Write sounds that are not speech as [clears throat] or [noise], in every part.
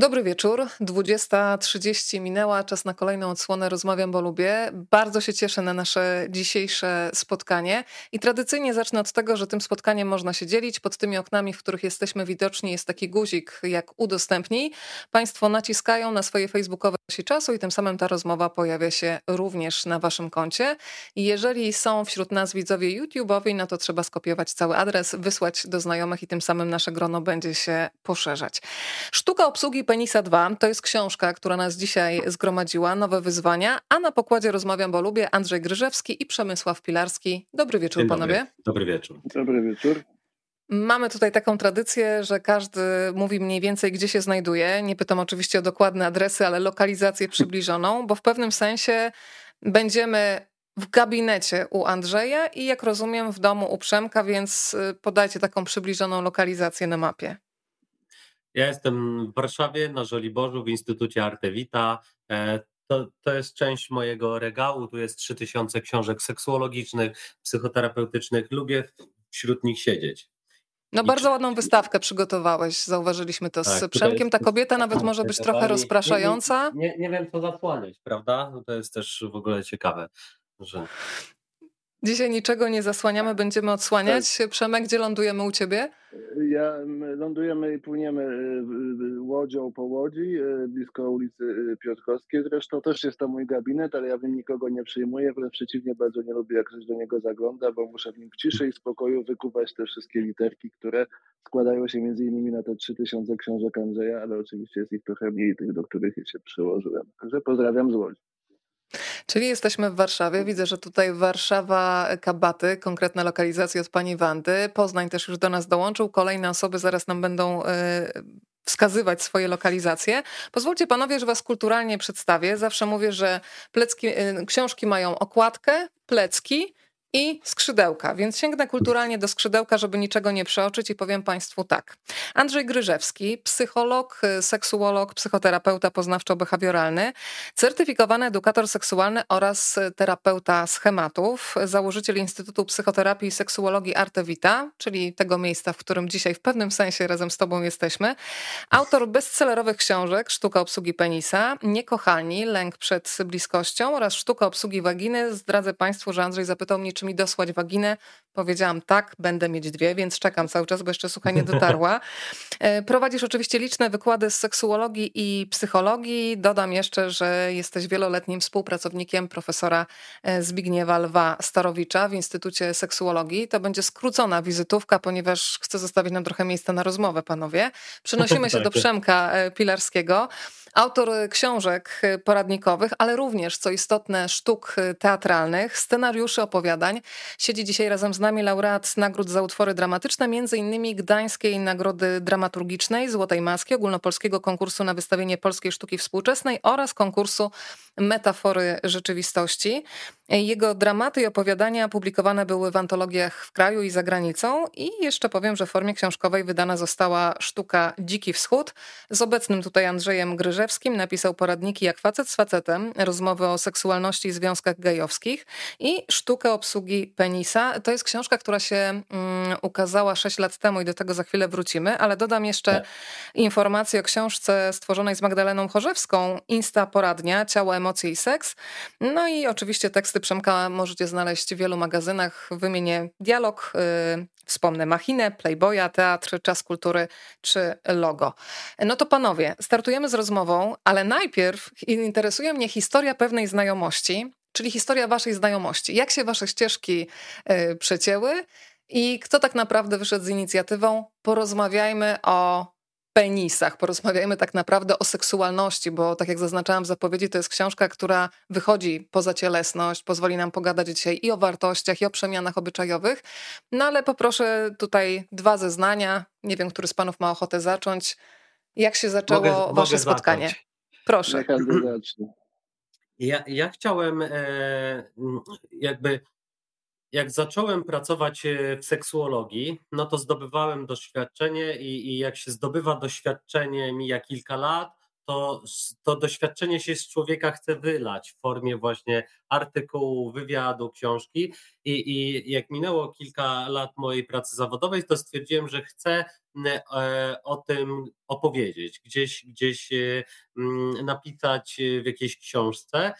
Dobry wieczór. 20.30 minęła, czas na kolejną odsłonę Rozmawiam, bo lubię. Bardzo się cieszę na nasze dzisiejsze spotkanie i tradycyjnie zacznę od tego, że tym spotkaniem można się dzielić. Pod tymi oknami, w których jesteśmy widoczni jest taki guzik jak udostępnij. Państwo naciskają na swoje facebookowe osi czasu i tym samym ta rozmowa pojawia się również na waszym koncie. I jeżeli są wśród nas widzowie YouTube'owi, no to trzeba skopiować cały adres, wysłać do znajomych i tym samym nasze grono będzie się poszerzać. Sztuka obsługi Penisa 2 to jest książka, która nas dzisiaj zgromadziła, nowe wyzwania, a na pokładzie rozmawiam, bo lubię Andrzej Gryżewski i Przemysław Pilarski. Dobry wieczór Dzień panowie. Dobry. dobry wieczór. Dobry wieczór. Mamy tutaj taką tradycję, że każdy mówi mniej więcej, gdzie się znajduje. Nie pytam oczywiście o dokładne adresy, ale lokalizację przybliżoną, bo w pewnym sensie będziemy w gabinecie u Andrzeja i jak rozumiem w domu u Przemka, więc y, podajcie taką przybliżoną lokalizację na mapie. Ja jestem w Warszawie na Żoliborzu w Instytucie Artevita. E, to, to jest część mojego regału. Tu jest 3000 książek seksuologicznych, psychoterapeutycznych. Lubię wśród nich siedzieć. No bardzo ładną wystawkę przygotowałeś, zauważyliśmy to z tak, Przemkiem. Ta kobieta nawet może być trochę rozpraszająca. Nie, nie, nie wiem, co zasłaniać, prawda? No to jest też w ogóle ciekawe. Że... Dzisiaj niczego nie zasłaniamy, będziemy odsłaniać. Tak. Przemek, gdzie lądujemy u ciebie? Ja, lądujemy i płyniemy y, y, łodzią po Łodzi, y, blisko ulicy Piotrkowskiej. Zresztą też jest to mój gabinet, ale ja w nim nikogo nie przyjmuję. Wręcz przeciwnie, bardzo nie lubię, jak ktoś do niego zagląda, bo muszę w nim w ciszy i spokoju wykuwać te wszystkie literki, które składają się między innymi na te 3000 książek Andrzeja, ale oczywiście jest ich trochę mniej, tych, do których się przyłożyłem. Także pozdrawiam z Łodzi. Czyli jesteśmy w Warszawie. Widzę, że tutaj Warszawa Kabaty, konkretna lokalizacja od pani Wandy. Poznań też już do nas dołączył. Kolejne osoby zaraz nam będą e, wskazywać swoje lokalizacje. Pozwólcie panowie, że was kulturalnie przedstawię. Zawsze mówię, że plecki, e, książki mają okładkę, plecki i skrzydełka, więc sięgnę kulturalnie do skrzydełka, żeby niczego nie przeoczyć i powiem Państwu tak. Andrzej Gryżewski, psycholog, seksuolog, psychoterapeuta poznawczo-behawioralny, certyfikowany edukator seksualny oraz terapeuta schematów, założyciel Instytutu Psychoterapii i Seksuologii Artevita, czyli tego miejsca, w którym dzisiaj w pewnym sensie razem z Tobą jesteśmy, autor bestsellerowych książek Sztuka obsługi penisa, Niekochalni, Lęk przed bliskością oraz Sztuka obsługi waginy. Zdradzę Państwu, że Andrzej zapytał mnie, czy mi dosłać waginę. Powiedziałam tak, będę mieć dwie, więc czekam cały czas, bo jeszcze słuchaj nie dotarła. [laughs] E, prowadzisz oczywiście liczne wykłady z seksuologii i psychologii. Dodam jeszcze, że jesteś wieloletnim współpracownikiem profesora e, Zbigniewa Lwa Starowicza w Instytucie Seksuologii. To będzie skrócona wizytówka, ponieważ chcę zostawić nam trochę miejsca na rozmowę, panowie. Przenosimy [laughs] się do tak. Przemka e, Pilarskiego. Autor książek poradnikowych, ale również, co istotne, sztuk teatralnych, scenariuszy opowiadań. Siedzi dzisiaj razem z nami laureat nagród za utwory dramatyczne, innymi Gdańskiej Nagrody Dramaturgicznej, Złotej Maski, Ogólnopolskiego Konkursu na Wystawienie Polskiej Sztuki Współczesnej oraz konkursu Metafory Rzeczywistości. Jego dramaty i opowiadania publikowane były w antologiach w kraju i za granicą i jeszcze powiem, że w formie książkowej wydana została sztuka Dziki Wschód. Z obecnym tutaj Andrzejem Gryżewskim napisał poradniki Jak facet z facetem, rozmowy o seksualności i związkach gejowskich i sztukę obsługi penisa. To jest książka, która się mm, ukazała 6 lat temu i do tego za chwilę wrócimy, ale dodam jeszcze tak. informację o książce stworzonej z Magdaleną Chorzewską, Insta Poradnia, Ciało, Emocje i Seks. No i oczywiście teksty teksty Przemka możecie znaleźć w wielu magazynach. Wymienię Dialog, yy, wspomnę Machinę, Playboya, Teatr, Czas Kultury czy Logo. No to panowie, startujemy z rozmową, ale najpierw interesuje mnie historia pewnej znajomości, czyli historia waszej znajomości. Jak się wasze ścieżki yy, przecięły i kto tak naprawdę wyszedł z inicjatywą porozmawiajmy o penisach. Porozmawiajmy tak naprawdę o seksualności, bo tak jak zaznaczałam w zapowiedzi, to jest książka, która wychodzi poza cielesność, pozwoli nam pogadać dzisiaj i o wartościach, i o przemianach obyczajowych. No ale poproszę tutaj dwa zeznania. Nie wiem, który z panów ma ochotę zacząć. Jak się zaczęło mogę, wasze mogę spotkanie? Zacząć. Proszę. Ja, ja chciałem e, jakby jak zacząłem pracować e, w seksuologii, no to zdobywałem doświadczenie i, i, jak się zdobywa doświadczenie, mija kilka lat, to, to doświadczenie się z człowieka chce wylać w formie właśnie artykułu, wywiadu, książki. I, I jak minęło kilka lat mojej pracy zawodowej, to stwierdziłem, że chcę e, o tym opowiedzieć, gdzieś, gdzieś e, napisać w jakiejś książce.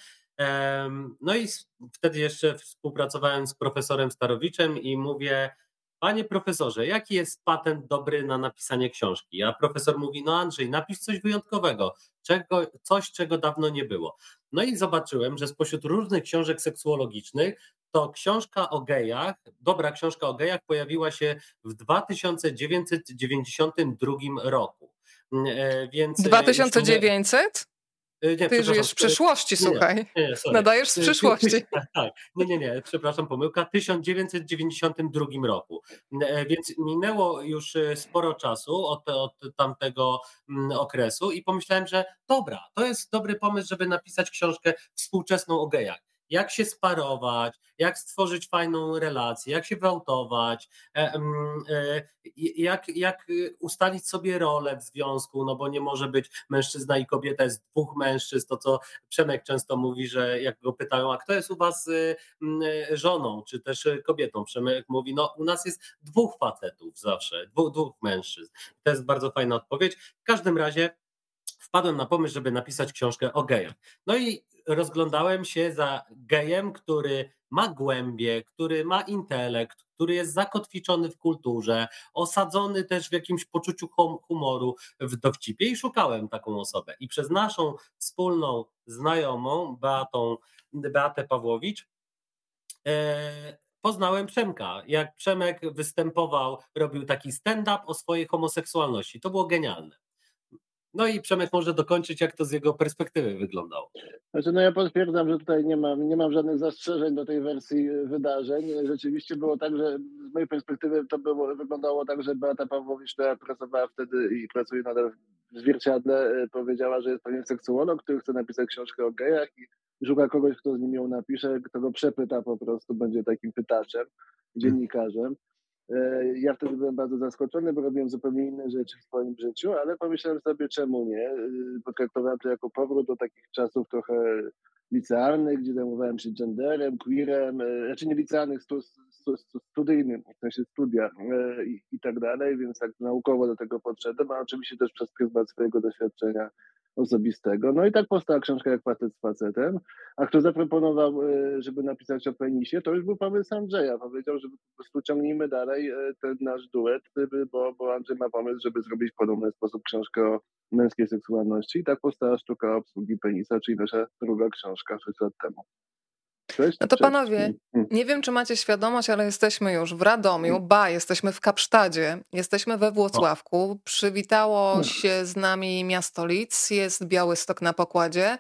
No i wtedy jeszcze współpracowałem z profesorem Starowiczem i mówię, Panie profesorze, jaki jest patent dobry na napisanie książki? A profesor mówi: No, Andrzej, napisz coś wyjątkowego, czego, coś, czego dawno nie było. No i zobaczyłem, że spośród różnych książek seksuologicznych, to książka o gejach, dobra książka o gejach, pojawiła się w 2992 roku. E, więc 2900? Y, nie, Ty żyjesz w przyszłości, słuchaj. Nie, nie, Nadajesz z y, przyszłości. [laughs] Tak, nie, nie, nie, przepraszam, pomyłka. W 1992 roku. E, więc minęło już y, sporo czasu od, od tamtego mm, okresu i pomyślałem, że dobra, to jest dobry pomysł, żeby napisać książkę współczesną o gejach jak się sparować, jak stworzyć fajną relację, jak się gwałtować, e, e, jak, jak ustalić sobie rolę w związku, no bo nie może być mężczyzna i kobieta, jest dwóch mężczyzn, to co Przemek często mówi, że jak go pytają, a kto jest u was y, żoną, czy też kobietą, Przemek mówi, no u nas jest dwóch facetów zawsze, dwóch, dwóch mężczyzn. To jest bardzo fajna odpowiedź. W każdym razie wpadłem na pomysł, żeby napisać książkę o gejach. No i rozglądałem się za gejem, który ma głębie, który ma intelekt, który jest zakotwiczony w kulturze, osadzony też w jakimś poczuciu humoru, w dowcipie i szukałem taką osobę. I przez naszą wspólną znajomą, Beatą, Beatę Pawłowicz, e, poznałem Przemka. Jak Przemek występował, robił taki stand-up o swojej homoseksualności. To było genialne. No i Przemek może dokończyć, jak to z jego perspektywy wyglądało. Znaczy, no ja potwierdzam, że tutaj nie mam, nie mam żadnych zastrzeżeń do tej wersji wydarzeń. Rzeczywiście było tak, że z mojej perspektywy to było, wyglądało tak, że Beata Pawłowicz, która pracowała wtedy i pracuje nadal w zwierciadle, e, powiedziała, że jest pewien seksuolog, który chce napisać książkę o gejach i szuka kogoś, kto z nim ją napisze, kto go przepyta po prostu, będzie takim pytaczem, dziennikarzem. E, ja wtedy byłem bardzo zaskoczony, bo robiłem zupełnie inne rzeczy w swoim życiu, ale pomyślałem sobie, czemu nie. E, potraktowałem to jako powrót do takich czasów trochę licealnych, gdzie zajmowałem się genderem, queerem, e, znaczy nie licealnych, stu, stu, stu, studyjnym, w sensie studia i, i tak dalej, więc tak naukowo do tego podszedłem, a oczywiście też przez pryzmat swojego doświadczenia osobistego. No i tak powstała książka jak facet z facetem. A kto zaproponował, e, żeby napisać o penisie, to już był pomysł Andrzeja. Powiedział, że po prostu ciągnijmy dalej e, ten nasz duet, bo, bo Andrzej ma pomysł, żeby zrobić w podobny sposób książkę o męskiej seksualności. I tak powstała sztuka obsługi penisa, czyli nasza druga książka 6 lat temu. Cześć, no to cześć. panowie, mm, mm. nie wiem, czy macie świadomość, ale jesteśmy już w Radomiu, mm. ba, jesteśmy w Kapsztadzie, jesteśmy we Włocławku. Przywitało się z nami miasto Lidz, jest Białystok na pokładzie.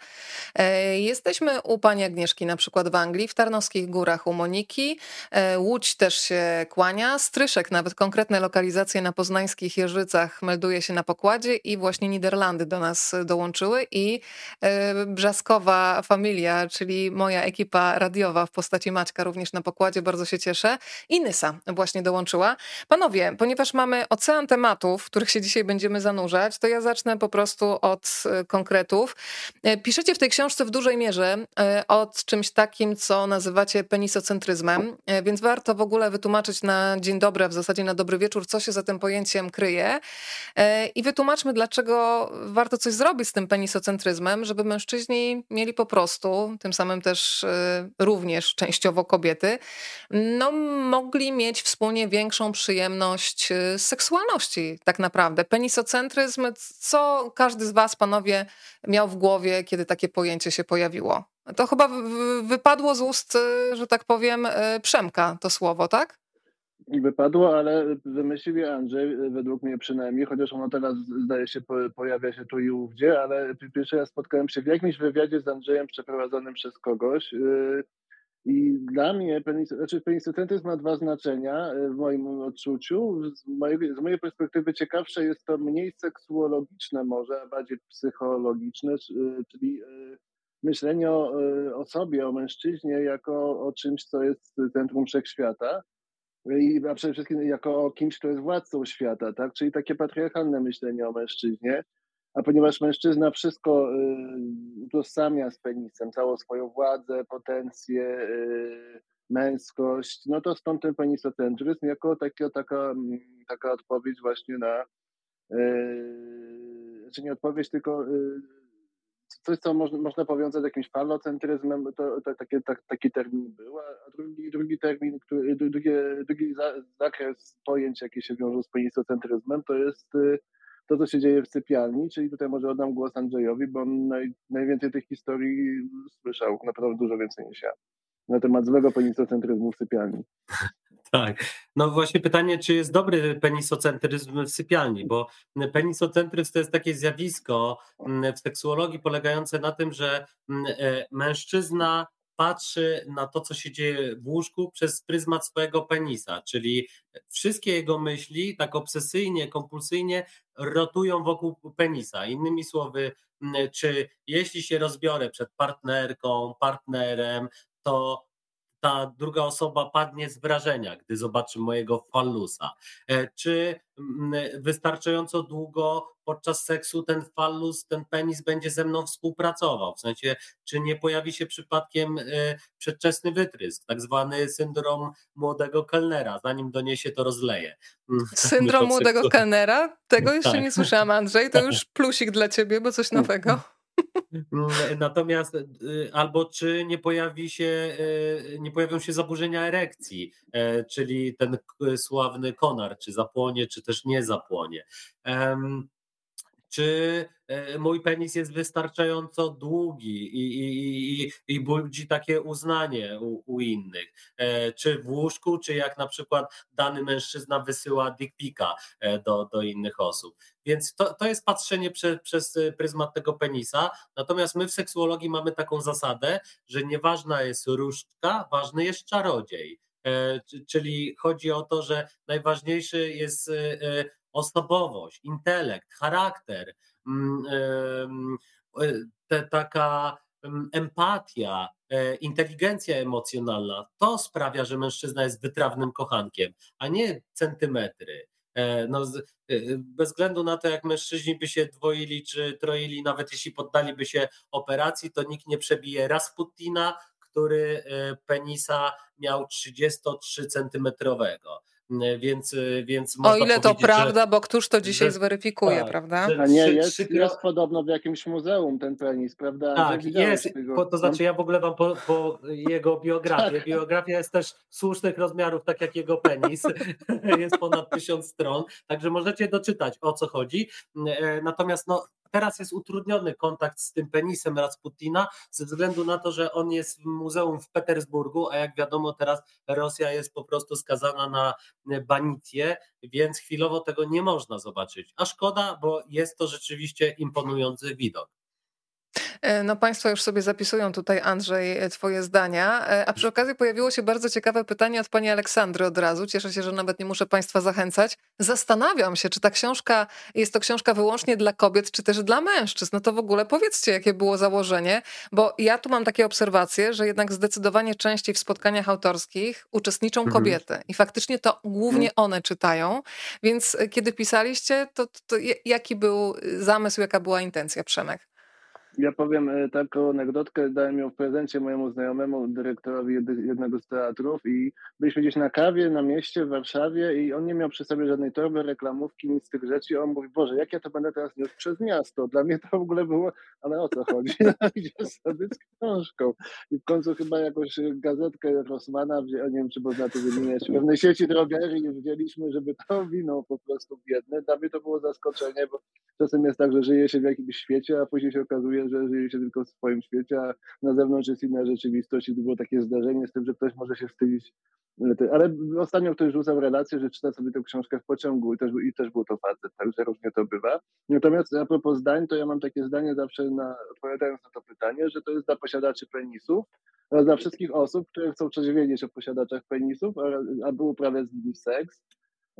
E, jesteśmy u pani Agnieszki na przykład w Anglii, w Tarnowskich Górach u Moniki. E, Łódź też się kłania, Stryszek, nawet konkretne lokalizacje na poznańskich Jeżycach melduje się na pokładzie i właśnie Niderlandy do nas dołączyły i e, Brzaskowa Familia, czyli moja ekipa radiowa w postaci Maćka również na pokładzie, bardzo się cieszę. I Nysa właśnie dołączyła. Panowie, ponieważ mamy ocean tematów, w których się dzisiaj będziemy zanurzać, to ja zacznę po prostu od e, konkretów. E, piszecie w tej książce w dużej mierze e, od czymś takim, co nazywacie penisocentryzmem, więc warto w ogóle wytłumaczyć na dzień dobry, w zasadzie na dobry wieczór, co się za tym pojęciem kryje i wytłumaczmy, dlaczego warto coś zrobić z tym penisocentryzmem, żeby mężczyźni mieli po prostu, tym samym też również częściowo kobiety, no, mogli mieć wspólnie większą przyjemność y, seksualności, tak naprawdę. Penisocentryzm, co każdy z Was, panowie, miał w głowie, kiedy takie pojęcie się pojawiło? To chyba wypadło z ust, y, że tak powiem, y, Przemka to słowo, tak? Wypadło, ale wymyślił je Andrzej, według mnie przynajmniej, chociaż ono teraz zdaje się pojawia się tu i ówdzie, ale pierwszy raz spotkałem się w jakimś wywiadzie z Andrzejem przeprowadzonym przez kogoś i dla mnie znaczy penisocentryzm ma dwa znaczenia e, w moim odczuciu. Z mojej, z mojej perspektywy ciekawsze jest to mniej seksuologiczne może, a bardziej psychologiczne, e, czyli myślenie o, o sobie, o mężczyźnie jako o czymś, co jest centrum wszechświata. I, a przede wszystkim jako kimś, kto jest władcą świata, tak? Czyli takie patriarchalne myślenie o mężczyźnie A ponieważ mężczyzna wszystko utożsamia z penisem, całą swoją władzę, potencję, męskość, no to stąd ten penisocentryzm jako taka, taka, taka odpowiedź właśnie na, yy, czy nie odpowiedź, tylko yy, coś, co można, można powiązać z jakimś falocentryzmem, to, to taki, tak, termin był, a drugi, drugi termin, który, drugi, drugi zakres pojęć, jakie się wiążą z penisocentryzmem, to jest yy, to, co się dzieje w sypialni, czyli tutaj może oddam głos Andrzejowi, bo on naj, najwięcej tych historii słyszał, naprawdę dużo więcej niż ja na temat złego penisocentryzmu w sypialni. [laughs] Tak. No właśnie pytanie, czy jest dobry penisocentryzm w sypialni, bo penisocentryzm to jest takie zjawisko mm, w seksuologii polegające na tym, że mm, e, mężczyzna patrzy na to, co się dzieje w łóżku przez pryzmat swojego penisa, czyli wszystkie jego myśli tak obsesyjnie, kompulsyjnie rotują wokół penisa. Innymi słowy, mm, czy jeśli się rozbiorę przed partnerką, partnerem, to ta druga osoba padnie z wrażenia, gdy zobaczy mojego fallusa. E, czy mm, wystarczająco długo podczas seksu ten fallus, ten penis będzie ze mną współpracował? W sensie, czy nie pojawi się przypadkiem e, przedczesny wytrysk, tak zwany syndrom młodego kelnera, zanim doniesie to rozleje. Mm, [laughs] syndrom młodego kelnera? Tego jeszcze tak. nie słyszałam, Andrzej. To już plusik dla ciebie, bo coś nowego. [laughs] Natomiast y, albo czy nie pojawi się, y, nie pojawią się zaburzenia erekcji, e, czyli ten sławny konar, czy zapłonie, czy też nie zapłonie czy e, mój penis jest wystarczająco długi i, i, i, i budzi takie uznanie u, u, innych, e, czy w łóżku, czy jak na przykład dany mężczyzna wysyła dick do, do innych osób. Więc to, to jest patrzenie prze, przez pryzmat tego penisa, natomiast my w seksuologii mamy taką zasadę, że nieważna jest różdżka, ważny jest czarodziej. Czyli chodzi o to, że najważniejszy jest osobowość, intelekt, charakter, mm, e, te, taka mm, empatia, e, inteligencja emocjonalna, to sprawia, że mężczyzna jest wytrawnym kochankiem, a nie centymetry. E, no, bez względu na to, jak mężczyźni by się dwoili czy troili, nawet jeśli poddaliby się operacji, to nikt nie przebije Rasputina, który penisa miał 33 centymetrowego. E, więc, e, więc O ile to prawda, że, bo któż to dzisiaj że, zweryfikuje, tak, prawda? A nie, jest, jest podobno w jakimś muzeum ten penis, prawda? Tak, jest, po, to znaczy ja w ogóle wam po, po jego biografię, tak. biografia jest też słusznych rozmiarów, tak jak jego penis, [laughs] jest ponad tysiąc stron, także możecie doczytać o co chodzi, e, natomiast no, Teraz jest utrudniony kontakt z tym penisem Rasputina ze względu na to, że on jest w muzeum w Petersburgu, a jak wiadomo teraz Rosja jest po prostu skazana na banicję, więc chwilowo tego nie można zobaczyć. A szkoda, bo jest to rzeczywiście imponujący widok. E, no Państwo już sobie zapisują tutaj, Andrzej, e, Twoje zdania. E, a przy okazji pojawiło się bardzo ciekawe pytanie od Pani Aleksandry od razu. Cieszę się, że nawet nie muszę Państwa zachęcać. Zastanawiam się, czy ta książka jest to książka wyłącznie dla kobiet, czy też dla mężczyzn. No to w ogóle powiedzcie, jakie było założenie, bo ja tu mam takie obserwacje, że jednak zdecydowanie częściej w spotkaniach autorskich uczestniczą mhm. kobiety i faktycznie to głównie mhm. one czytają. Więc kiedy pisaliście, to, to jaki był zamysł, jaka była intencja, Przemek? Ja powiem e, taką anegdotkę, dałem ją w prezencie mojemu znajomemu, dyrektorowi jednego z teatrów i byliśmy gdzieś na kawie na mieście w Warszawie i on nie miał przy sobie żadnej torby, reklamówki, nic z tych rzeczy. On mówi, Boże, jak ja to będę teraz niósł przez miasto? Dla mnie to w ogóle było, ale o co chodzi? [laughs] No, idziesz sobie z książką. I w końcu chyba jakąś gazetkę Rossmana, nie wiem, czy można to wymieniać, w pewnej sieci drogerii wzięliśmy, żeby to wino po prostu biedne. Dla mnie to było zaskoczenie, bo czasem jest tak, że żyje się w jakimś świecie, a później się okazuje, że żyje się tylko w swoim świecie, a na zewnątrz jest inna rzeczywistość i to było takie zdarzenie z tym, że ktoś może się wstydzić. Ale ostatnio ktoś rzucał relację, że czyta sobie tę książkę w pociągu i też, i też był to facet, także różnie to bywa. Natomiast a propos zdań, to ja mam takie zdanie zawsze na, odpowiadając na to pytanie, że to jest dla posiadaczy penisów dla wszystkich osób, które chcą wiedzieć o posiadaczach penisów, aby uprawiać z nimi seks,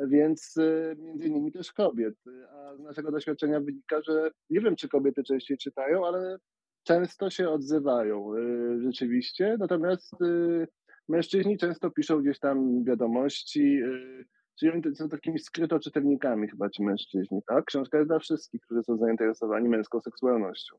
więc y, między innymi też kobiet. A z naszego doświadczenia wynika, że nie wiem, czy kobiety częściej czytają, ale często się odzywają y, rzeczywiście, natomiast y, mężczyźni często piszą gdzieś tam wiadomości, Czyli oni są takimi skrytoczytelnikami chyba ci mężczyźni, tak? Książka jest dla wszystkich, którzy są zainteresowani męską seksualnością.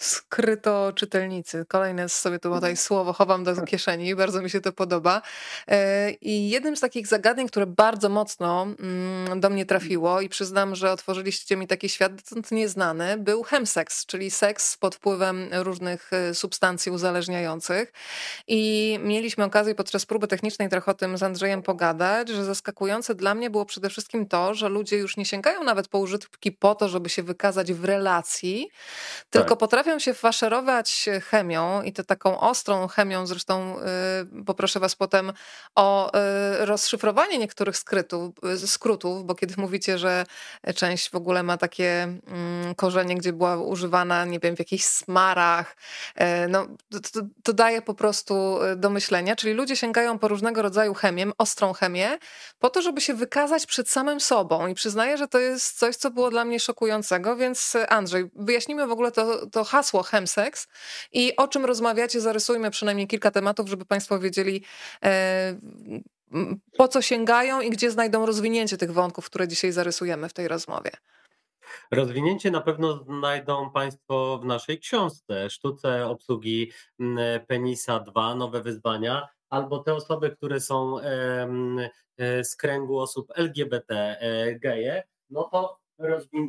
Skryto czytelnicy. Kolejne sobie tu tutaj słowo chowam do kieszeni, bardzo mi się to podoba. E, I jednym z takich zagadnień, które bardzo mocno mm, do mnie trafiło i przyznam, że otworzyliście mi taki świat dotąd nieznany, był chemseks, czyli seks pod wpływem różnych e, substancji uzależniających. I mieliśmy okazję podczas próby technicznej trochę o tym z Andrzejem pogadać, że zaskakujące dla mnie było przede wszystkim to, że ludzie już nie sięgają nawet po użytki po to, żeby się wykazać w relacji, tylko tak. potrafią potrafią się faszerować chemią i to taką ostrą chemią, zresztą y, poproszę was potem o y, rozszyfrowanie niektórych skrytów, y, skrótów, bo kiedy mówicie, że część w ogóle ma takie mm, korzenie, gdzie była używana, nie wiem, w jakichś smarach, no, to, to daje po prostu do myślenia, czyli ludzie sięgają po różnego rodzaju chemię, ostrą chemię, po to, żeby się wykazać przed samym sobą. I przyznaję, że to jest coś, co było dla mnie szokującego, więc Andrzej, wyjaśnijmy w ogóle to, to hasło chemsex i o czym rozmawiacie, zarysujmy przynajmniej kilka tematów, żeby Państwo wiedzieli, e, po co sięgają i gdzie znajdą rozwinięcie tych wątków, które dzisiaj zarysujemy w tej rozmowie. Rozwinięcie na pewno znajdą Państwo w naszej książce Sztuce obsługi penisa 2, nowe wyzwania, albo te osoby, które są e, z kręgu osób LGBT e, geje, no to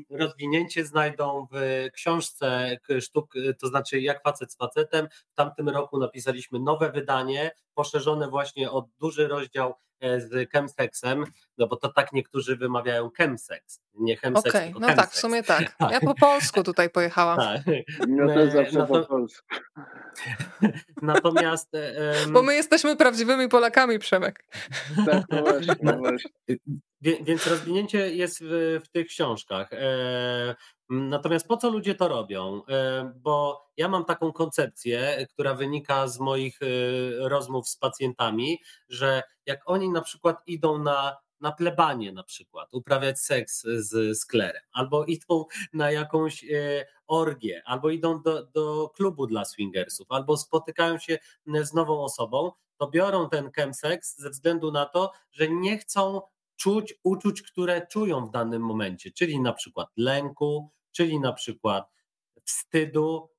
rozwinięcie znajdą w książce sztuk, to znaczy jak facet z facetem. W tamtym roku napisaliśmy nowe wydanie, poszerzone właśnie o duży rozdział e, z chemsexem, no bo to tak niektórzy wymawiają chemsex, nie chemsex, Okej, okay, no tak, w sumie tak. [laughs] tak. Ja po polsku tutaj pojechałam. Tak. [laughs] Ja też zawsze po polsku. [laughs] Natomiast... Um... Bo my jesteśmy prawdziwymi Polakami, Przemek. Tak, no właśnie, no właśnie. Więc rozwinięcie jest w, w tych książkach. E, natomiast po co ludzie to robią? E, bo ja mam taką koncepcję, która wynika z moich e, rozmów z pacjentami, że jak oni na przykład idą na na plebanie na przykład, uprawiać seks z sklerem, albo idą na jakąś orgię, albo idą do, do klubu dla swingersów, albo spotykają się z nową osobą, to biorą ten chemsex ze względu na to, że nie chcą czuć uczuć, które czują w danym momencie, czyli na przykład lęku, czyli na przykład wstydu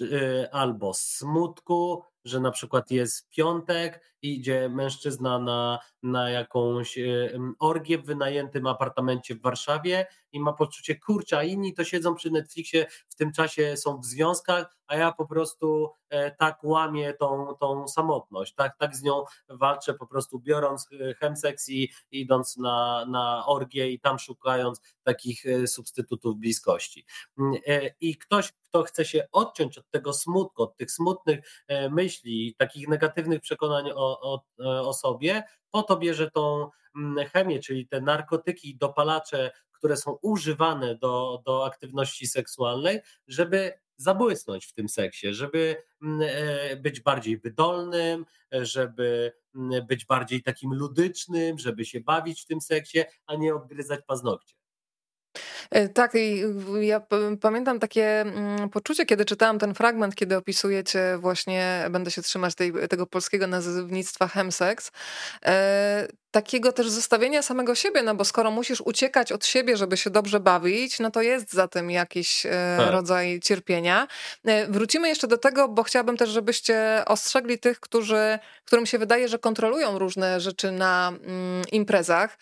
y, albo smutku, że na przykład jest piątek, idzie mężczyzna na, na jakąś y, orgię w wynajętym apartamencie w Warszawie i ma poczucie, kurczę, a inni to siedzą przy Netflixie, w tym czasie są w związkach, a ja po prostu e, tak łamię tą, tą samotność, tak, tak z nią walczę po prostu biorąc e, chemseks i idąc na, na orgię i tam szukając takich e, substytutów bliskości. Mm, I ktoś, kto chce się odciąć od tego smutku, od tych smutnych myśli, takich negatywnych przekonań o, o, o sobie, po to bierze tą mm, chemię, czyli te narkotyki, dopalacze, które są używane do, do aktywności seksualnej, żeby zabłysnąć w tym seksie, żeby mm, e, być bardziej wydolnym, żeby mm, być bardziej takim ludycznym, żeby się bawić w tym seksie, a nie odgryzać paznokcie. E, tak, i ja pamiętam takie mm, poczucie, kiedy czytałam ten fragment, kiedy opisujecie właśnie, będę się trzymać tej, tego polskiego nazewnictwa chemsex, e, takiego też zostawienia samego siebie, no bo skoro musisz uciekać od siebie, żeby się dobrze bawić, no to jest za tym jakiś e, tak. rodzaj cierpienia. Wrócimy jeszcze do tego, bo chciałabym też, żebyście ostrzegli tych, którzy, którym się wydaje, że kontrolują różne rzeczy na mm, imprezach,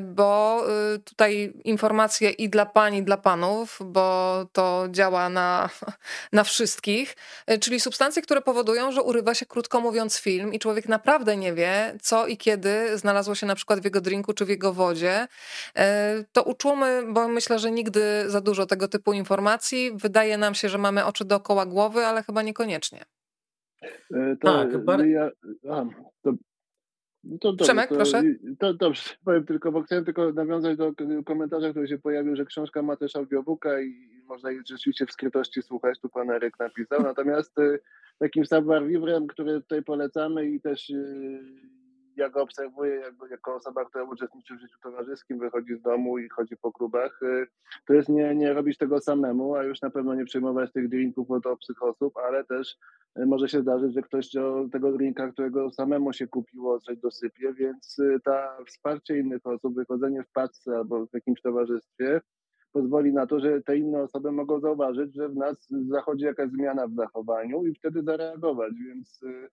bo tutaj informacje i dla pań, i dla panów, bo to działa na, [laughs] na wszystkich, e, czyli substancje, które powodują, że urywa się, krótko mówiąc, film i człowiek naprawdę nie wie, co i kiedy znalazło się na przykład w jego drinku czy w jego wodzie. E, to uczulmy, bo myślę, że nigdy za dużo tego typu informacji. Wydaje nam się, że mamy oczy dookoła głowy, ale chyba niekoniecznie. E, to tak, ja, a, to no to dobrze, Przemek, to, proszę. To dobrze, [laughs] powiem tylko, bo chciałem tylko nawiązać do komentarza, który się pojawił, że książka ma też audiobooka i można jej rzeczywiście w skrytości słuchać, tu pan Eryk napisał. [laughs] Natomiast y, takim savoir vivre, który tutaj polecamy i też ja go obserwuję jakby jako osoba, która uczestniczy w życiu towarzyskim, wychodzi z domu i chodzi po klubach, to jest nie, nie robić tego samemu, a już na pewno nie przyjmować tych drinków od obcych osób, ale też może się zdarzyć, że ktoś tego drinka, którego samemu się kupiło, coś dosypie, więc ta wsparcie innych osób, wychodzenie w paczce albo w jakimś towarzystwie, pozwoli na to, że te inne osoby mogą zauważyć, że w nas zachodzi jakaś zmiana w zachowaniu i wtedy zareagować, więc, y,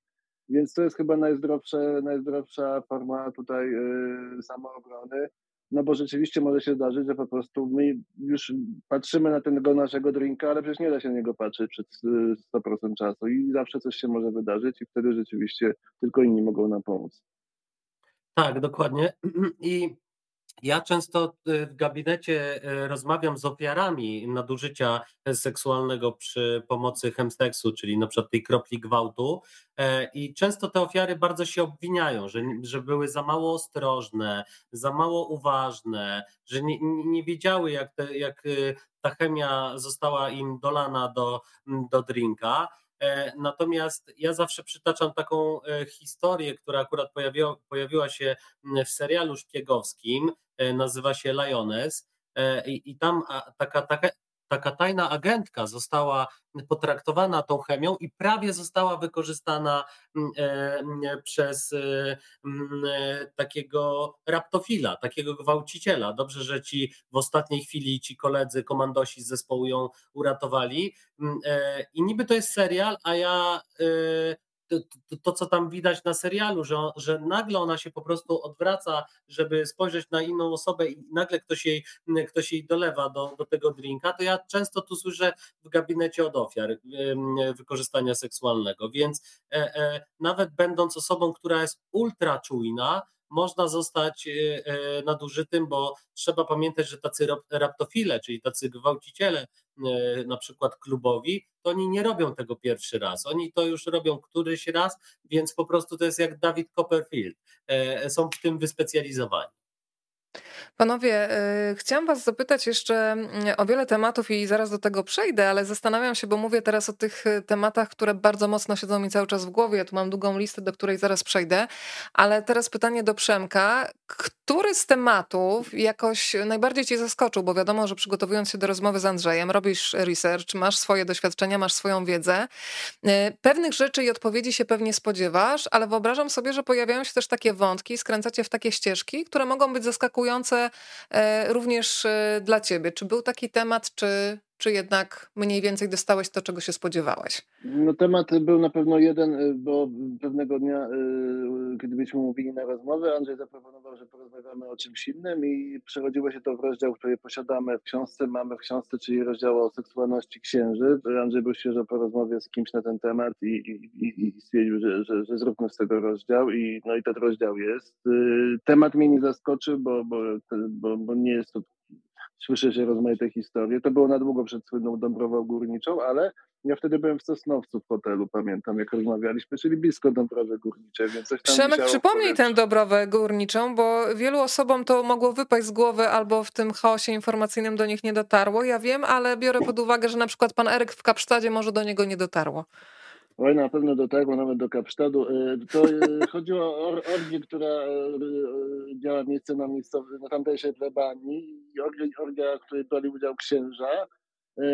więc to jest chyba najzdrowsze, najzdrowsza forma tutaj y, samoobrony, no bo rzeczywiście może się zdarzyć, że po prostu my już patrzymy na tego naszego drinka, ale przecież nie da się na niego patrzeć przez 100% czasu i zawsze coś się może wydarzyć i wtedy rzeczywiście tylko inni mogą nam pomóc. Tak, dokładnie. [clears throat] I ja często y, w gabinecie y, rozmawiam z ofiarami nadużycia seksualnego przy pomocy chemsteksu, czyli na przykład tej kropli gwałtu. E, I często te ofiary bardzo się obwiniają, że, że były za mało ostrożne, za mało uważne, że nie, nie wiedziały, jak, te, jak y, ta chemia została im dolana do, do drinka. E, natomiast ja zawsze przytaczam taką e, historię, która akurat pojawiła, pojawiła się w serialu szpiegowskim, e, nazywa się Lioness. I, i tam taka, taka taka tajna agentka została potraktowana tą chemią i prawie została wykorzystana mm, e, mm, przez e, mm, e, takiego raptofila, takiego gwałciciela. Dobrze, że ci w ostatniej chwili ci koledzy, komandosi z zespołu ją uratowali. I niby to jest serial, a ja to, to, co tam widać na serialu, że, że nagle ona się po prostu odwraca, żeby spojrzeć na inną osobę i nagle ktoś jej, ktoś jej dolewa do, do tego drinka, to ja często tu słyszę w gabinecie od ofiar wykorzystania seksualnego, więc e, e, nawet będąc osobą, która jest ultra czujna, można zostać e, e, nadużytym, bo trzeba pamiętać, że tacy raptofile, czyli tacy gwałciciele, e, na przykład klubowi, to oni nie robią tego pierwszy raz. Oni to już robią któryś raz, więc po prostu to jest jak David Copperfield. Są w tym wyspecjalizowani. Panowie, y, chciałam Was zapytać jeszcze mm, o wiele tematów i zaraz do tego przejdę, ale zastanawiam się, bo mówię teraz o tych y, tematach, które bardzo mocno siedzą mi cały czas w głowie. Ja tu mam długą listę, do której zaraz przejdę, ale teraz pytanie do Przemka. Który z tematów jakoś najbardziej Cię zaskoczył? Bo wiadomo, że przygotowując się do rozmowy z Andrzejem, robisz research, masz swoje doświadczenia, masz swoją wiedzę. Y, pewnych rzeczy i odpowiedzi się pewnie spodziewasz, ale wyobrażam sobie, że pojawiają się też takie wątki, skręcacie w takie ścieżki, które mogą być zaskakujące E, również e, dla ciebie. Czy był taki temat, czy, czy jednak mniej więcej dostałeś to, czego się spodziewałeś? No temat był na pewno jeden, e, bo pewnego dnia, kiedy byliśmy mówili na rozmowę, Andrzej zaproponował, że porozmawiamy o czymś innym i przechodziło się to w rozdział, który posiadamy w książce, mamy w książce, czyli rozdział o seksualności księży. Andrzej był świeżo po rozmowie z kimś na ten temat i, i, i stwierdził, że, że, że zróbmy z tego rozdział i no i ten rozdział jest. Temat mnie nie zaskoczył, bo, bo, bo, bo nie jest to słyszy się rozmaite historie. To było na długo przed słynną Dąbrową Górniczą, ale ja wtedy byłem w Sosnowcu w hotelu, pamiętam, jak rozmawialiśmy, czyli blisko Dąbrowy Górniczej, więc coś tam Przemek, przypomnij tę Dąbrowę Górniczą, bo wielu osobom to mogło wypaść z głowy albo w tym chaosie informacyjnym do nich nie dotarło. Ja wiem, ale biorę pod uwagę, że na przykład pan Eryk w Kapsztadzie może do niego nie dotarło. Oj, na pewno dotarło nawet do Kapsztadu. E, to e, [laughs] chodziło o orgię, która e, miała miejsce na, miejscowy, na tamtejszej plebanii i orgia, w której brali udział księża,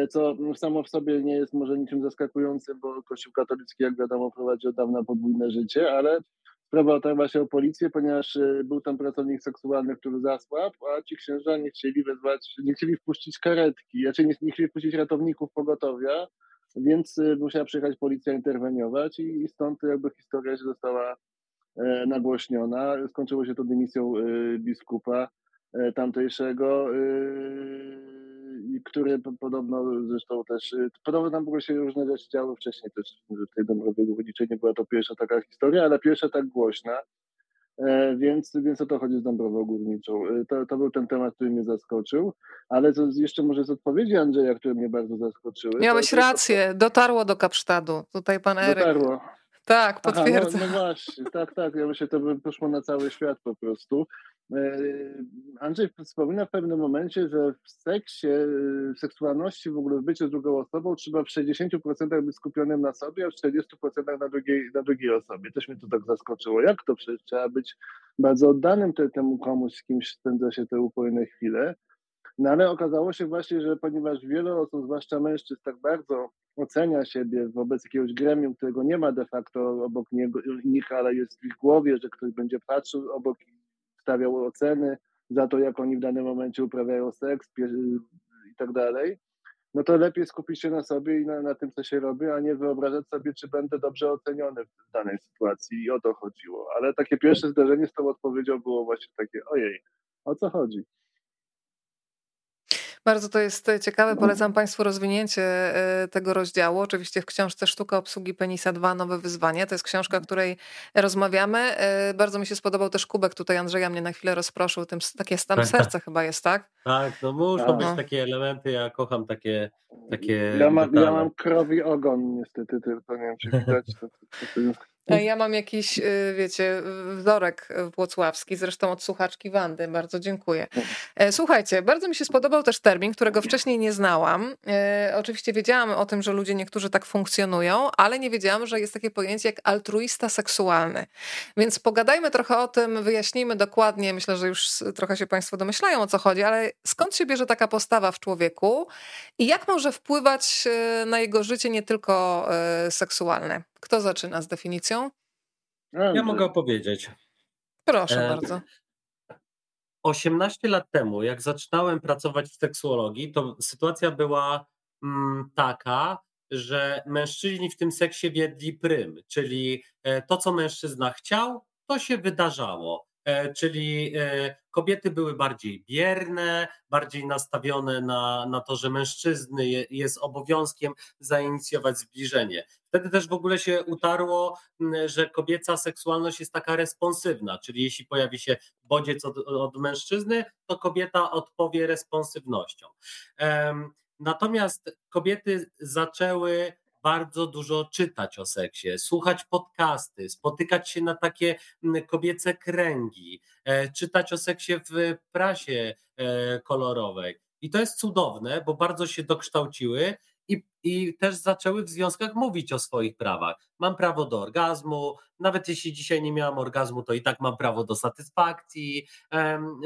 co samo w sobie nie jest może niczym zaskakującym, bo Kościół katolicki, jak wiadomo, prowadzi od dawna podwójne życie, ale sprawa otarła się o policję, ponieważ był tam pracownik seksualny, który zasłabł, a ci księża nie chcieli wezwać, nie chcieli wpuścić karetki, znaczy nie, nie chcieli wpuścić ratowników pogotowia, więc y, musiała przyjechać policja interweniować i stąd jakby historia się została e, nagłośniona. Skończyło się to dymisją y, biskupa e, tamtejszego, który podobno zresztą też, podobno tam było się różne rzeczy działy wcześniej też w tej Dąbrowie nie była to pierwsza taka historia, ale pierwsza tak głośna. E, więc, więc o to chodzi z Dąbrową Górniczą. E, to, to był ten temat, który mnie zaskoczył, ale to jeszcze może z odpowiedzi Andrzeja, które mnie bardzo zaskoczyły. Miałeś to, rację, to... dotarło do Kapsztadu. Tutaj pan Eryk. Dotarło. Tak, potwierdzam. Aha, no, no, właśnie, tak, tak. Ja myślę, to by poszło na cały świat po prostu. E, Andrzej wspomina w pewnym momencie, że w seksie, w seksualności, w ogóle w byciu z drugą osobą trzeba w 60% być skupionym na sobie, a w 40% na drugiej, na drugiej osobie. Też mnie to tak zaskoczyło. Jak to przecież trzeba być bardzo oddanym te, temu komuś, z kimś spędza się te upojne chwile. No ale okazało się właśnie, że ponieważ wiele osób, zwłaszcza mężczyzn, tak bardzo ocenia siebie wobec jakiegoś gremium, którego nie ma de facto obok niego, nich, ale jest w ich głowie, że ktoś będzie patrzył obok stawiał oceny za to, jak oni w danym momencie uprawiają seks i tak dalej, no to lepiej skupić się na sobie i na, na tym, co się robi, a nie wyobrażać sobie, czy będę dobrze oceniony w danej sytuacji i o to chodziło. Ale takie pierwsze zdarzenie z tą odpowiedzią było właśnie takie, ojej, o co chodzi? Bardzo to jest ciekawe. Polecam Państwu rozwinięcie e, tego rozdziału. Oczywiście w książce Sztuka obsługi penisa 2 Nowe wyzwanie. To jest książka, o której rozmawiamy. E, bardzo mi się spodobał też kubek tutaj Andrzeja mnie na chwilę rozproszył. Tym, takie stan tak, serca chyba jest, tak? Tak, no muszą no. być takie elementy. Ja kocham takie takie ja, ma, ja mam krowi ogon niestety tylko, nie wiem czy widać. To, to, to, E, ja mam jakiś, y, wiecie, wzorek włocławski, zresztą od słuchaczki Wandy. Bardzo dziękuję. E, słuchajcie, bardzo mi się spodobał też termin, którego wcześniej nie znałam. E, oczywiście wiedziałam o tym, że ludzie niektórzy tak funkcjonują, ale nie wiedziałam, że jest takie pojęcie jak altruista seksualny. Więc pogadajmy trochę o tym, wyjaśnijmy dokładnie. Myślę, że już trochę się Państwo domyślają o co chodzi, ale skąd się bierze taka postawa w człowieku i jak może wpływać na jego życie nie tylko seksualne? Kto zaczyna z definicją? Ja mogę opowiedzieć. Proszę e, bardzo. 18 lat temu, jak zaczynałem pracować w seksuologii, to sytuacja była mm, taka, że mężczyźni w tym seksie wiedli prym, czyli e, to, co mężczyzna chciał, to się wydarzało. E, czyli e, kobiety były bardziej bierne, bardziej nastawione na, na to, że mężczyzny jest obowiązkiem zainicjować zbliżenie. Wtedy też w ogóle się utarło, że kobieca seksualność jest taka responsywna, czyli jeśli pojawi się bodziec od, od mężczyzny, to kobieta odpowie responsywnością. Natomiast kobiety zaczęły bardzo dużo czytać o seksie, słuchać podcasty, spotykać się na takie kobiece kręgi, e, czytać o seksie w prasie e, kolorowej. I to jest cudowne, bo bardzo się dokształciły i, też zaczęły w związkach mówić o swoich prawach. Mam prawo do orgazmu, nawet jeśli dzisiaj nie miałam orgazmu, to i tak mam prawo do satysfakcji,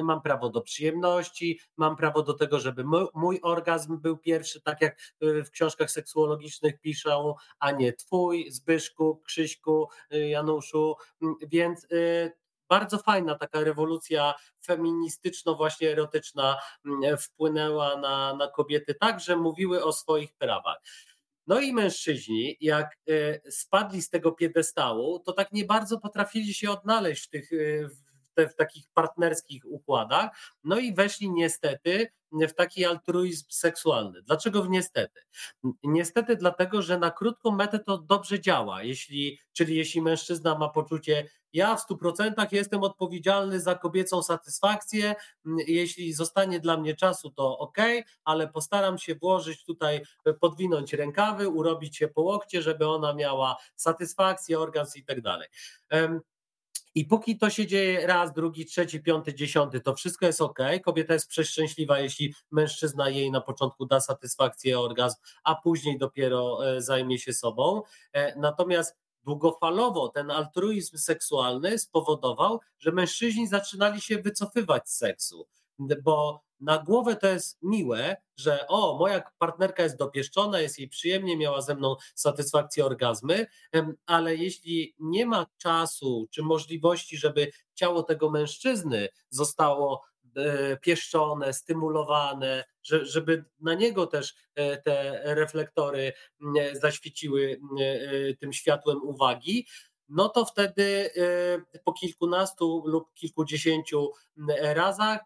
mam prawo do przyjemności, mam prawo do tego, żeby mój orgazm był pierwszy, tak jak y, w książkach seksuologicznych piszą, a nie twój, Zbyszku, Krzyśku, y, Januszu. Mm, więc y, bardzo fajna taka rewolucja feministyczno właśnie erotyczna mm, wpłynęła na, na kobiety tak, że mówiły o swoich prawach. No i mężczyźni, jak e, spadli z tego piedestału, to tak nie bardzo potrafili się odnaleźć w tych, e, w, takich partnerskich układach, no i weszli niestety w taki altruizm seksualny. Dlaczego w niestety? Niestety dlatego, że na krótką metę to dobrze działa. Jeśli, czyli jeśli mężczyzna ma poczucie, ja w 100% jestem odpowiedzialny za kobiecą satysfakcję, jeśli zostanie dla mnie czasu, to ok, ale postaram się włożyć tutaj, podwinąć rękawy, urobić się po łokcie, żeby ona miała satysfakcję, orgazm i tak dalej. I póki to się dzieje raz, drugi, trzeci, piąty, dziesiąty, to wszystko jest ok. Kobieta jest przeszczęśliwa, jeśli mężczyzna jej na początku da satysfakcję, orgazm, a później dopiero e, zajmie się sobą. E, natomiast długofalowo ten altruizm seksualny spowodował, że mężczyźni zaczynali się wycofywać z seksu, bo na głowę to jest miłe, że o, moja partnerka jest dopieszczona, jest jej przyjemnie, miała ze mną satysfakcję, orgazmy, ale jeśli nie ma czasu czy możliwości, żeby ciało tego mężczyzny zostało e, pieszczone, stymulowane, żeby na niego też e, te reflektory zaświeciły tym światłem uwagi, no to wtedy e, po kilkunastu lub kilkudziesięciu razach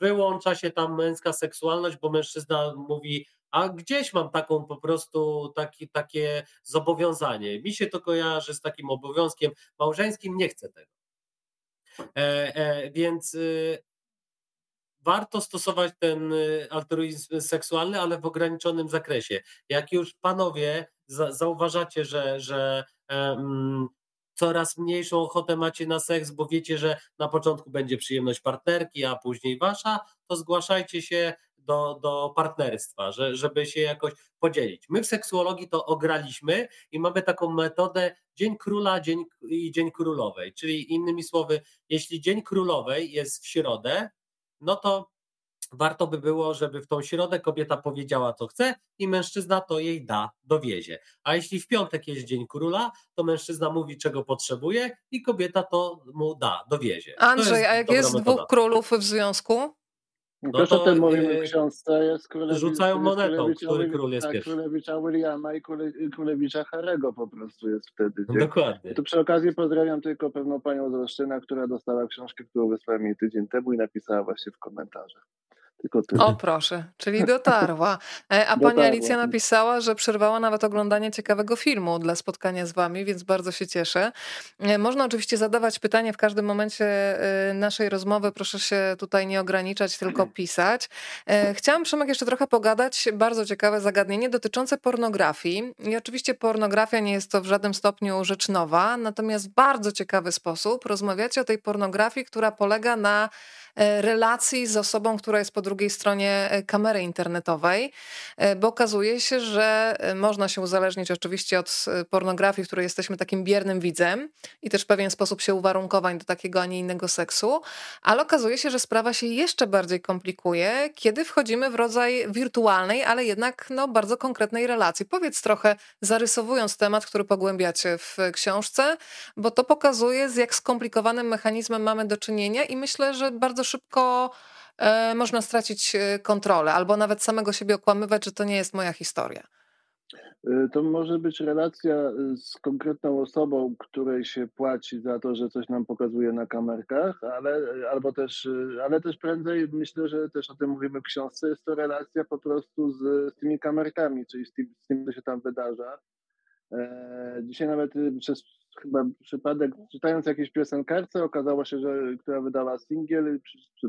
wyłącza się tam męska seksualność, bo mężczyzna mówi, a gdzieś mam taką po prostu taki, takie zobowiązanie. Mi się to kojarzy z takim obowiązkiem małżeńskim, nie chcę tego. E, e, więc y, warto stosować ten y, altruizm seksualny, ale w ograniczonym zakresie. Jak już panowie za, zauważacie, że, że coraz mniejszą ochotę macie na seks, bo wiecie, że na początku będzie przyjemność partnerki, a później wasza, to zgłaszajcie się do, do partnerstwa, że, żeby się jakoś podzielić. My w seksuologii to ograliśmy i mamy taką metodę Dzień Króla dzień, i Dzień Królowej, czyli innymi słowy, jeśli Dzień Królowej jest w środę, no to warto by było, żeby w tą środę kobieta powiedziała, co chce i mężczyzna to jej da, dowiezie. A jeśli w piątek jest Dzień Króla, to mężczyzna mówi, czego potrzebuje i kobieta to mu da, dowiezie. Andrzej, a jak jest metoda. dwóch królów w związku? No Też to, o tym mówimy w książce. Jest Królewicz, rzucają monetą, który król jest tak, pierwszy. Królewicza Williama i Królewicza Harego po prostu jest wtedy. Gdzie? Dokładnie. Tu przy okazji pozdrawiam tylko pewną panią z Roszczyna, która dostała książkę, którą wysłała mi tydzień temu i napisała właśnie w komentarzach. Tylko tyle. O proszę, czyli dotarła. E, a pani Alicja napisała, że przerwała nawet oglądanie ciekawego filmu dla spotkania z wami, więc bardzo się cieszę. E, można oczywiście zadawać pytanie w każdym momencie e, naszej rozmowy. Proszę się tutaj nie ograniczać, tylko [clears throat] pisać. Chciałam, Przemek, jeszcze trochę pogadać. Bardzo ciekawe zagadnienie dotyczące pornografii. I oczywiście pornografia nie jest to w żadnym stopniu rzecz nowa, natomiast w bardzo ciekawy sposób rozmawiacie o tej pornografii, która polega na relacji z osobą, która jest po drugiej stronie e, kamery internetowej, e, bo okazuje się, że można się uzależnić oczywiście od pornografii, w której jesteśmy takim biernym widzem i też w pewien sposób się uwarunkowań do takiego, a nie innego seksu, ale okazuje się, że sprawa się jeszcze bardziej komplikuje, kiedy wchodzimy w rodzaj wirtualnej, ale jednak no, bardzo konkretnej relacji. Powiedz trochę, zarysowując temat, który pogłębiacie w książce, bo to pokazuje, z jak skomplikowanym mechanizmem mamy do czynienia i myślę, że bardzo bardzo szybko e, można stracić e, kontrolę, albo nawet samego siebie okłamywać, że to nie jest moja historia. E, to może być relacja z konkretną osobą, której się płaci za to, że coś nam pokazuje na kamerkach, ale, albo też, ale też prędzej myślę, że też o tym mówimy w książce, jest to relacja po prostu z, z tymi kamerkami, czyli z tym, z tym, co się tam wydarza. Dzisiaj nawet przez chyba przypadek, czytając jakieś piosenkarce, okazało się, że która wydała singiel,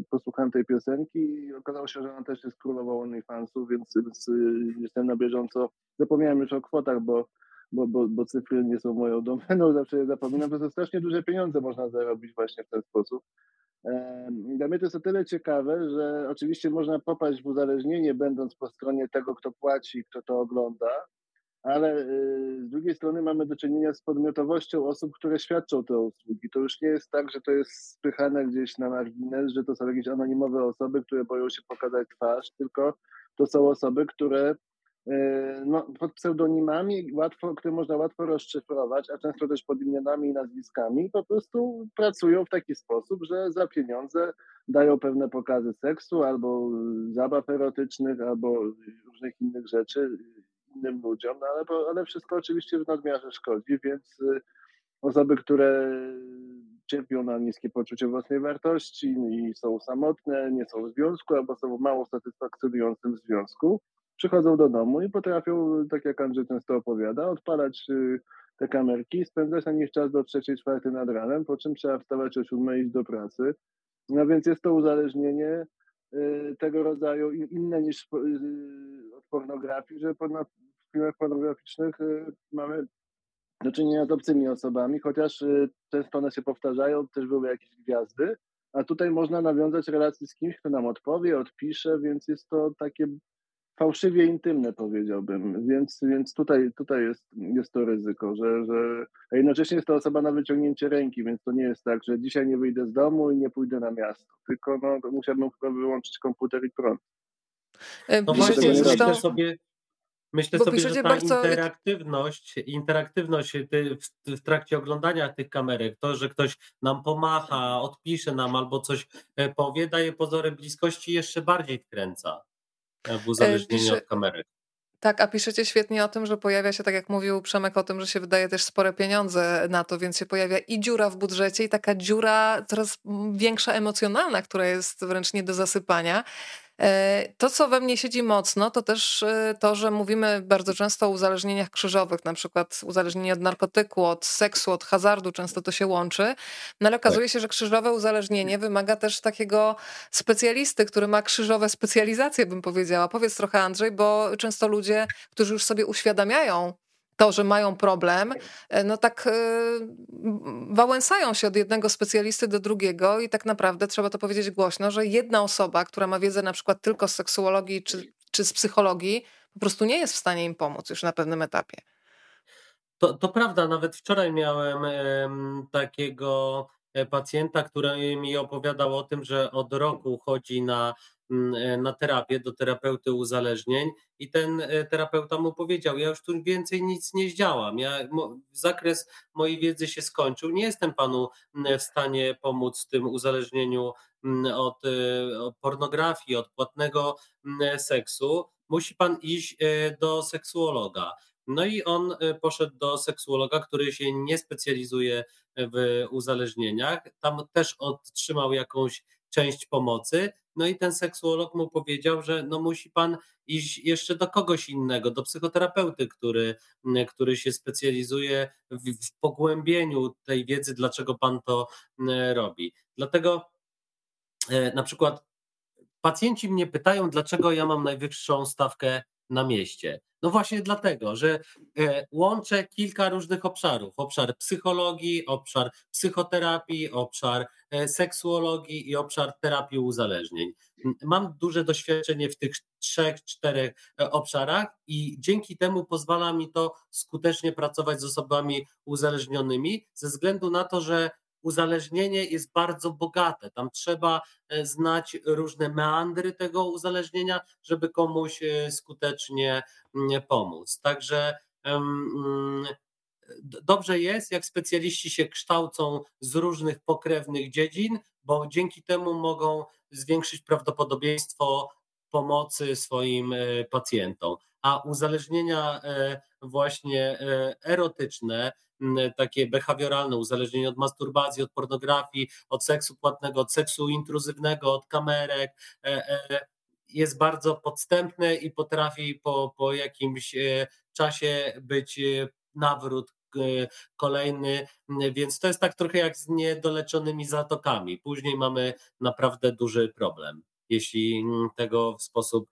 posłuchałem tej piosenki i okazało się, że ona też jest królową OnlyFansów, więc, więc y, jestem na bieżąco. Zapomniałem już o kwotach, bo, bo, bo, bo cyfry nie są moją domeną, [laughs] zawsze je zapominam, bo to strasznie duże pieniądze można zarobić właśnie w ten sposób. Dla mnie to jest o tyle ciekawe, że oczywiście można popaść w uzależnienie, będąc po stronie tego, kto płaci, kto to ogląda, ale y, z drugiej strony mamy do czynienia z podmiotowością osób, które świadczą te usługi. To już nie jest tak, że to jest spychane gdzieś na margines, że to są jakieś anonimowe osoby, które boją się pokazać twarz, tylko to są osoby, które y, no, pod pseudonimami, łatwo, które można łatwo rozszyfrować, a często też pod imionami i nazwiskami, po prostu pracują w taki sposób, że za pieniądze dają pewne pokazy seksu albo zabaw erotycznych, albo różnych innych rzeczy innym ludziom, no ale, ale wszystko oczywiście w nadmiarze szkodzi, więc y, osoby, które cierpią na niskie poczucie własnej wartości i są samotne, nie są w związku albo są w mało satysfakcjonującym związku, przychodzą do domu i potrafią, tak jak Andrzej często opowiada, odpalać y, te kamerki, spędzać na nich czas do trzeciej, czwartej nad ranem, po czym trzeba wstawać o siódmej i iść do pracy. No więc jest to uzależnienie tego rodzaju inne niż od pornografii, że w filmach pornograficznych y, mamy do czynienia z obcymi osobami, chociaż y, często one się powtarzają, też były jakieś gwiazdy, a tutaj można nawiązać relacje z kimś, kto nam odpowie, odpisze, więc jest to takie fałszywie intymne, powiedziałbym. Więc, więc tutaj, tutaj jest, jest to ryzyko, że, że a jednocześnie jest to osoba na wyciągnięcie ręki, więc to nie jest tak, że dzisiaj nie wyjdę z domu i nie pójdę na miasto, tylko no, musiałbym chyba wyłączyć komputer i prąd. E, no właśnie, myślę sobie, Myślę Bo sobie, że ta bardzo... interaktywność, interaktywność w, w, trakcie oglądania tych kamerek, to, że ktoś nam pomacha, odpisze nam albo coś e, powie, daje pozory bliskości jeszcze bardziej wkręca w uzależnieniu Pisze... od kamerek. Tak, a piszecie świetnie o tym, że pojawia się, tak jak mówił Przemek o tym, że się wydaje też spore pieniądze na to, więc się pojawia i dziura w budżecie, i taka dziura coraz większa emocjonalna, która jest wręcz nie do zasypania. E, to, co we mnie siedzi mocno, to też e, to, że mówimy bardzo często o uzależnieniach krzyżowych, na przykład uzależnienie od narkotyku, od seksu, od hazardu, często to się łączy. No ale okazuje tak. się, że krzyżowe uzależnienie wymaga też takiego specjalisty, który ma krzyżowe specjalizacje, bym powiedziała. Powiedz trochę, Andrzej, bo często ludzie, którzy już sobie uświadamiają, to, że mają problem, e, no tak e, wałęsają się od jednego specjalisty do drugiego i tak naprawdę trzeba to powiedzieć głośno, że jedna osoba, która ma wiedzę na przykład tylko z seksuologii czy, czy z psychologii, po prostu nie jest w stanie im pomóc już na pewnym etapie. To, to prawda, nawet wczoraj miałem takiego e, pacjenta, który mi opowiadał o tym, że od roku chodzi na na terapię do terapeuty uzależnień i ten e, terapeuta mu powiedział: Ja już tu więcej nic nie zdziałam. Ja, zakres mojej wiedzy się skończył. Nie jestem panu mm, w stanie pomóc w tym uzależnieniu mm, od, e, od pornografii, od płatnego seksu. Musi pan iść do seksuologa. No i on poszedł do seksuologa, który się nie specjalizuje w uzależnieniach. Tam też otrzymał jakąś część pomocy. No i ten seksuolog mu powiedział, że no musi pan iść jeszcze do kogoś innego, do psychoterapeuty, który, który się specjalizuje w, w pogłębieniu tej wiedzy, dlaczego pan to robi. Dlatego e, na przykład pacjenci mnie pytają, dlaczego ja mam najwyższą stawkę na mieście. No właśnie dlatego, że e, łączę kilka różnych obszarów. Obszar psychologii, obszar psychoterapii, obszar e, seksuologii i obszar terapii uzależnień. Mam duże doświadczenie w tych trzech, czterech e, obszarach i dzięki temu pozwala mi to skutecznie pracować z osobami uzależnionymi, ze względu na to, że uzależnienie jest bardzo bogate. Tam trzeba e, znać różne meandry tego uzależnienia, żeby komuś e, skutecznie mm, pomóc. Także mm, dobrze jest, jak specjaliści się kształcą z różnych pokrewnych dziedzin, bo dzięki temu mogą zwiększyć prawdopodobieństwo pomocy swoim e, pacjentom. A uzależnienia właśnie erotyczne takie behawioralne, uzależnienie od masturbacji, od pornografii, od seksu płatnego, od seksu intruzywnego, od kamerek, e, e, jest bardzo podstępne i potrafi po, po jakimś e, czasie być nawrót kolejny, więc to jest tak trochę jak z niedoleczonymi zatokami. Później mamy naprawdę duży problem, jeśli tego w sposób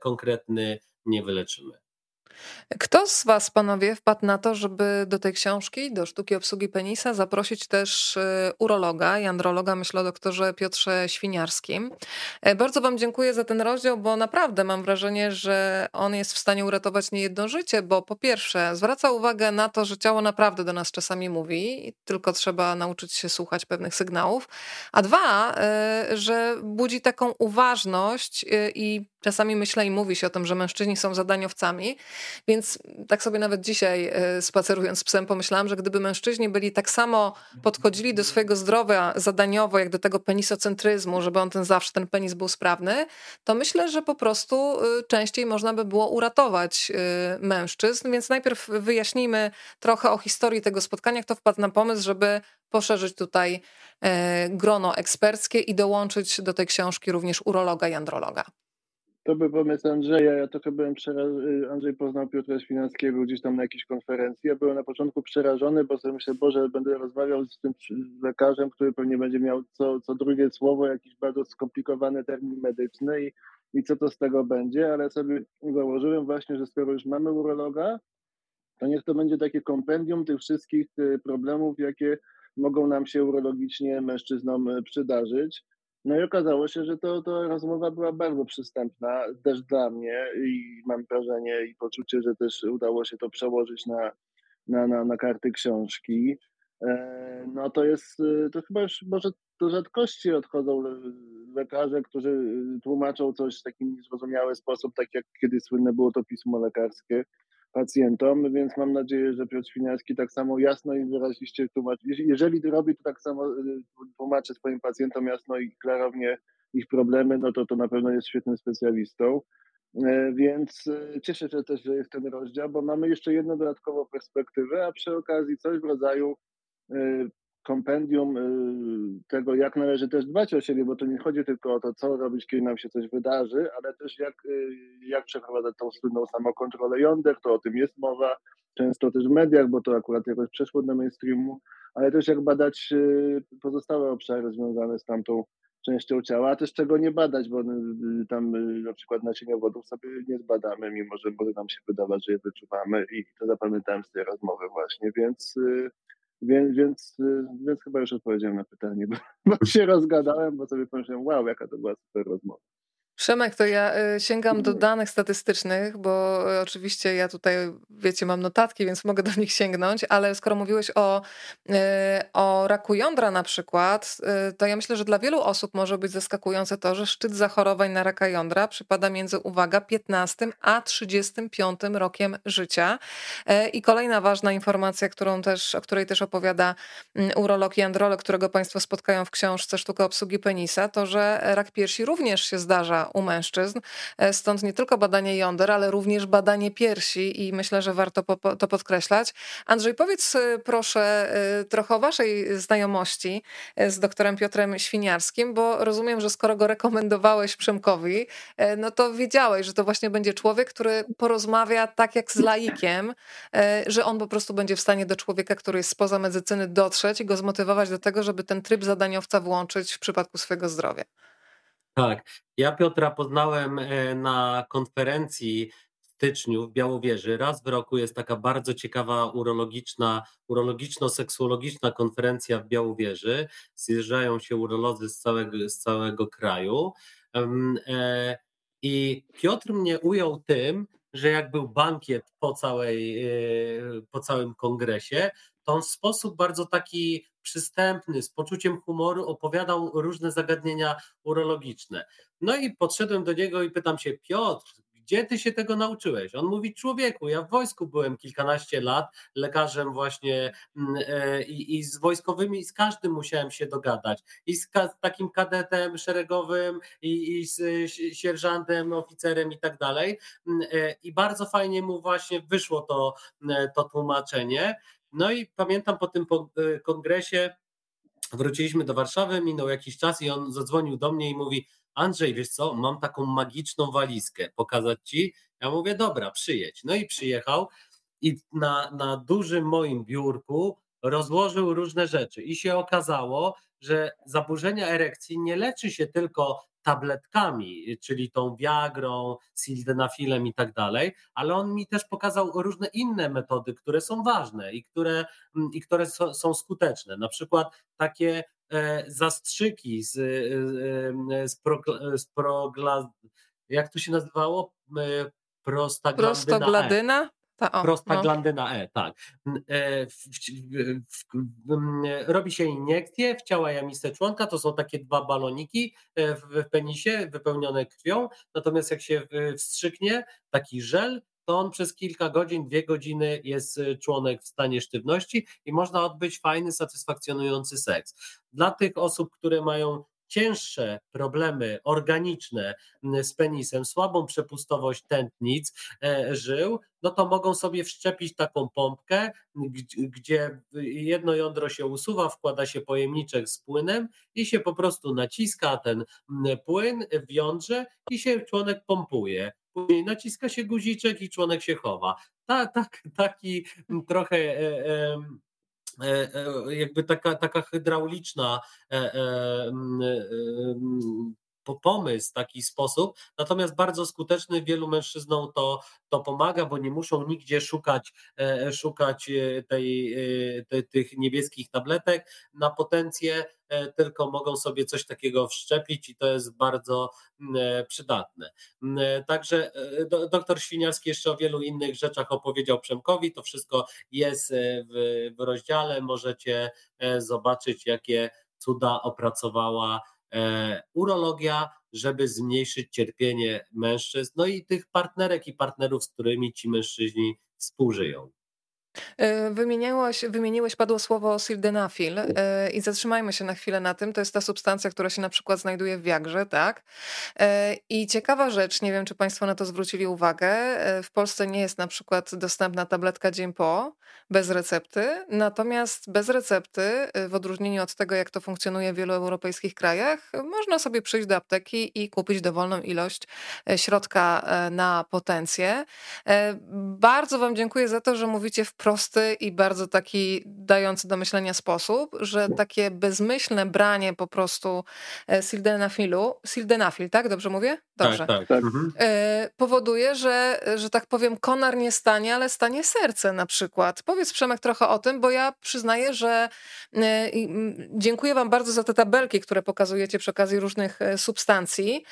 konkretny nie wyleczymy. Kto z Was, panowie, wpadł na to, żeby do tej książki, do sztuki obsługi penisa, zaprosić też e, urologa i androloga, myślę o doktorze Piotrze Świniarskim. E, bardzo Wam dziękuję za ten rozdział, bo naprawdę mam wrażenie, że on jest w stanie uratować niejedno życie, bo po pierwsze zwraca uwagę na to, że ciało naprawdę do nas czasami mówi, tylko trzeba nauczyć się słuchać pewnych sygnałów, a dwa, e, że budzi taką uważność i czasami myślę i mówi się o tym, że mężczyźni są zadaniowcami, więc tak sobie nawet dzisiaj e, spacerując z psem pomyślałam, że gdyby mężczyźni byli tak samo podchodzili do swojego zdrowia zadaniowo, jak do tego penisocentryzmu, żeby on ten zawsze, ten penis był sprawny, to myślę, że po prostu e, częściej można by było uratować e, mężczyzn. Więc najpierw wyjaśnijmy trochę o historii tego spotkania, kto wpadł na pomysł, żeby poszerzyć tutaj grono eksperckie i dołączyć do tej książki również urologa i androloga. To był pomysł Andrzeja. Ja trochę byłem przerażony. Andrzej poznał Piotra Świnackiego gdzieś tam na jakiejś konferencji. Ja byłem na początku przerażony, bo sobie myślę, Boże, będę rozmawiał z tym lekarzem, który pewnie będzie miał co, co drugie słowo, jakiś bardzo skomplikowany termin medyczny i, i co to z tego będzie, ale sobie założyłem właśnie, że skoro już mamy urologa, to niech to będzie takie kompendium tych wszystkich y, problemów, jakie mogą nam się urologicznie mężczyznom y, przydarzyć. No i okazało się, że to, to rozmowa była bardzo przystępna też dla mnie i mam wrażenie i poczucie, że też udało się to przełożyć na, na, na, na karty książki. E, no to jest, e, to chyba już może do rzadkości odchodzą lekarze, którzy tłumaczą coś w taki niezrozumiały sposób, tak jak kiedyś słynne było to pismo lekarskie pacjentom, więc mam nadzieję, że Piotr Świniarski tak samo jasno i wyraziście tłumaczy. Jeżeli robi to tak samo, y, tłumaczy swoim pacjentom jasno i klarownie ich problemy, no to to na pewno jest świetnym specjalistą. E, więc e, cieszę się też, że jest ten rozdział, bo mamy jeszcze jedną dodatkową perspektywę, a przy okazji coś w rodzaju e, kompendium y, tego, jak należy też dbać o siebie, bo to nie chodzi tylko o to, co robić, kiedy nam się coś wydarzy, ale też jak, y, jak przeprowadzać tą słynną samokontrolę. Jąder, to o tym jest mowa, często też w mediach, bo to akurat jakoś przeszło do mainstreamu, ale też jak badać y, pozostałe obszary związane z tamtą częścią ciała, a też czego nie badać, bo tam na przykład naczyniowodów sobie nie zbadamy, mimo że może nam się wydawać, że je wyczuwamy i to zapamiętałem z tej rozmowy właśnie, więc więc, więc, więc chyba już odpowiedziałem na pytanie, bo, bo się rozgadałem, bo sobie pomyślałem, wow, jaka to była super rozmowa. Przemek, to ja y, sięgam do danych statystycznych, bo y, oczywiście ja tutaj, wiecie, mam notatki, więc mogę do nich sięgnąć, ale skoro mówiłeś o, y, o raku jądra na przykład, to ja myślę, że dla wielu osób może być zaskakujące to, że szczyt zachorowań na raka jądra przypada między, uwaga, 15 a 35 rokiem życia. I kolejna ważna informacja, którą też, o której też opowiada mm, urolog i androlog, którego Państwo spotkają w książce Sztuka obsługi penisa, to, że rak piersi również się zdarza u mężczyzn. E, stąd nie tylko badanie jąder, ale również badanie piersi i myślę, że warto to podkreślać. Andrzej, powiedz e, proszę e, trochę o waszej znajomości z doktorem Piotrem Świniarskim, bo rozumiem, że skoro go rekomendowałeś Przemkowi, no to wiedziałeś, że to właśnie będzie człowiek, który porozmawia tak jak z laikiem, że on po prostu będzie w stanie do człowieka, który jest spoza medycyny dotrzeć i go zmotywować do tego, żeby ten tryb zadaniowca włączyć w przypadku swojego zdrowia. Tak. Ja Piotra poznałem e, na konferencji w styczniu w Białowieży. Raz w roku jest taka bardzo ciekawa urologiczna, urologiczno-seksuologiczna konferencja w Białowieży. Zjeżdżają się urolodzy z całego, z całego kraju. E, I Piotr mnie ujął tym, że jak był bankiet po, całej, e, po całym kongresie, to on w sposób bardzo taki przystępny, z poczuciem humoru opowiadał różne zagadnienia urologiczne. No i podszedłem do niego i pytam się, Piotr, gdzie ty się tego nauczyłeś? On mówi, człowieku, ja w wojsku byłem kilkanaście lat, lekarzem właśnie mm, e, i, z wojskowymi, z każdym musiałem się dogadać. I z ka takim kadetem szeregowym, i, i z sierżantem, oficerem i tak dalej. Mm, e, I bardzo fajnie mu właśnie wyszło to, mm, to tłumaczenie. No i pamiętam po tym e, kongresie, wróciliśmy do Warszawy, minął jakiś czas i on zadzwonił do mnie i mówi: Andrzej, wiesz co, mam taką magiczną walizkę, pokazać ci. Ja mówię: Dobra, przyjedź. No i przyjechał i na, na dużym moim biurku rozłożył różne rzeczy i się okazało, że zaburzenia erekcji nie leczy się tylko tabletkami, czyli tą Viagrą, sildenafilem i tak dalej, ale on mi też pokazał różne inne metody, które są ważne i które, mm, i które są skuteczne. Na przykład takie e, zastrzyki z, e, e, z, z jak to się nazywało? Prostaglandyna. Prostagladyna? Ta, o, Prostaglandyna no. E, tak. E, w, w, w, robi się iniekcje w ciała jamiste członka, to są takie dwa baloniki e, w penisie wypełnione krwią, natomiast jak się wstrzyknie taki żel, to on przez kilka godzin, dwie godziny jest e, członek w stanie sztywności i można odbyć fajny, satysfakcjonujący seks. Dla tych osób, które mają cięższe problemy organiczne z penisem, słabą przepustowość tętnic, e, żył, no to mogą sobie wszczepić taką pompkę, gdzie jedno jądro się usuwa, wkłada się pojemniczek z płynem i się po prostu naciska ten płyn w jądrze i się członek pompuje. Później naciska się guziczek i członek się chowa. Ta, tak, taki trochę e, E, e, jakby taka, taka hydrauliczna e, pomysł, taki sposób, natomiast bardzo skuteczny, wielu mężczyznom to, to pomaga, bo nie muszą nigdzie szukać, szukać tej, tej, tych niebieskich tabletek na potencję, tylko mogą sobie coś takiego wszczepić i to jest bardzo przydatne. Także doktor Świniarski jeszcze o wielu innych rzeczach opowiedział Przemkowi, to wszystko jest w, w rozdziale, możecie zobaczyć jakie cuda opracowała E, urologia, żeby zmniejszyć cierpienie mężczyzn, no i tych partnerek i partnerów, z którymi ci mężczyźni współżyją. E, wymieniałeś, wymieniłeś padło słowo sildenafil e, i zatrzymajmy się na chwilę na tym. To jest ta substancja, która się na przykład znajduje w wiagrze, tak? E, I ciekawa rzecz, nie wiem czy Państwo na to zwrócili uwagę, w Polsce nie jest na przykład dostępna tabletka dzień po, bez recepty, natomiast bez recepty, w odróżnieniu od tego, jak to funkcjonuje w wielu europejskich krajach, można sobie przyjść do apteki i kupić dowolną ilość środka na potencję. Bardzo Wam dziękuję za to, że mówicie wprost prosty i bardzo taki dający do myślenia sposób, że takie bezmyślne branie po prostu e, sildenafilu, sildenafil, tak? Dobrze mówię? Dobrze. Tak, tak. tak. Mhm. E, powoduje, że, że tak powiem, konar nie stanie, ale stanie serce na przykład. Powiedz Przemek trochę o tym, bo ja przyznaję, że e, dziękuję wam bardzo za te tabelki, które pokazujecie przy okazji różnych substancji,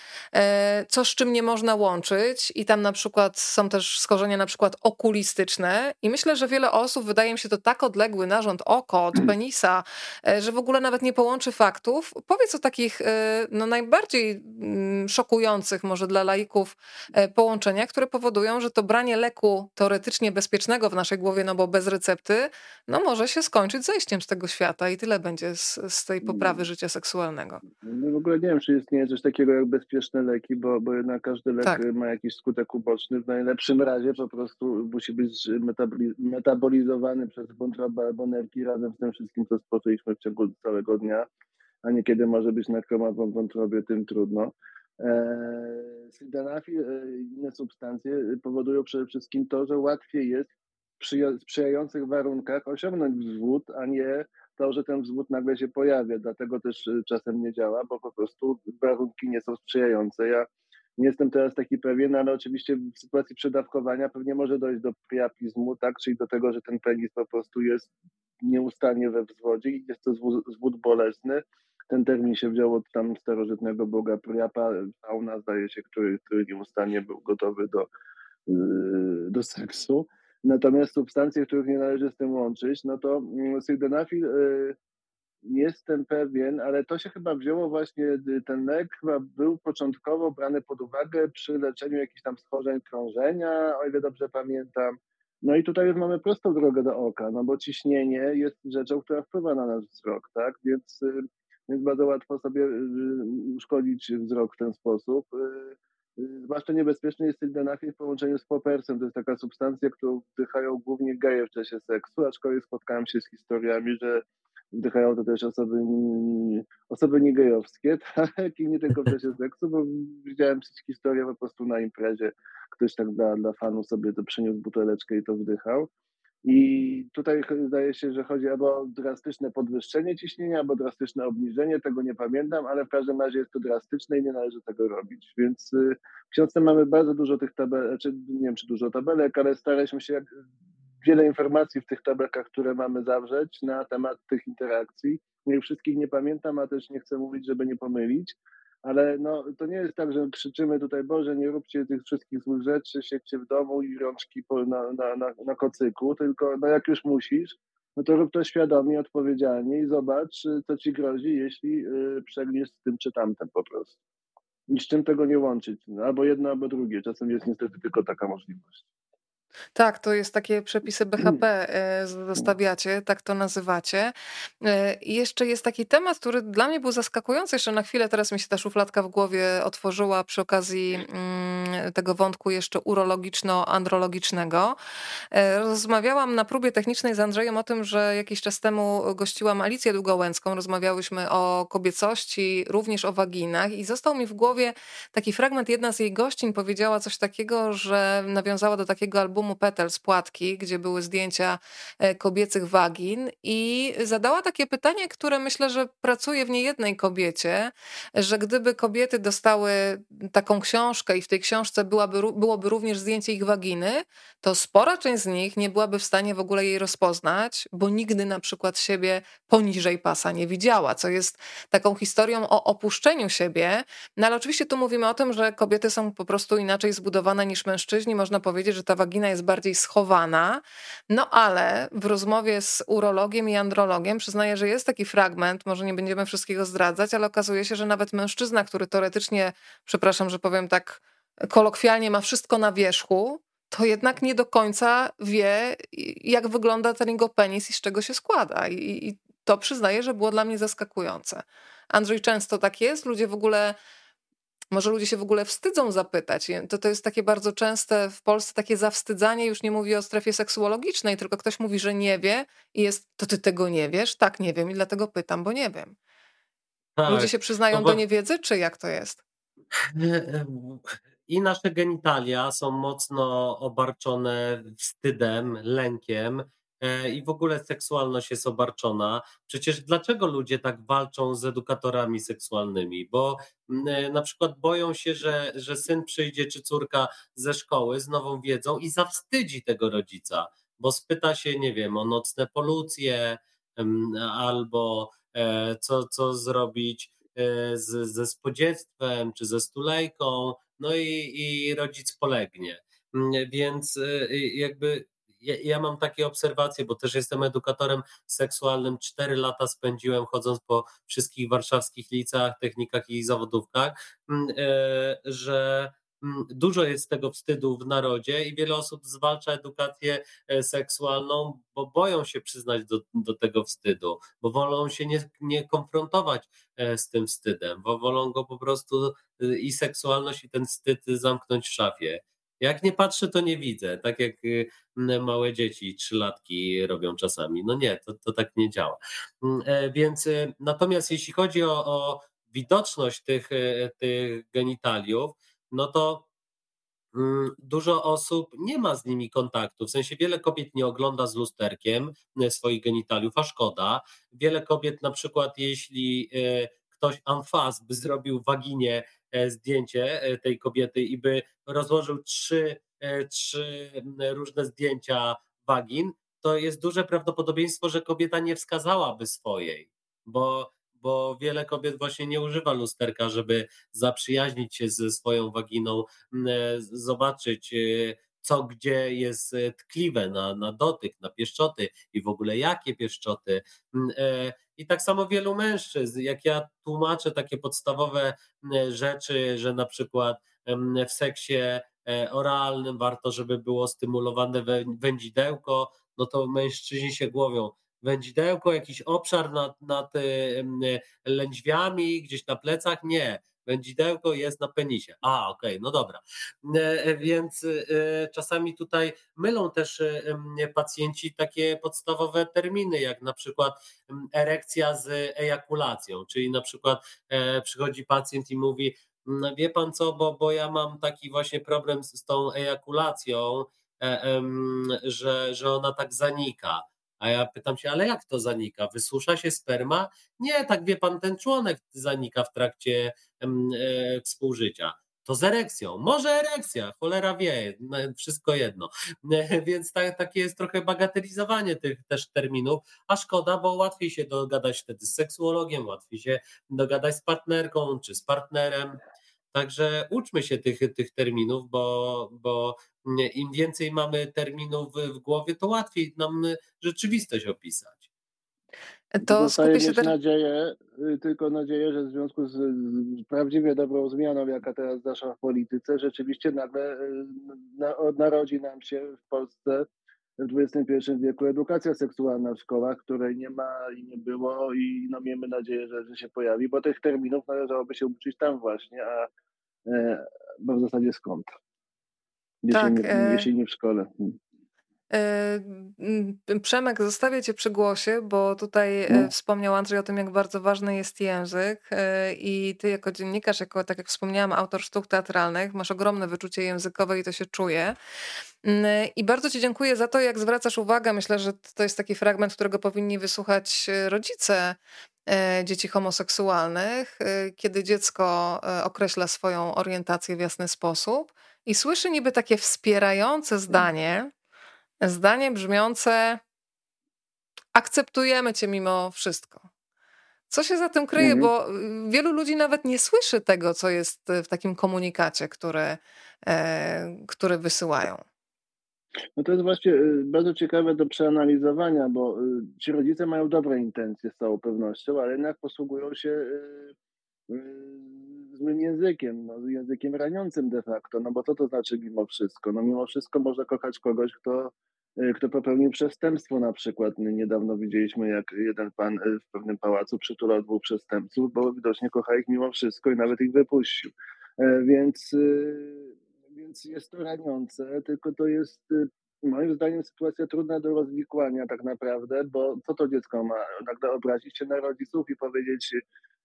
co z czym nie można łączyć i tam na przykład są też skorzenia na przykład okulistyczne i myślę, że wiele osób wydaje mi się to tak odległy narząd oko od penisa, e, że w ogóle nawet nie połączy faktów. Powiedz o takich e, no, najbardziej mm, szokujących może dla laików e, połączeniach, które powodują, że to branie leku teoretycznie bezpiecznego w naszej głowie, no bo bez recepty, no może się skończyć zejściem z tego świata i tyle będzie z, z tej poprawy życia seksualnego. No w ogóle nie wiem, czy istnieje coś takiego jak bezpieczne leki, bo, bo jednak każdy lek tak. ma jakiś skutek uboczny. W najlepszym razie po prostu musi być metabolizowany przez wątrobę albo nerki razem z tym wszystkim, co spożyliśmy w ciągu całego dnia, a nie kiedy może być na kromową wątrobie, tym trudno. Eee, sildenafil e, i inne substancje powodują przede wszystkim to, że łatwiej jest w sprzyjających warunkach osiągnąć wzwód, a nie to, że ten wzwód nagle się pojawia. Dlatego też e, czasem nie działa, bo po prostu warunki nie są sprzyjające. Ja nie jestem teraz taki pewien, ale oczywiście w sytuacji przedawkowania pewnie może dojść do priapizmu, tak? czyli do tego, że ten penis po prostu jest nieustannie we wzwodzie i jest to zwód bolesny. Ten termin się wziął od tam starożytnego boga Priapa, fauna zdaje się, który, który nieustannie był gotowy do, yy, do seksu. Natomiast substancje, których nie należy z tym łączyć, no to mm, sildenafil yy, nie jestem pewien, ale to się chyba wzięło właśnie, y, ten lek chyba był początkowo brany pod uwagę przy leczeniu jakichś tam schorzeń krążenia, o ile dobrze pamiętam. No i tutaj już mamy prostą drogę do oka, no bo ciśnienie jest rzeczą, która wpływa na nasz wzrok, tak? Więc, y, więc bardzo łatwo sobie y, uszkodzić wzrok w ten sposób. Zwłaszcza niebezpieczny jest sildenafil w połączeniu z popersem. To jest taka substancja, którą wdychają głównie geje w czasie seksu, aczkolwiek spotkałem się z historiami, że wdychają to też osoby, osoby niegejowskie, [laughs] tak, i nie tylko w czasie seksu, bo widziałem historię po prostu na imprezie, ktoś tak dla, dla fanu sobie to przyniósł buteleczkę i to wdychał. I tutaj zdaje się, że chodzi albo o drastyczne podwyższenie ciśnienia, albo drastyczne obniżenie, tego nie pamiętam, ale w każdym razie jest to drastyczne i nie należy tego robić. Więc y, w książce mamy bardzo dużo tych tabelek, czy nie wiem czy dużo tabelek, ale staraliśmy się jak wiele informacji w tych tabelkach, które mamy zawrzeć na temat tych interakcji. Nie wszystkich nie pamiętam, a też nie chcę mówić, żeby nie pomylić, ale no, to nie jest tak, że krzyczymy tutaj, Boże, nie róbcie tych wszystkich złych rzeczy, siedźcie w domu i rączki na, na, na, na kocyku, tylko no, jak już musisz, no to rób to świadomie, odpowiedzialnie i zobacz, co ci grozi, jeśli yy, przegniesz z tym czy tamtem po prostu. I z czym tego nie łączyć, no, albo jedno, albo drugie. Czasem jest niestety tylko taka możliwość. Tak, to jest takie przepisy BHP e, zostawiacie, tak to nazywacie. E, I jeszcze jest taki temat, który dla mnie był zaskakujący. Jeszcze na chwilę teraz mi się ta szufladka w głowie otworzyła przy okazji mm, tego wątku jeszcze urologiczno-andrologicznego. E, rozmawiałam na próbie technicznej z Andrzejem o tym, że jakiś czas temu gościłam Alicję Długołęcką. Rozmawiałyśmy o kobiecości, również o waginach i został mi w głowie taki fragment. Jedna z jej gościń powiedziała coś takiego, że nawiązała do takiego albumu albumu Petel z Płatki, gdzie były zdjęcia e, kobiecych wagin i zadała takie pytanie, które myślę, że pracuje w niejednej kobiecie, że gdyby kobiety dostały taką książkę i w tej książce byłaby, byłoby również zdjęcie ich waginy, to spora część z nich nie byłaby w stanie w ogóle jej rozpoznać, bo nigdy na przykład siebie poniżej pasa nie widziała, co jest taką historią o opuszczeniu siebie. No ale oczywiście tu mówimy o tym, że kobiety są po prostu inaczej zbudowane niż mężczyźni. Można powiedzieć, że ta wagina jest bardziej schowana. No ale w rozmowie z urologiem i andrologiem przyznaję, że jest taki fragment, może nie będziemy wszystkiego zdradzać, ale okazuje się, że nawet mężczyzna, który teoretycznie, przepraszam, że powiem tak kolokwialnie, ma wszystko na wierzchu, to jednak nie do końca wie, jak wygląda ten jego penis i z czego się składa. I, i to przyznaję, że było dla mnie zaskakujące. Andrzej, często tak jest? Ludzie w ogóle może ludzie się w ogóle wstydzą zapytać. To, to jest takie bardzo częste w Polsce takie zawstydzanie, już nie mówi o strefie seksuologicznej, tylko ktoś mówi, że nie wie i jest, to ty tego nie wiesz? Tak, nie wiem i dlatego pytam, bo nie wiem. Tak, ludzie się przyznają no bo... do niewiedzy, czy jak to jest? [laughs] I nasze genitalia są mocno obarczone wstydem, lękiem i w ogóle seksualność jest obarczona. Przecież dlaczego ludzie tak walczą z edukatorami seksualnymi? Bo e, na przykład boją się, że, że syn przyjdzie czy córka ze szkoły z nową wiedzą i zawstydzi tego rodzica, bo spyta się, nie wiem, o nocne polucje albo e, co, co zrobić z, ze spodziewstwem czy ze stulejką, no i, i rodzic polegnie. Więc jakby ja, ja, mam takie obserwacje, bo też jestem edukatorem seksualnym. Cztery lata spędziłem chodząc po wszystkich warszawskich liceach, technikach i zawodówkach, mm, e, że mm, dużo jest tego wstydu w narodzie i wiele osób zwalcza edukację e, seksualną, bo boją się przyznać do, do tego wstydu, bo wolą się nie, nie konfrontować e, z tym wstydem, bo wolą go po prostu i seksualność, i ten wstyd zamknąć w szafie. Jak nie patrzę, to nie widzę. Tak jak y, małe dzieci, trzylatki robią czasami. No nie, to, to tak nie działa. Mm, e, więc y, natomiast jeśli chodzi o, o widoczność tych, y, tych genitaliów, no to mm, dużo osób nie ma z nimi kontaktu. W sensie wiele kobiet nie ogląda z lusterkiem swoich genitaliów, a szkoda. Wiele kobiet, na przykład, jeśli ktoś anfas by zrobił waginie zdjęcie e, tej kobiety i by rozłożył trzy, e, trzy różne zdjęcia wagin, to jest duże prawdopodobieństwo, że kobieta nie wskazałaby swojej, bo, bo wiele kobiet właśnie nie używa lusterka, żeby zaprzyjaźnić się ze swoją waginą, zobaczyć co gdzie jest tkliwe na, na dotyk, na pieszczoty i w ogóle jakie pieszczoty. I tak samo wielu mężczyzn, jak ja tłumaczę takie podstawowe rzeczy, że na przykład w seksie e, oralnym warto, żeby było stymulowane wędzidełko, no to mężczyźni się głowią. Wędzidełko, jakiś obszar nad, nad lędźwiami, gdzieś na plecach? Nie Wędzidełko jest na penisie. A, okej, okay, no dobra. E, e, więc e, czasami tutaj mylą też pacjenci takie podstawowe terminy, jak na przykład erekcja z ejakulacją, czyli na przykład przychodzi pacjent i mówi, wie pan co, bo, bo ja mam taki właśnie problem z, z tą ejakulacją, że, że ona tak zanika. A ja pytam się, ale jak to zanika? Wysusza się sperma? Nie, tak wie pan, ten członek zanika w trakcie e, współżycia. To z erekcją. Może erekcja, cholera wie, no, wszystko jedno. Więc tak, takie jest trochę bagatelizowanie tych też terminów, a szkoda, bo łatwiej się dogadać wtedy z seksuologiem, łatwiej się dogadać z partnerką czy z partnerem. Także uczmy się tych, tych terminów, bo, bo im więcej mamy terminów w głowie, to łatwiej nam rzeczywistość opisać. To Zostaje mieć ter... nadzieję, y, tylko nadzieję, że w związku z, z prawdziwie dobrą zmianą, jaka teraz zaszła w polityce, rzeczywiście nagle y, na, narodzi nam się w Polsce w XXI wieku edukacja seksualna w szkołach, której nie ma i nie było i no miejmy nadzieję, że, że się pojawi, bo tych terminów należałoby się uczyć tam właśnie, a e, bo w zasadzie skąd? Jeśli, tak, nie, e, jeśli nie w szkole. Hmm. E, Przemek, zostawię Cię przy głosie, bo tutaj no. wspomniał Andrzej o tym, jak bardzo ważny jest język i Ty jako dziennikarz, jako, tak jak wspomniałam, autor sztuk teatralnych, masz ogromne wyczucie językowe i to się czuje. Mm, I bardzo Ci dziękuję za to, jak zwracasz uwagę. Myślę, że to jest taki fragment, którego powinni wysłuchać rodzice dzieci homoseksualnych, kiedy dziecko określa swoją orientację w jasny sposób i słyszy niby takie wspierające zdanie, zdanie brzmiące: Akceptujemy cię mimo wszystko. Co się za tym kryje? Mhm. Bo y, wielu ludzi nawet nie słyszy tego, co jest w takim komunikacie, który, e, który wysyłają. No to jest właśnie y, bardzo ciekawe do przeanalizowania, bo y, ci rodzice mają dobre intencje z całą pewnością, ale jednak posługują się złym językiem, no, językiem raniącym de facto, no bo co to znaczy mimo wszystko? No mimo wszystko może kochać kogoś, kto, y, kto popełnił przestępstwo na przykład. Niedawno widzieliśmy, jak jeden pan y, w pewnym pałacu przytulał dwóch przestępców, bo widocznie kocha ich mimo wszystko i nawet ich wypuścił. E, więc, y, więc jest to raniące, tylko to jest moim zdaniem sytuacja trudna do rozwikłania tak naprawdę, bo co to dziecko ma? Nagle obrazić się na rodziców i powiedzieć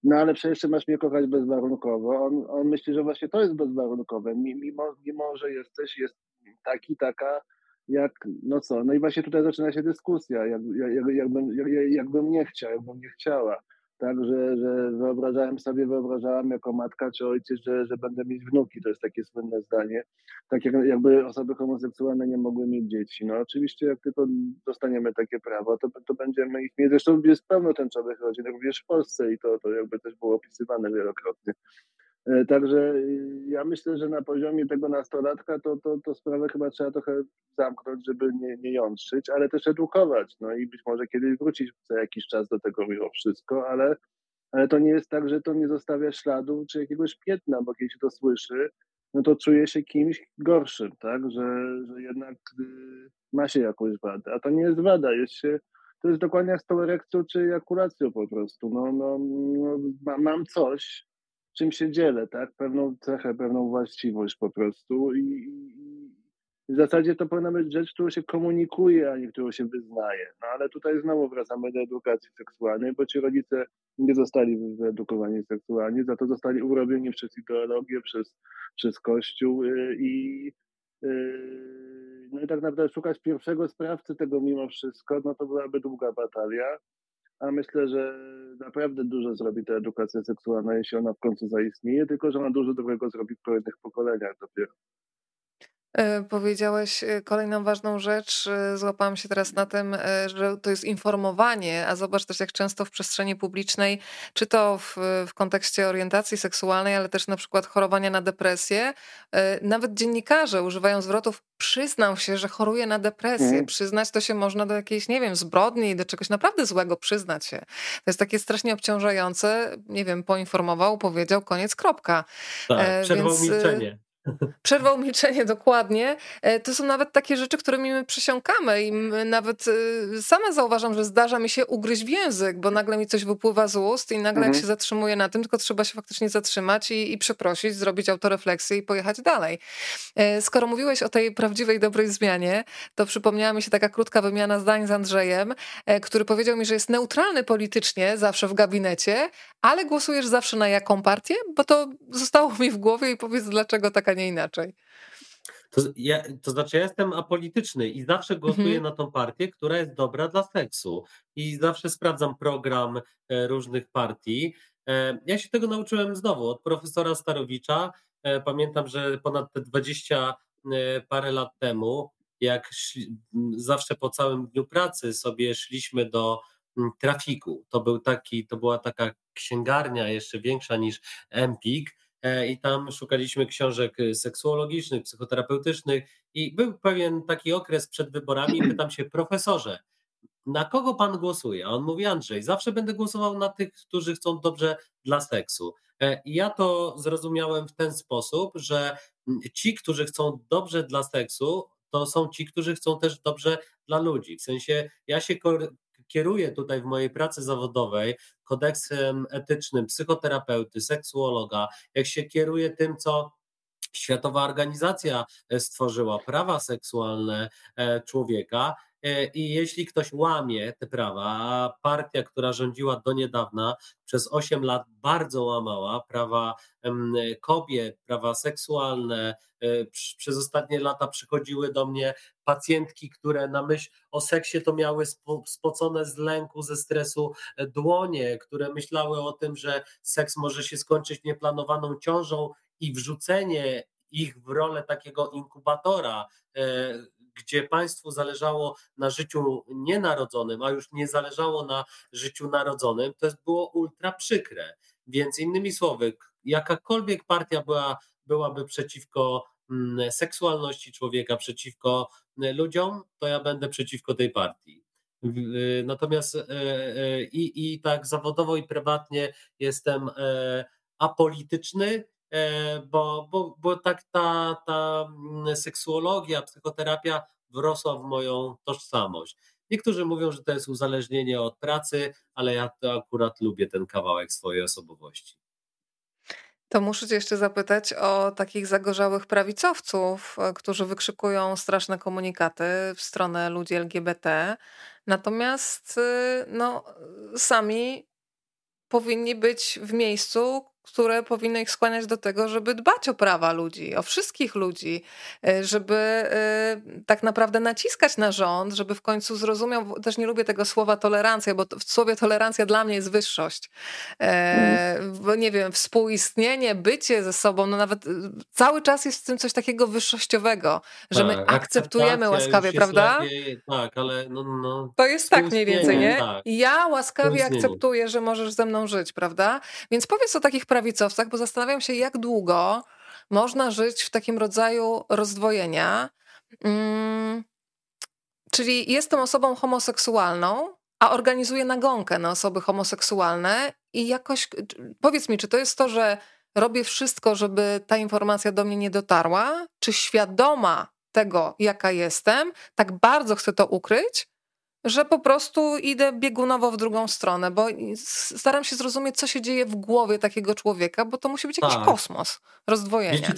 no ale przecież masz mnie kochać bezwarunkowo. On, on myśli, że właśnie to jest bezwarunkowe. Mimo, mimo że jesteś jest taki, taka, jak, no co, no i właśnie tutaj zaczyna się dyskusja, jak, jak, jakbym, jak, jakbym nie chciał, jakbym nie chciała. Tak, że, że wyobrażałem sobie, wyobrażałam jako matka czy ojciec, że, że będę mieć wnuki. To jest takie słynne zdanie. Tak jak, jakby osoby homoseksualne nie mogły mieć dzieci. No oczywiście jak tylko dostaniemy takie prawo, to, to będziemy ich mieć. Zresztą jest pełno tęczowych rodzin również w Polsce i to, to jakby też było opisywane wielokrotnie. E, także y, ja myślę, że na poziomie tego nastolatka to, to, to sprawę chyba trzeba trochę zamknąć, żeby nie, nie jątrzyć, ale też edukować. No i być może kiedyś wrócić za jakiś czas do tego mimo wszystko, ale, ale to nie jest tak, że to nie zostawia śladu czy jakiegoś piętna, bo kiedy się to słyszy, no to czuje się kimś gorszym, tak? Że, że jednak y, ma się jakąś wadę. A to nie jest wada, jest się, to jest dokładnie jak z tą erekcją czy ejakulacją po prostu. No, no, no mam coś, czym się dzielę, tak? Pewną cechę, pewną właściwość po prostu i, i w zasadzie to powinna być rzecz, którą się komunikuje, a nie którą się wyznaje. No ale tutaj znowu wracamy do edukacji seksualnej, bo ci rodzice nie zostali wyedukowani seksualnie, za to zostali urobieni przez ideologię, przez, przez Kościół y, i yy, no i tak naprawdę szukać pierwszego sprawcy tego mimo wszystko, no to byłaby długa batalia a myślę, że naprawdę dużo zrobi ta edukacja seksualna, jeśli ona w końcu zaistnieje, tylko że ona dużo dobrego zrobi w kolejnych pokoleniach dopiero. E, powiedziałeś e, kolejną ważną rzecz. E, złapałam się teraz na tym, że to jest informowanie, a zobacz też, jak często w przestrzeni publicznej, czy to w, w kontekście orientacji seksualnej, ale też na przykład chorowania na depresję, nawet dziennikarze używają zwrotów przyznał się, że choruje na depresję. Mm. Przyznać to się można do jakiejś, nie wiem, zbrodni, do czegoś naprawdę złego przyznać się. To jest takie strasznie obciążające. Nie wiem, poinformował, powiedział, koniec, kropka. Tak, przerwał Więc... milczenie. Przerwał milczenie dokładnie. E, to są nawet takie rzeczy, którymi my przesiąkamy i nawet e, sama zauważam, że zdarza mi się ugryźć w język, bo nagle mi coś wypływa z ust i nagle mhm. jak się zatrzymuję na tym, tylko trzeba się faktycznie zatrzymać i, i przeprosić, zrobić autorefleksję i pojechać dalej. E, skoro mówiłeś o tej prawdziwej, dobrej zmianie, to przypomniała mi się taka krótka wymiana zdań z Andrzejem, który powiedział mi, że jest neutralny politycznie zawsze w gabinecie, ale głosujesz zawsze na jaką partię? Bo to zostało mi w głowie i powiedz, dlaczego taka nie inaczej. To, ja, to znaczy, ja jestem apolityczny i zawsze głosuję mhm. na tą partię, która jest dobra dla seksu. I zawsze sprawdzam program e, różnych partii. E, ja się tego nauczyłem znowu od profesora Starowicza. E, pamiętam, że ponad te 20 parę lat temu, jak szli, zawsze po całym dniu pracy sobie szliśmy do trafiku. To był taki, to była taka księgarnia jeszcze większa niż Empik E, i tam szukaliśmy książek y, seksuologicznych, psychoterapeutycznych i był pewien taki okres przed wyborami [clears throat] pytam się, profesorze, na kogo pan głosuje? A on mówi, Andrzej, zawsze będę głosował na tych, którzy chcą dobrze dla seksu. E, I ja to zrozumiałem w ten sposób, że ci, którzy chcą dobrze dla seksu, to są ci, którzy chcą też dobrze dla ludzi. W sensie ja się kieruję tutaj w mojej pracy zawodowej kodeksem etycznym psychoterapeuty, seksuologa, jak się kieruję tym, co Światowa Organizacja e, stworzyła, prawa seksualne e, człowieka, I jeśli ktoś łamie te prawa, a partia, która rządziła do niedawna przez 8 lat bardzo łamała prawa kobiet, prawa seksualne, e, przez ostatnie lata przychodziły do mnie pacjentki, które na myśl o seksie to miały spocone z lęku, ze stresu e, dłonie, które myślały o tym, że seks może się skończyć nieplanowaną ciążą i wrzucenie ich w rolę takiego inkubatora gdzie państwu zależało na życiu nienarodzonym, a już nie zależało na życiu narodzonym, to było ultra przykre. Więc innymi słowy, jakakolwiek partia była, byłaby przeciwko mm, seksualności człowieka, przeciwko mm, ludziom, to ja będę przeciwko tej partii. Y, natomiast e, i, i tak zawodowo i prywatnie jestem e, apolityczny, bo, bo, bo tak ta, ta mm, seksuologia, psychoterapia wrosła w moją tożsamość. Niektórzy mówią, że to jest uzależnienie od pracy, ale ja to akurat lubię ten kawałek swojej osobowości. To muszę Cię jeszcze zapytać o takich zagorzałych prawicowców, e, którzy wykrzykują straszne komunikaty w stronę ludzi LGBT, natomiast y, no, sami powinni być w miejscu, które powinny ich skłaniać do tego, żeby dbać o prawa ludzi, o wszystkich ludzi, e, żeby e, tak naprawdę naciskać na rząd, żeby w końcu zrozumiał, też nie lubię tego słowa tolerancja, bo w słowie tolerancja dla mnie jest wyższość. Mm. Nie wiem, współistnienie, bycie ze sobą, no nawet cały czas jest w tym coś takiego wyższościowego, że tak, my akceptujemy łaskawie, prawda? Lepiej, tak, ale no, no, to jest tak mniej więcej, nie? Tak. Ja łaskawie akceptuję, że możesz ze mną żyć, prawda? Więc powiedz o takich prawicowcach, bo zastanawiam się, jak długo można żyć w takim rodzaju rozdwojenia. Hmm, czyli jestem osobą homoseksualną, a organizuję nagonkę na osoby homoseksualne i jakoś powiedz mi, czy to jest to, że robię wszystko, żeby ta informacja do mnie nie dotarła, czy świadoma tego, jaka jestem, tak bardzo chcę to ukryć, że po prostu idę biegunowo w drugą stronę, bo staram się zrozumieć, co się dzieje w głowie takiego człowieka, bo to musi być jakiś tak. kosmos rozdwojenia.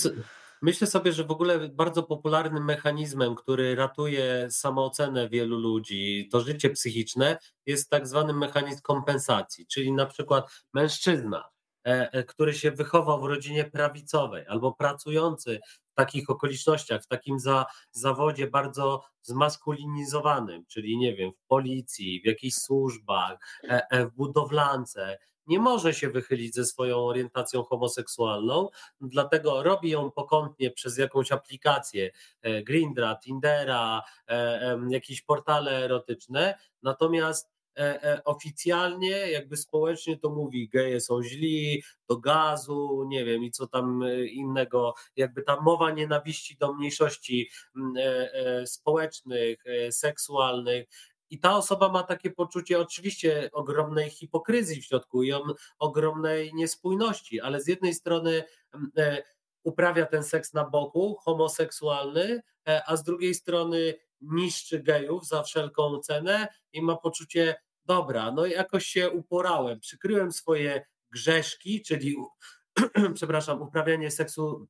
Myślę sobie, że w ogóle bardzo popularnym mechanizmem, który ratuje samoocenę wielu ludzi, to życie psychiczne, jest tak zwany mechanizm kompensacji, czyli na przykład mężczyzna, e, e, który się wychował w rodzinie prawicowej albo pracujący takich okolicznościach, w takim za, zawodzie bardzo zmaskulinizowanym, czyli nie wiem, w policji, w jakichś służbach, e, e, w budowlance, nie może się wychylić ze swoją orientacją homoseksualną, dlatego robi ją pokątnie przez jakąś aplikację e, Grindra, Tindera, jakieś portale erotyczne, natomiast oficjalnie, jakby społecznie to mówi, geje są źli, do gazu, nie wiem, i co tam e, innego, jakby ta mowa nienawiści do mniejszości społecznych, seksualnych. I ta osoba ma takie poczucie oczywiście ogromnej hipokryzji w środku i on, ogromnej niespójności, ale z jednej strony uprawia ten seks na boku, homoseksualny, a z drugiej strony niszczy gejów za wszelką cenę i ma poczucie, dobra, no jakoś się uporałem, przykryłem swoje grzeszki, czyli [clears throat] przepraszam, uprawianie seksu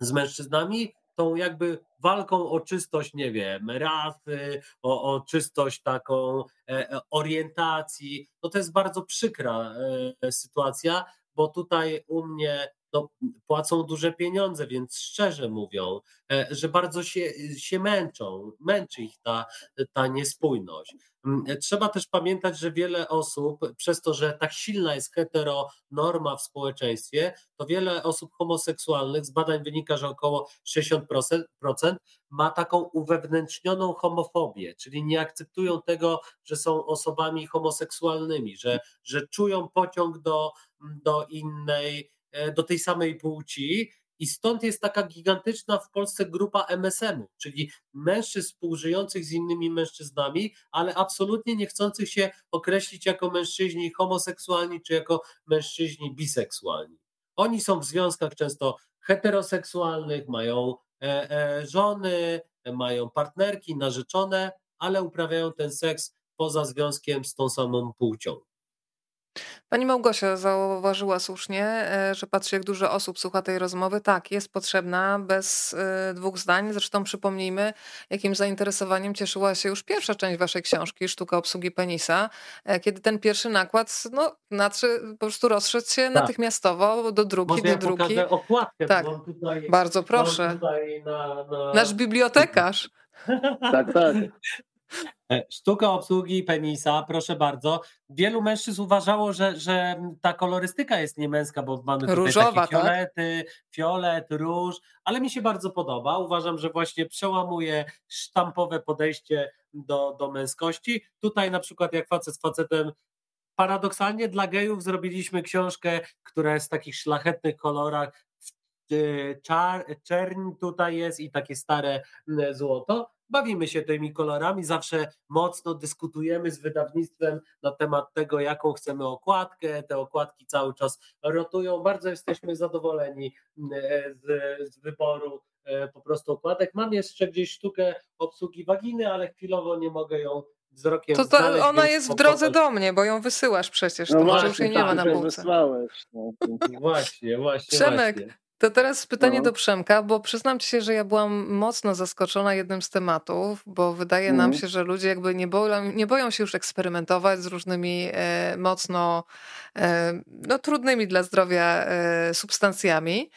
z mężczyznami, tą jakby walką o czystość, nie wiem, rasy, o, o czystość taką e, e orientacji. No to jest bardzo przykra e, sytuacja, bo tutaj u mnie no, płacą duże pieniądze, więc szczerze mówią, e, że bardzo się, się męczą, męczy ich ta, ta niespójność. Mm, trzeba też pamiętać, że wiele osób, przez to, że tak silna jest heteronorma w społeczeństwie, to wiele osób homoseksualnych, z badań wynika, że około 60% ma taką uwewnętrznioną homofobię, czyli nie akceptują tego, że są osobami homoseksualnymi, że, że czują pociąg do, do innej E, do tej samej płci. I stąd jest taka gigantyczna w Polsce grupa MSM-ów, czyli mężczyzn współżyjących z innymi mężczyznami, ale absolutnie nie chcących się określić jako mężczyźni homoseksualni czy jako mężczyźni biseksualni. Oni są w związkach często heteroseksualnych, mają e, e, żony, mają partnerki, narzeczone, ale uprawiają ten seks poza związkiem z tą samą płcią. Pani Małgosia zauważyła słusznie, e, że patrzy, jak dużo osób słucha tej rozmowy. Tak, jest potrzebna, bez e, dwóch zdań. Zresztą przypomnijmy, jakim zainteresowaniem cieszyła się już pierwsza część waszej książki, Sztuka obsługi penisa, e, kiedy ten pierwszy nakład no, natrzy, po prostu rozszedł się tak. natychmiastowo do drugi, Może do drugi. Ja okładkę, tak. tutaj, Bardzo proszę. Na, na... Nasz bibliotekarz. [laughs] tak, tak. E, sztuka obsługi penisa, proszę bardzo. Wielu mężczyzn uważało, że, że ta kolorystyka jest niemęska, bo mamy tutaj Różowa, takie tak? fiolety, tak? fiolet, róż, ale mi się bardzo podoba. Uważam, że właśnie przełamuje sztampowe podejście do, do męskości. Tutaj na przykład jak facet z facetem paradoksalnie dla gejów zrobiliśmy książkę, która jest w takich szlachetnych kolorach, czar, czerń tutaj jest i takie stare złoto bawimy się tymi kolorami, zawsze mocno dyskutujemy z wydawnictwem na temat tego, jaką chcemy okładkę. Te okładki cały czas rotują. Bardzo jesteśmy zadowoleni z, z wyboru e, po prostu okładek. Mam jeszcze gdzieś sztukę obsługi waginy, ale chwilowo nie mogę ją wzrokiem To, to znaleźć, ona jest w drodze do mnie, bo ją wysyłasz przecież, no to właśnie, może już jej nie ma na półce. Wysłałeś, no. Właśnie, właśnie. Przemek, właśnie. To teraz pytanie no. do Przemka, bo przyznam ci się, że ja byłam mocno zaskoczona jednym z tematów, bo wydaje nam mhm. się, że ludzie jakby nie boją, nie boją się już eksperymentować z różnymi e, mocno e, no, trudnymi dla zdrowia e, substancjami.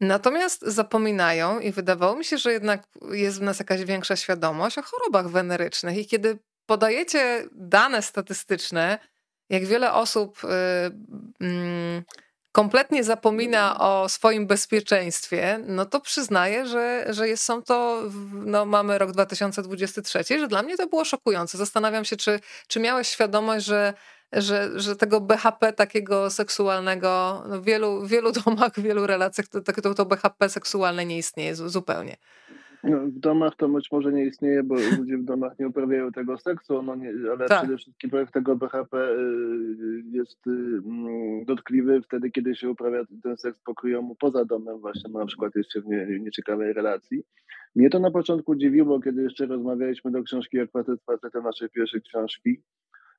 Natomiast zapominają i wydawało mi się, że jednak jest w nas jakaś większa świadomość o chorobach wenerycznych i kiedy podajecie dane statystyczne, jak wiele osób y, mm, kompletnie zapomina o swoim bezpieczeństwie, no to przyznaję, że, że jest, są to, no mamy rok 2023, że dla mnie to było szokujące. Zastanawiam się, czy, czy miałeś świadomość, że że, że tego BHP takiego seksualnego no w wielu, wielu domach, w wielu relacjach to, to, to BHP seksualne nie istnieje zupełnie. No, w domach to być może nie istnieje, bo ludzie w domach nie uprawiają tego seksu, no nie, ale tak. przede wszystkim projekt tego BHP y, jest y, mm, dotkliwy wtedy, kiedy się uprawia ten seks pokryjomu poza domem, właśnie na przykład jeszcze w nie, nieciekawej relacji. Mnie to na początku dziwiło, kiedy jeszcze rozmawialiśmy do książki Jak facet naszej pierwszej książki,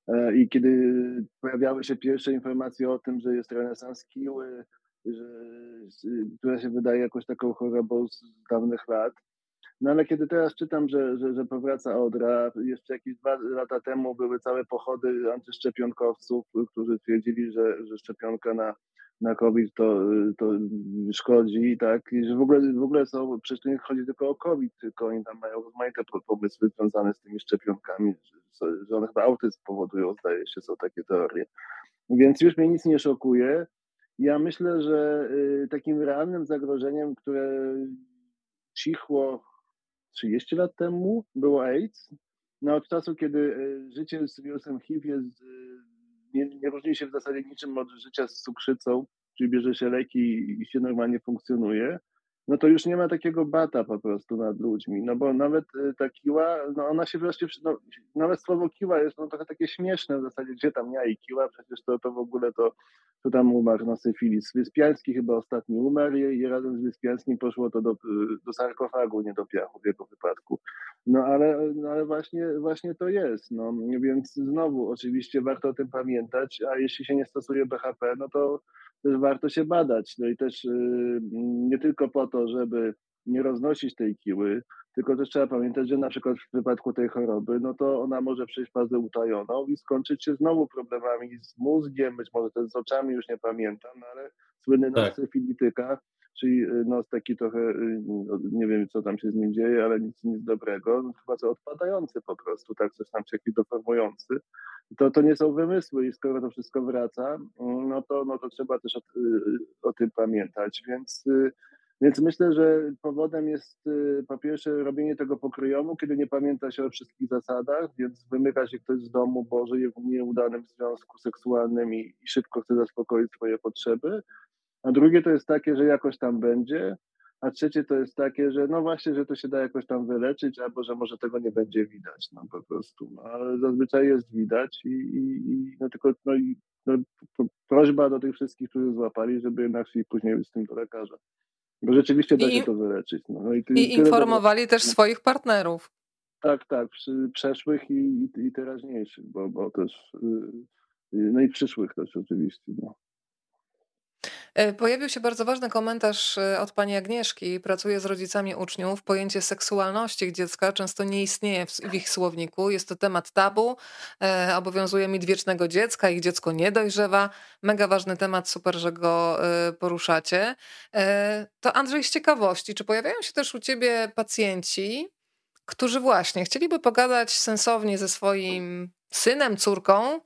E, I kiedy pojawiały się pierwsze informacje o tym, że jest renesans kiły, że, która się wydaje jakąś taką chorobą z dawnych lat. No ale kiedy teraz czytam, że, że, że powraca odra, jeszcze jakieś dwa lata temu były całe pochody antyszczepionkowców, którzy twierdzili, że, że szczepionka na na COVID to, to szkodzi, tak? I że w ogóle, w ogóle są, przecież to nie chodzi tylko o COVID, tylko oni tam mają rozmaite pomysły związane z tymi szczepionkami, że, że one chyba autyzm powodują, zdaje się, są takie teorie. Więc już mnie nic nie szokuje. Ja myślę, że y, takim realnym zagrożeniem, które cichło 30 lat temu, było AIDS. No od czasu, kiedy y, życie z wirusem HIV jest y, nie, nie różni się w zasadzie niczym od życia z cukrzycą, czyli bierze się leki i się normalnie funkcjonuje, no to już nie ma takiego bata po prostu nad ludźmi, no bo nawet y, ta kiła, no ona się wreszcie, no, nawet słowo kiła jest no trochę takie śmieszne w zasadzie, gdzie tam ja i kiła, przecież to, to w ogóle to, to tam umarł na syfilis. Wyspiański chyba ostatni umarł i razem z Wyspiańskim poszło to do, do sarkofagu, nie do piachu w jego wypadku. No ale, no ale właśnie, właśnie to jest, no więc znowu oczywiście warto o tym pamiętać, a jeśli się nie stosuje BHP, no to też warto się badać. No i też y, nie tylko po to, żeby nie roznosić tej kiły, tylko też trzeba pamiętać, że na przykład w przypadku tej choroby, no to ona może przejść fazę utajoną i skończyć się znowu problemami z mózgiem, być może też z oczami, już nie pamiętam, ale słynny tak. Czyli y, nos taki trochę, y, no, nie wiem co tam się z nim dzieje, ale nic, nic dobrego, no, chyba co odpadający po prostu, tak, coś tam się jakiś deformujący to, to nie są wymysły i skoro to wszystko wraca, no to, no to trzeba też o, o tym pamiętać. Więc, więc myślę, że powodem jest po pierwsze robienie tego pokryjomu, kiedy nie pamięta się o wszystkich zasadach, więc wymyka się ktoś z domu, bo żyje w nieudanym związku seksualnym i, i szybko chce zaspokoić swoje potrzeby. A drugie to jest takie, że jakoś tam będzie, a trzecie to jest takie, że no właśnie, że to się da jakoś tam wyleczyć, albo że może tego nie będzie widać, no po prostu. No, ale zazwyczaj jest widać i, i, i no tylko no, i, no, prośba do tych wszystkich, którzy złapali, żeby jednak szli później z tym do lekarza. Bo rzeczywiście da się to wyleczyć. No, no i, I informowali też swoich partnerów. Tak, tak, przeszłych i, i, i teraźniejszych, bo, bo też, y, y, no i przyszłych też oczywiście. No. E, pojawił się bardzo ważny komentarz e, od pani Agnieszki. Pracuje z rodzicami uczniów. Pojęcie seksualności dziecka często nie istnieje w ich słowniku. Jest to temat tabu. E, obowiązuje mit wiecznego dziecka. Ich dziecko nie dojrzewa. Mega ważny temat, super, że go poruszacie. To Andrzej z ciekawości, czy pojawiają się też u ciebie pacjenci, którzy właśnie chcieliby pogadać sensownie ze swoim synem, córką,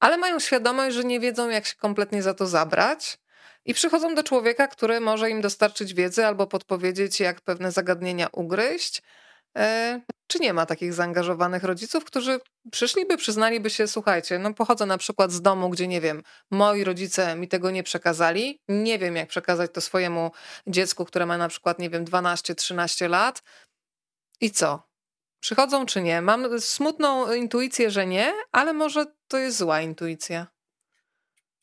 ale mają świadomość, że nie wiedzą, jak się kompletnie za to zabrać i przychodzą do człowieka, który może im dostarczyć wiedzy albo podpowiedzieć, jak pewne zagadnienia ugryźć. E, czy nie ma takich zaangażowanych rodziców, którzy przyszliby, przyznaliby się, słuchajcie, no pochodzę na przykład z domu, gdzie nie wiem, moi rodzice mi tego nie przekazali, nie wiem jak przekazać to swojemu dziecku, które ma na przykład, nie wiem, 12-13 lat. I co? Przychodzą czy nie? Mam smutną intuicję, że nie, ale może to jest zła intuicja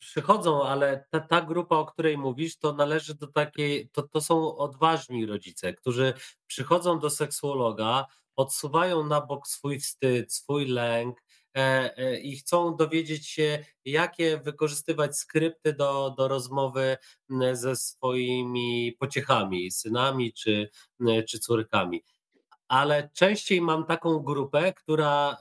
przychodzą, ale ta, ta grupa, o której mówisz, to należy do takiej, to, to są odważni rodzice, którzy przychodzą do seksuologa, odsuwają na bok swój wstyd, swój lęk, i chcą dowiedzieć się, jakie wykorzystywać skrypty do, do rozmowy ze swoimi pociechami, synami czy, czy córkami. Ale częściej mam taką grupę, która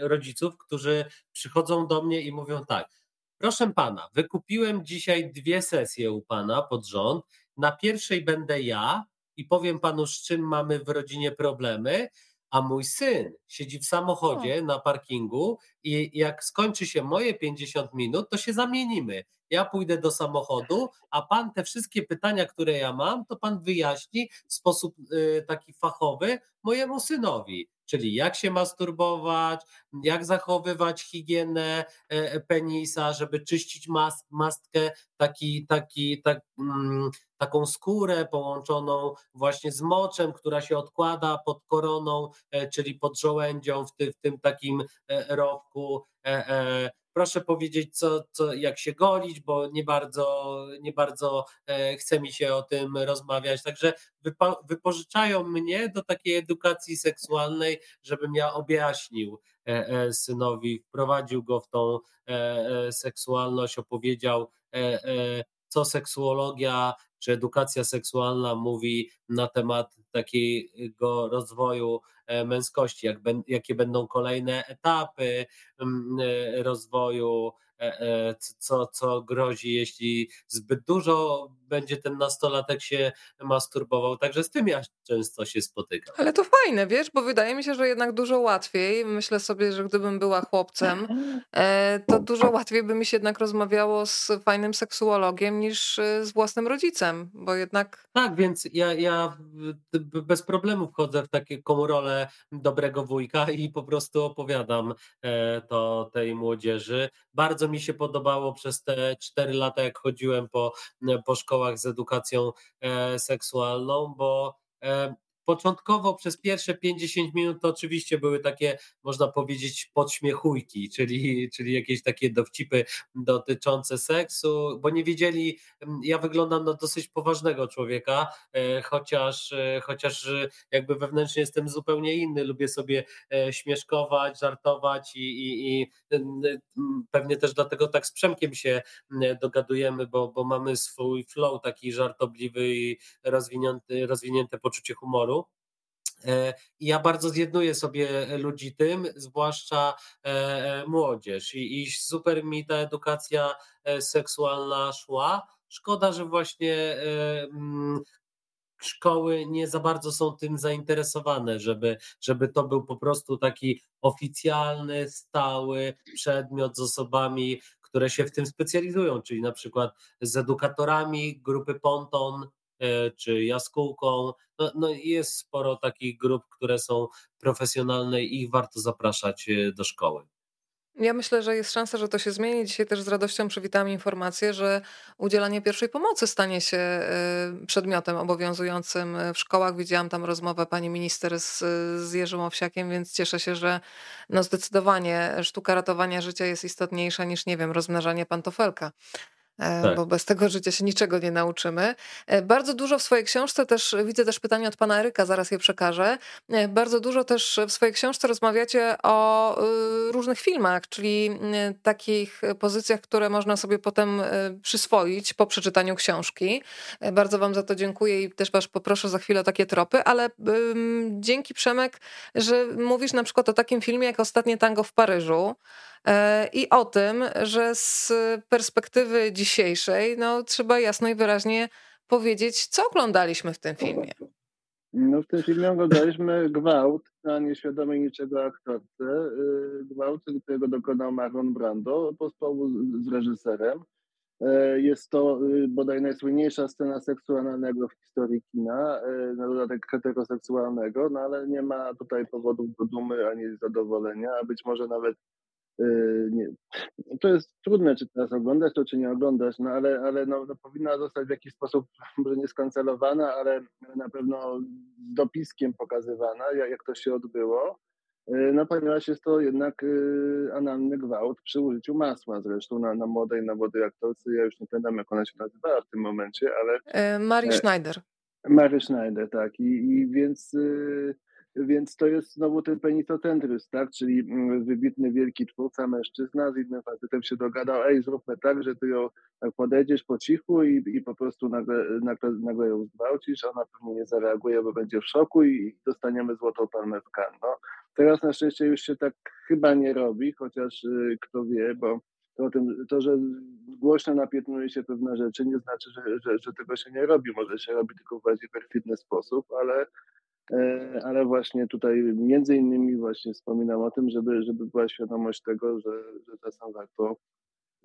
rodziców, którzy przychodzą do mnie i mówią tak: Proszę pana, wykupiłem dzisiaj dwie sesje u pana pod rząd. Na pierwszej będę ja i powiem panu, z czym mamy w rodzinie problemy, a mój syn siedzi w samochodzie na parkingu i jak skończy się moje 50 minut, to się zamienimy. Ja pójdę do samochodu, a pan te wszystkie pytania, które ja mam, to pan wyjaśni w sposób y, taki fachowy mojemu synowi czyli jak się masturbować, jak zachowywać higienę e, e, penisa, żeby czyścić mas mastkę, taki, taki, tak, mm, taką skórę połączoną właśnie z moczem, która się odkłada pod koroną, e, czyli pod żołędzią w, ty, w tym takim rowku proszę powiedzieć, co, co, jak się golić, bo nie bardzo, nie bardzo e, chce mi się o tym rozmawiać. Także wypo, wypożyczają mnie do takiej edukacji seksualnej, żebym ja objaśnił e, e, synowi, wprowadził go w tą seksualność, opowiedział, co seksuologia czy edukacja seksualna mówi na temat takiego rozwoju e, męskości, jak, jakie będą kolejne etapy mm, e, rozwoju, e, co, co grozi, jeśli zbyt dużo będzie ten nastolatek się masturbował. Także z tym ja często się spotykam. Ale to fajne, wiesz, bo wydaje mi się, że jednak dużo łatwiej. Myślę sobie, że gdybym była chłopcem, to dużo łatwiej by mi się jednak rozmawiało z fajnym seksuologiem niż z własnym rodzicem, bo jednak. Tak, więc ja, ja bez problemu wchodzę w taką rolę dobrego wujka i po prostu opowiadam e, to tej młodzieży. Bardzo mi się podobało przez te cztery lata, jak chodziłem po, po szkołach z edukacją e, seksualną, bo e, Początkowo przez pierwsze 50 minut to oczywiście były takie, można powiedzieć, podśmiechujki, czyli, czyli jakieś takie dowcipy dotyczące seksu, bo nie wiedzieli, ja wyglądam na dosyć poważnego człowieka, e, chociaż, e, chociaż jakby wewnętrznie jestem zupełnie inny, lubię sobie e, śmieszkować, żartować i, i, i pewnie też dlatego tak z Przemkiem się dogadujemy, bo, bo mamy swój flow taki żartobliwy i rozwinięty, rozwinięte poczucie humoru. E, I ja bardzo zjednuję sobie ludzi tym, zwłaszcza e, e, młodzież. I, I super mi ta edukacja seksualna szła. Szkoda, że właśnie mm, szkoły nie za bardzo są tym zainteresowane, żeby, żeby to był po prostu taki oficjalny, stały przedmiot z osobami, które się w tym specjalizują, czyli na przykład z edukatorami grupy Ponton, E, czy jaskółką. No, no jest sporo takich grup, które są profesjonalne i ich warto zapraszać e, do szkoły. Ja myślę, że jest szansa, że to się zmieni. Dzisiaj też z radością przywitałam informację, że udzielanie pierwszej pomocy stanie się e, przedmiotem obowiązującym w szkołach. Widziałam tam rozmowę pani minister z, z Jerzym Owsiakiem, więc cieszę się, że no zdecydowanie sztuka ratowania życia jest istotniejsza niż, nie wiem, rozmnażanie pantofelka. E, tak. bo bez tego życia się niczego nie nauczymy. E, bardzo dużo w swojej książce też, widzę też pytanie od pana Eryka, zaraz je przekażę. E, bardzo dużo też w swojej książce rozmawiacie o różnych filmach, czyli takich pozycjach, które można sobie potem przyswoić po przeczytaniu książki. Bardzo wam za to dziękuję i też was poproszę za chwilę o takie tropy, ale dzięki Przemek, że mówisz na przykład o takim filmie jak Ostatnie tango w Paryżu, E, i o tym, że z perspektywy dzisiejszej no, trzeba jasno i wyraźnie powiedzieć, co oglądaliśmy w tym filmie. No, w tym filmie oglądaliśmy gwałt na nieświadomej niczego aktorce. Y, gwałt, którego dokonał Marlon Brando po sporu z reżyserem. E, jest to bodaj najsłynniejsza scena seksualnego w historii kina, e, na dodatek heteroseksualnego, no ale nie ma tutaj powodów do dumy ani zadowolenia, a być może nawet nie, to jest trudne, czy teraz oglądać to, czy nie oglądać, no ale, ale no, no powinna zostać w jakiś sposób, [laughs] może nie skancelowana, ale na pewno z dopiskiem pokazywana, jak, jak to się odbyło. Yy, no ponieważ jest to jednak y, analny gwałt przy użyciu masła zresztą na, na młodej, na młodej aktorce. Ja już nie pamiętam, jak ona się nazywała w tym momencie, ale... Marie Schneider. Mary Schneider, tak. I, i więc... Y, więc to jest znowu ten penisocentryzm, tak? Czyli mm, wybitny wielki twórca mężczyzna z innym facetem się dogadał, ej, zróbmy tak, że ty ją tak podejdziesz po cichu i, i po prostu nagle, nagle, nagle ją zgwałcisz, ona pewnie nie zareaguje, bo będzie w szoku i dostaniemy złotą palmę w kan. No, teraz na szczęście już się tak chyba nie robi, chociaż y, kto wie, bo to, tym, to, że głośno napiętnuje się pewne rzeczy, nie znaczy, że, że, że tego się nie robi. Może się robi tylko w bardziej perfidny sposób, ale, ale właśnie tutaj między innymi właśnie wspominam o tym, żeby, żeby była świadomość tego, że, że czasem warto,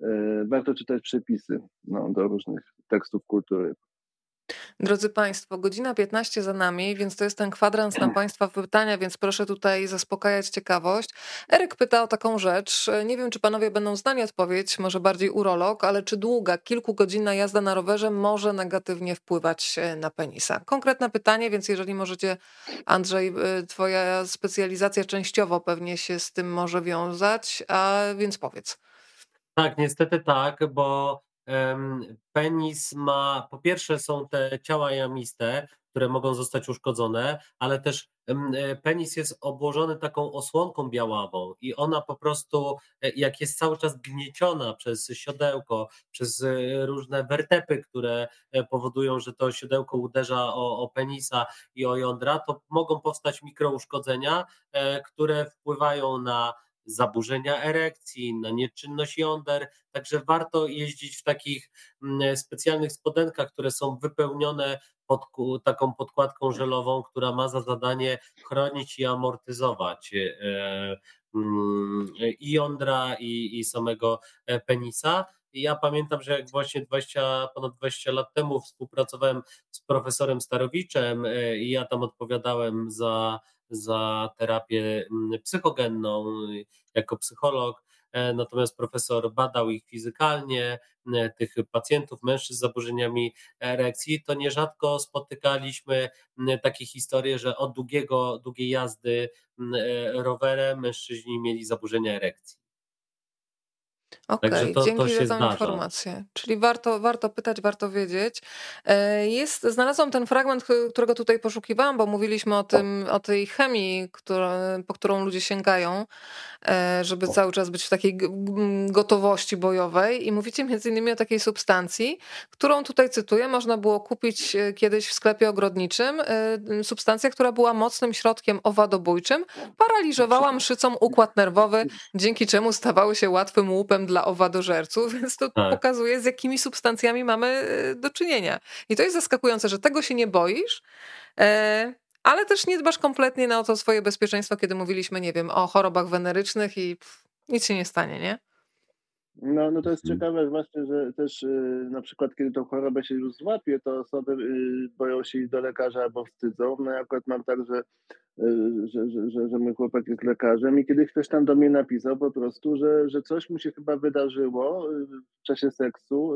e, warto czytać przepisy no, do różnych tekstów kultury. Drodzy Państwo, godzina 15 za nami, więc to jest ten kwadrans na Państwa pytania, więc proszę tutaj zaspokajać ciekawość. Eryk pyta o taką rzecz. Nie wiem, czy Panowie będą znali odpowiedź, może bardziej urolog, ale czy długa, kilkugodzinna jazda na rowerze może negatywnie wpływać e, na penisa? Konkretne pytanie, więc jeżeli możecie, Andrzej, e, Twoja specjalizacja częściowo pewnie się z tym może wiązać, a więc powiedz. Tak, niestety tak, bo Penis ma, po pierwsze są te ciała jamiste, które mogą zostać uszkodzone, ale też e, penis jest obłożony taką osłonką białawą i ona po prostu, e, jak jest cały czas gnieciona przez siodełko, przez e, różne wertepy, które powodują, że to siodełko uderza o, o penisa i o jądra, to mogą powstać mikrouszkodzenia, które wpływają na zaburzenia erekcji, na nieczynność jąder, także warto jeździć w takich mm, specjalnych spodenkach, które są wypełnione pod, taką podkładką żelową, która ma za zadanie chronić i amortyzować e, mm, i jądra, i, i samego e, penisa. Ja pamiętam, że jak właśnie 20, ponad 20 lat temu współpracowałem z profesorem Starowiczem e, i ja tam odpowiadałem za za terapię mm, psychogenną jako psycholog. E, natomiast profesor badał ich fizykalnie, e, tych pacjentów, mężczyzn z zaburzeniami erekcji, to nierzadko spotykaliśmy takie historie, że od długiego, długiej jazdy e, rowerem mężczyźni mieli zaburzenia erekcji. Okej, okay, dzięki to za tą informację. Czyli warto, warto pytać, warto wiedzieć. E, jest, znalazłam ten fragment, którego tutaj poszukiwałam, bo mówiliśmy o tym, o tej chemii, która, po którą ludzie sięgają, e, żeby cały czas być w takiej gotowości bojowej. I mówicie między innymi o takiej substancji, którą tutaj cytuję, można było kupić e, kiedyś w sklepie ogrodniczym. Substancja, która była mocnym środkiem owadobójczym, paraliżowała mszycom układ nerwowy, dzięki czemu stawały się łatwym łupem dla owadożerców, [laughs] więc to tak. pokazuje, z jakimi substancjami mamy e, do czynienia. I to jest zaskakujące, że tego się nie boisz, e, ale też nie dbasz kompletnie na to swoje bezpieczeństwo, kiedy mówiliśmy, nie wiem, o chorobach wenerycznych i pff, nic się nie stanie, nie? No, no to jest mhm. ciekawe właśnie, że też y, na przykład kiedy tą chorobę się już złapie, to osoby y, boją się iść do lekarza albo wstydzą. No ja akurat mam tak, że Y, że, że, że, że mój chłopak jest lekarzem i kiedyś ktoś tam do mnie napisał po prostu, że, że coś mu się chyba wydarzyło w czasie seksu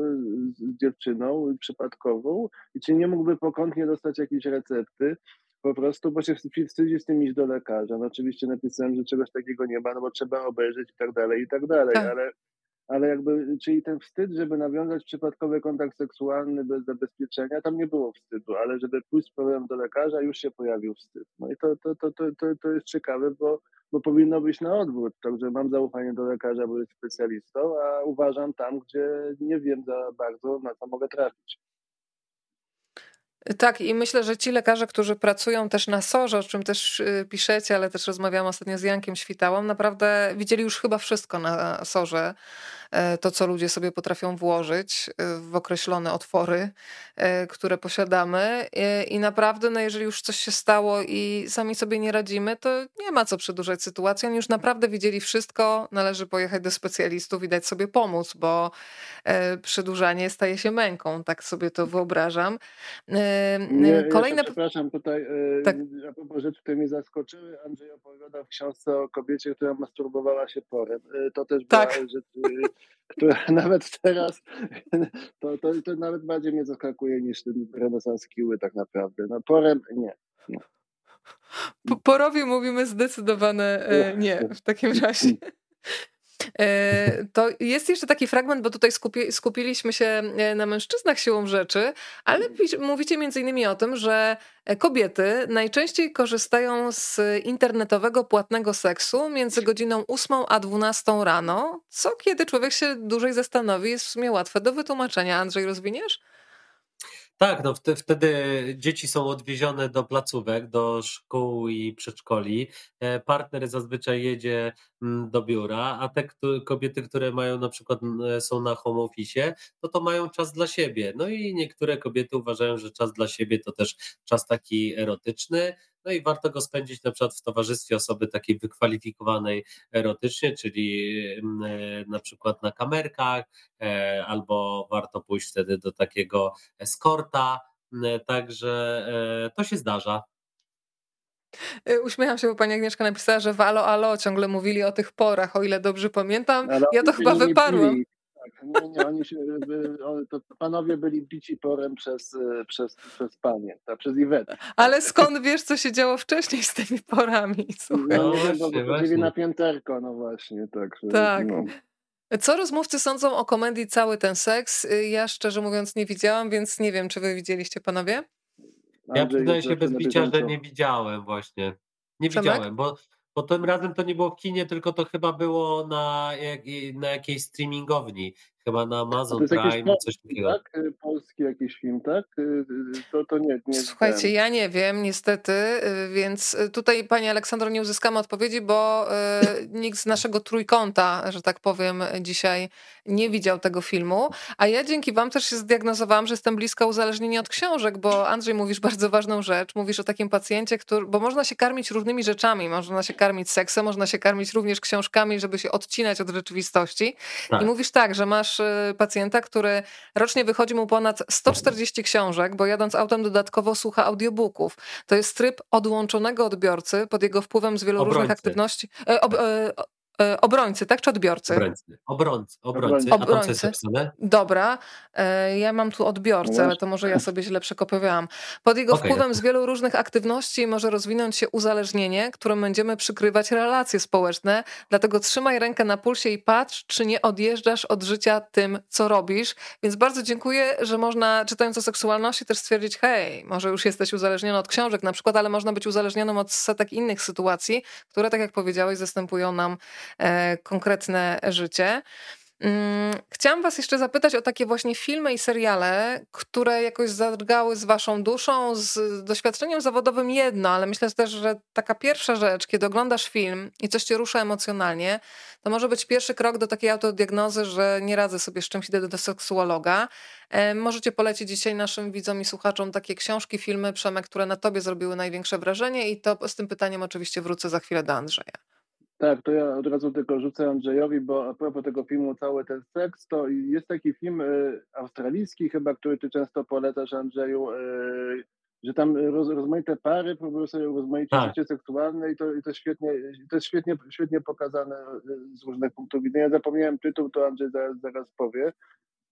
z dziewczyną przypadkową i czy nie mógłby pokątnie dostać jakiejś recepty, po prostu, bo się wstydzi z tym iść do lekarza. No oczywiście napisałem, że czegoś takiego nie ma, no bo trzeba obejrzeć i tak dalej, i tak dalej, tak. ale ale jakby, czyli ten wstyd, żeby nawiązać przypadkowy kontakt seksualny bez zabezpieczenia, tam nie było wstydu, ale żeby pójść z problemem do lekarza, już się pojawił wstyd. No i to, to, to, to, to, to jest ciekawe, bo, bo powinno być na odwrót. Także mam zaufanie do lekarza, bo jest specjalistą, a uważam tam, gdzie nie wiem za bardzo, na co mogę trafić. Tak, i myślę, że ci lekarze, którzy pracują też na SOR-ze, o czym też y, piszecie, ale też rozmawiałam ostatnio z Jankiem Świtałą, naprawdę widzieli już chyba wszystko na SOR-ze. E, to, co ludzie sobie potrafią włożyć e, w określone otwory, e, które posiadamy. I naprawdę, no jeżeli już coś się stało i sami sobie nie radzimy, to nie ma co przedłużać sytuacji. Oni już naprawdę widzieli wszystko, należy pojechać do specjalistów i dać sobie pomóc, bo przedłużanie staje się męką, tak sobie to wyobrażam. Nie, Kolejne... Ja przepraszam, tutaj tak. a propos rzeczy, które mnie zaskoczyły, Andrzej opowiada w książce o kobiecie, która masturbowała się porem. To też tak. była rzecz która [laughs] nawet teraz, to, to, to nawet bardziej mnie zaskakuje niż ten renesans kiły tak naprawdę. No porem nie. Po porowie mówimy zdecydowane e, nie w takim razie. [laughs] E, to jest jeszcze taki fragment, bo tutaj skupi, skupiliśmy się e, na mężczyznach siłą rzeczy, ale mówicie między innymi o tym, że kobiety najczęściej korzystają z internetowego płatnego seksu między godziną 8 a 12 rano, co kiedy człowiek się dłużej zastanowi, jest w sumie łatwe do wytłumaczenia. Andrzej, rozwiniesz? Tak, no wtedy dzieci są odwiezione do placówek, do szkół i przedszkoli. E, partner zazwyczaj jedzie do biura, a te kobiety, które mają na przykład e, są na home office, to to mają czas dla siebie. No i niektóre kobiety uważają, że czas dla siebie to też czas taki erotyczny. No i warto go spędzić na przykład w towarzystwie osoby takiej wykwalifikowanej erotycznie, czyli mm, e, na przykład na kamerkach, e, albo warto pójść wtedy do takiego eskorta. Mm, także e, to się zdarza. Uśmiecham się, bo pani Agnieszka napisała, że w Alo Alo ciągle mówili o tych porach, o ile dobrze pamiętam. Ja to chyba wyparłam. Tak, nie, nie, oni się, to panowie byli bici porem przez, e, przez, przez panie, tak, przez Iwetę. Ale skąd wiesz, co się działo wcześniej z tymi porami? Słuchaj. No, nie bo chodzili na pięterko, no właśnie. Tak. tak. No. Co rozmówcy sądzą o komedii Cały ten seks? Ja szczerze mówiąc nie widziałam, więc nie wiem, czy wy widzieliście, panowie? Ja przyznaję się bez bicia, że nie widziałem właśnie. Nie Przemek? widziałem, bo bo tym razem to nie było w kinie, tylko to chyba było na, na jakiejś streamingowni chyba na Amazon Prime, coś takiego. Tak? Y, polski jakiś film, tak? Y, y, to, to nie, nie Słuchajcie, ja nie wiem niestety, więc tutaj Pani Aleksandro nie uzyskamy odpowiedzi, bo [laughs] nikt z naszego trójkąta, że tak powiem, dzisiaj nie widział tego filmu, a ja dzięki Wam też się zdiagnozowałam, że jestem bliska uzależnienia od książek, bo Andrzej mówisz bardzo ważną rzecz, mówisz o takim pacjencie, który, bo można się karmić różnymi rzeczami, można się karmić seksem, można się karmić również książkami, żeby się odcinać od rzeczywistości tak. i mówisz tak, że masz Pacjenta, który rocznie wychodzi mu ponad 140 książek, bo jadąc autem dodatkowo słucha audiobooków. To jest tryb odłączonego odbiorcy pod jego wpływem z wielu Obrońcy. różnych aktywności. E, ob, E, obrońcy, tak? Czy odbiorcy? Obrońcy. Obrońcy. Obrońcy. obrońcy. Dobra. E, ja mam tu odbiorcę, ale to może ja sobie źle przekopywałam. Pod jego okay, wpływem z wielu różnych aktywności może rozwinąć się uzależnienie, którym będziemy przykrywać relacje społeczne. Dlatego trzymaj rękę na pulsie i patrz, czy nie odjeżdżasz od życia tym, co robisz. Więc bardzo dziękuję, że można, czytając o seksualności, też stwierdzić, hej, może już jesteś uzależniony od książek na przykład, ale można być uzależnionym od setek innych sytuacji, które, tak jak powiedziałeś, zastępują nam E, konkretne życie. Mm, chciałam Was jeszcze zapytać o takie właśnie filmy i seriale, które jakoś zadrgały z Waszą duszą, z doświadczeniem zawodowym jedno, ale myślę też, że taka pierwsza rzecz, kiedy oglądasz film i coś Cię rusza emocjonalnie, to może być pierwszy krok do takiej autodiagnozy, że nie radzę sobie z czymś, idę do seksuologa. E, możecie polecić dzisiaj naszym widzom i słuchaczom takie książki, filmy, Przemek, które na Tobie zrobiły największe wrażenie i to z tym pytaniem oczywiście wrócę za chwilę do Andrzeja. Tak, to ja od razu tylko rzucę Andrzejowi, bo a propos tego filmu Cały ten seks, to jest taki film y, australijski chyba, który ty często polecasz Andrzeju, y, że tam roz, rozmaite pary próbują sobie rozmaite tak. życie seksualne i to, i to świetnie, to jest świetnie, świetnie pokazane y, z różnych punktów widzenia. Ja zapomniałem tytuł, to Andrzej zaraz, zaraz powie.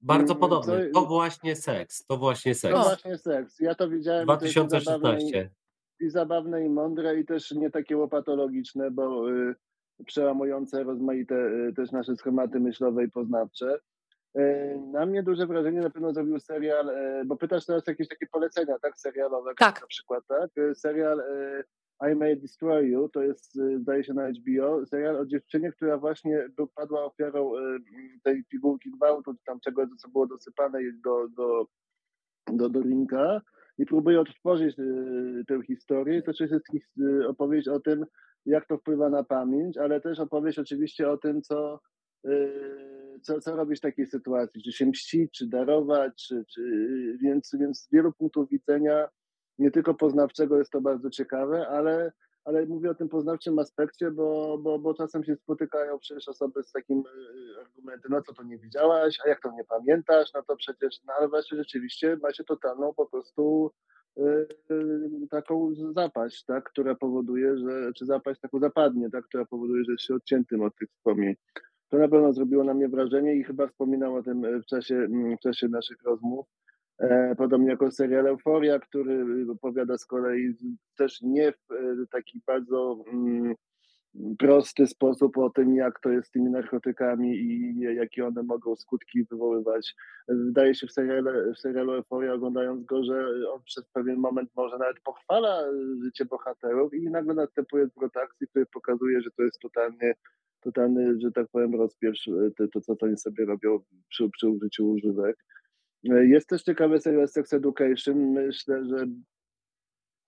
Bardzo mm, podobny. To, właśnie seks. To właśnie seks. To właśnie seks. Ja to widziałem. 2016. I zabawne, i mądre, i też nie takie łopatologiczne, bo przełamujące rozmaite y, też nasze schematy myślowe i poznawcze. Y, na mnie duże wrażenie na pewno zrobił serial, y, bo pytasz teraz jakieś takie polecenia, tak, serialowe, tak. na przykład, tak? Serial I May Destroy You, to jest, zdaje się, na HBO, serial o dziewczynie, która właśnie padła ofiarą tej figurki gwałtu, tam czegoś, co było dosypane do, do, do, do linka i próbuje odtworzyć tę historię. To jest opowieść o tym, jak to wpływa na pamięć, ale też opowieść oczywiście o tym, co, yy, co, co robić w takiej sytuacji, czy się mścić, czy darować, czy, czy, więc, więc z wielu punktów widzenia, nie tylko poznawczego jest to bardzo ciekawe, ale, ale mówię o tym poznawczym aspekcie, bo, bo, bo czasem się spotykają przecież osoby z takim yy, argumentem, no co to nie widziałaś, a jak to nie pamiętasz, no to przecież, no ale właśnie rzeczywiście ma się totalną po prostu Y, taką zapaść, tak, która powoduje, że, czy zapaść taką zapadnie, tak, która powoduje, że jest się odciętym od tych wspomnień. To na pewno zrobiło na mnie wrażenie i chyba wspominał o tym w czasie, mm, w czasie naszych rozmów. E, podobnie jako serial Euforia, który opowiada z kolei też nie w taki bardzo mm, prosty sposób o tym, jak to jest z tymi narkotykami i jakie one mogą skutki wywoływać. Wydaje się w serialu, w serialu Euphoria, oglądając go, że on przez pewien moment może nawet pochwala życie bohaterów i nagle następuje zwrot akcji, który pokazuje, że to jest totalnie totalny, że tak powiem, rozpierz to, to co oni sobie robią przy, przy użyciu używek. Jest też ciekawy serial Sex Education. Myślę, że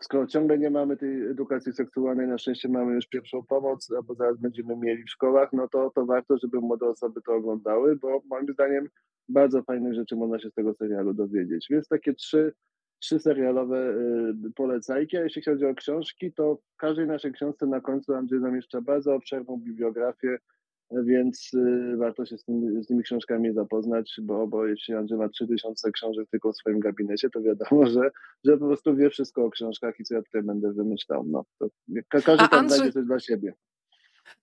skoro ciągle nie mamy tej edukacji seksualnej, na szczęście mamy już pierwszą pomoc, albo zaraz będziemy mieli w szkołach, no to, to warto, żeby młode osoby to oglądały, bo moim zdaniem bardzo fajnych rzeczy można się z tego serialu dowiedzieć. Więc takie trzy, trzy serialowe y, polecajki, a jeśli chodzi o książki, to w każdej naszej książce na końcu Andrzej zamieszcza bardzo obszerną bibliografię więc y, warto się z tymi, z tymi książkami zapoznać, bo, bo jeśli Andrzej ma 3000 książek tylko w swoim gabinecie, to wiadomo, że, że po prostu wie wszystko o książkach i co ja tutaj będę wymyślał. No, to każdy tam Andrzej... znajdzie coś dla siebie.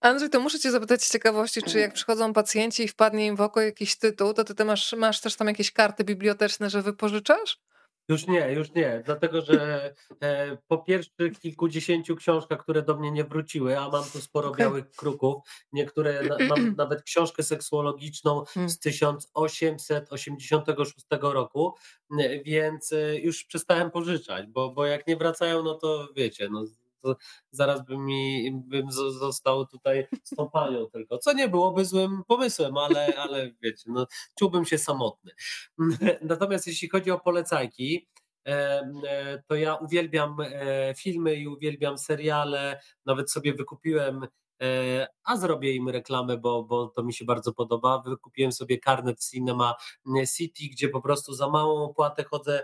Andrzej, to muszę cię zapytać z ciekawości, czy jak przychodzą pacjenci i wpadnie im w oko jakiś tytuł, to ty, ty masz, masz też tam jakieś karty biblioteczne, że wypożyczasz? Już nie, już nie, dlatego że e, po pierwszych kilkudziesięciu książkach, które do mnie nie wróciły, a mam tu sporo okay. białych kruków, niektóre, na, [clears throat] mam nawet książkę seksuologiczną hmm. z 1886 roku, więc e, już przestałem pożyczać, bo, bo jak nie wracają, no to wiecie, no to zaraz bym, mi, bym został tutaj z tą panią tylko, co nie byłoby złym pomysłem, ale, ale wiecie, no, czułbym się samotny. [laughs] Natomiast jeśli chodzi o polecajki, e, to ja uwielbiam e, filmy i uwielbiam seriale, nawet sobie wykupiłem e, a zrobię im reklamę, bo, bo to mi się bardzo podoba. Wykupiłem sobie karnet Cinema City, gdzie po prostu za małą opłatę chodzę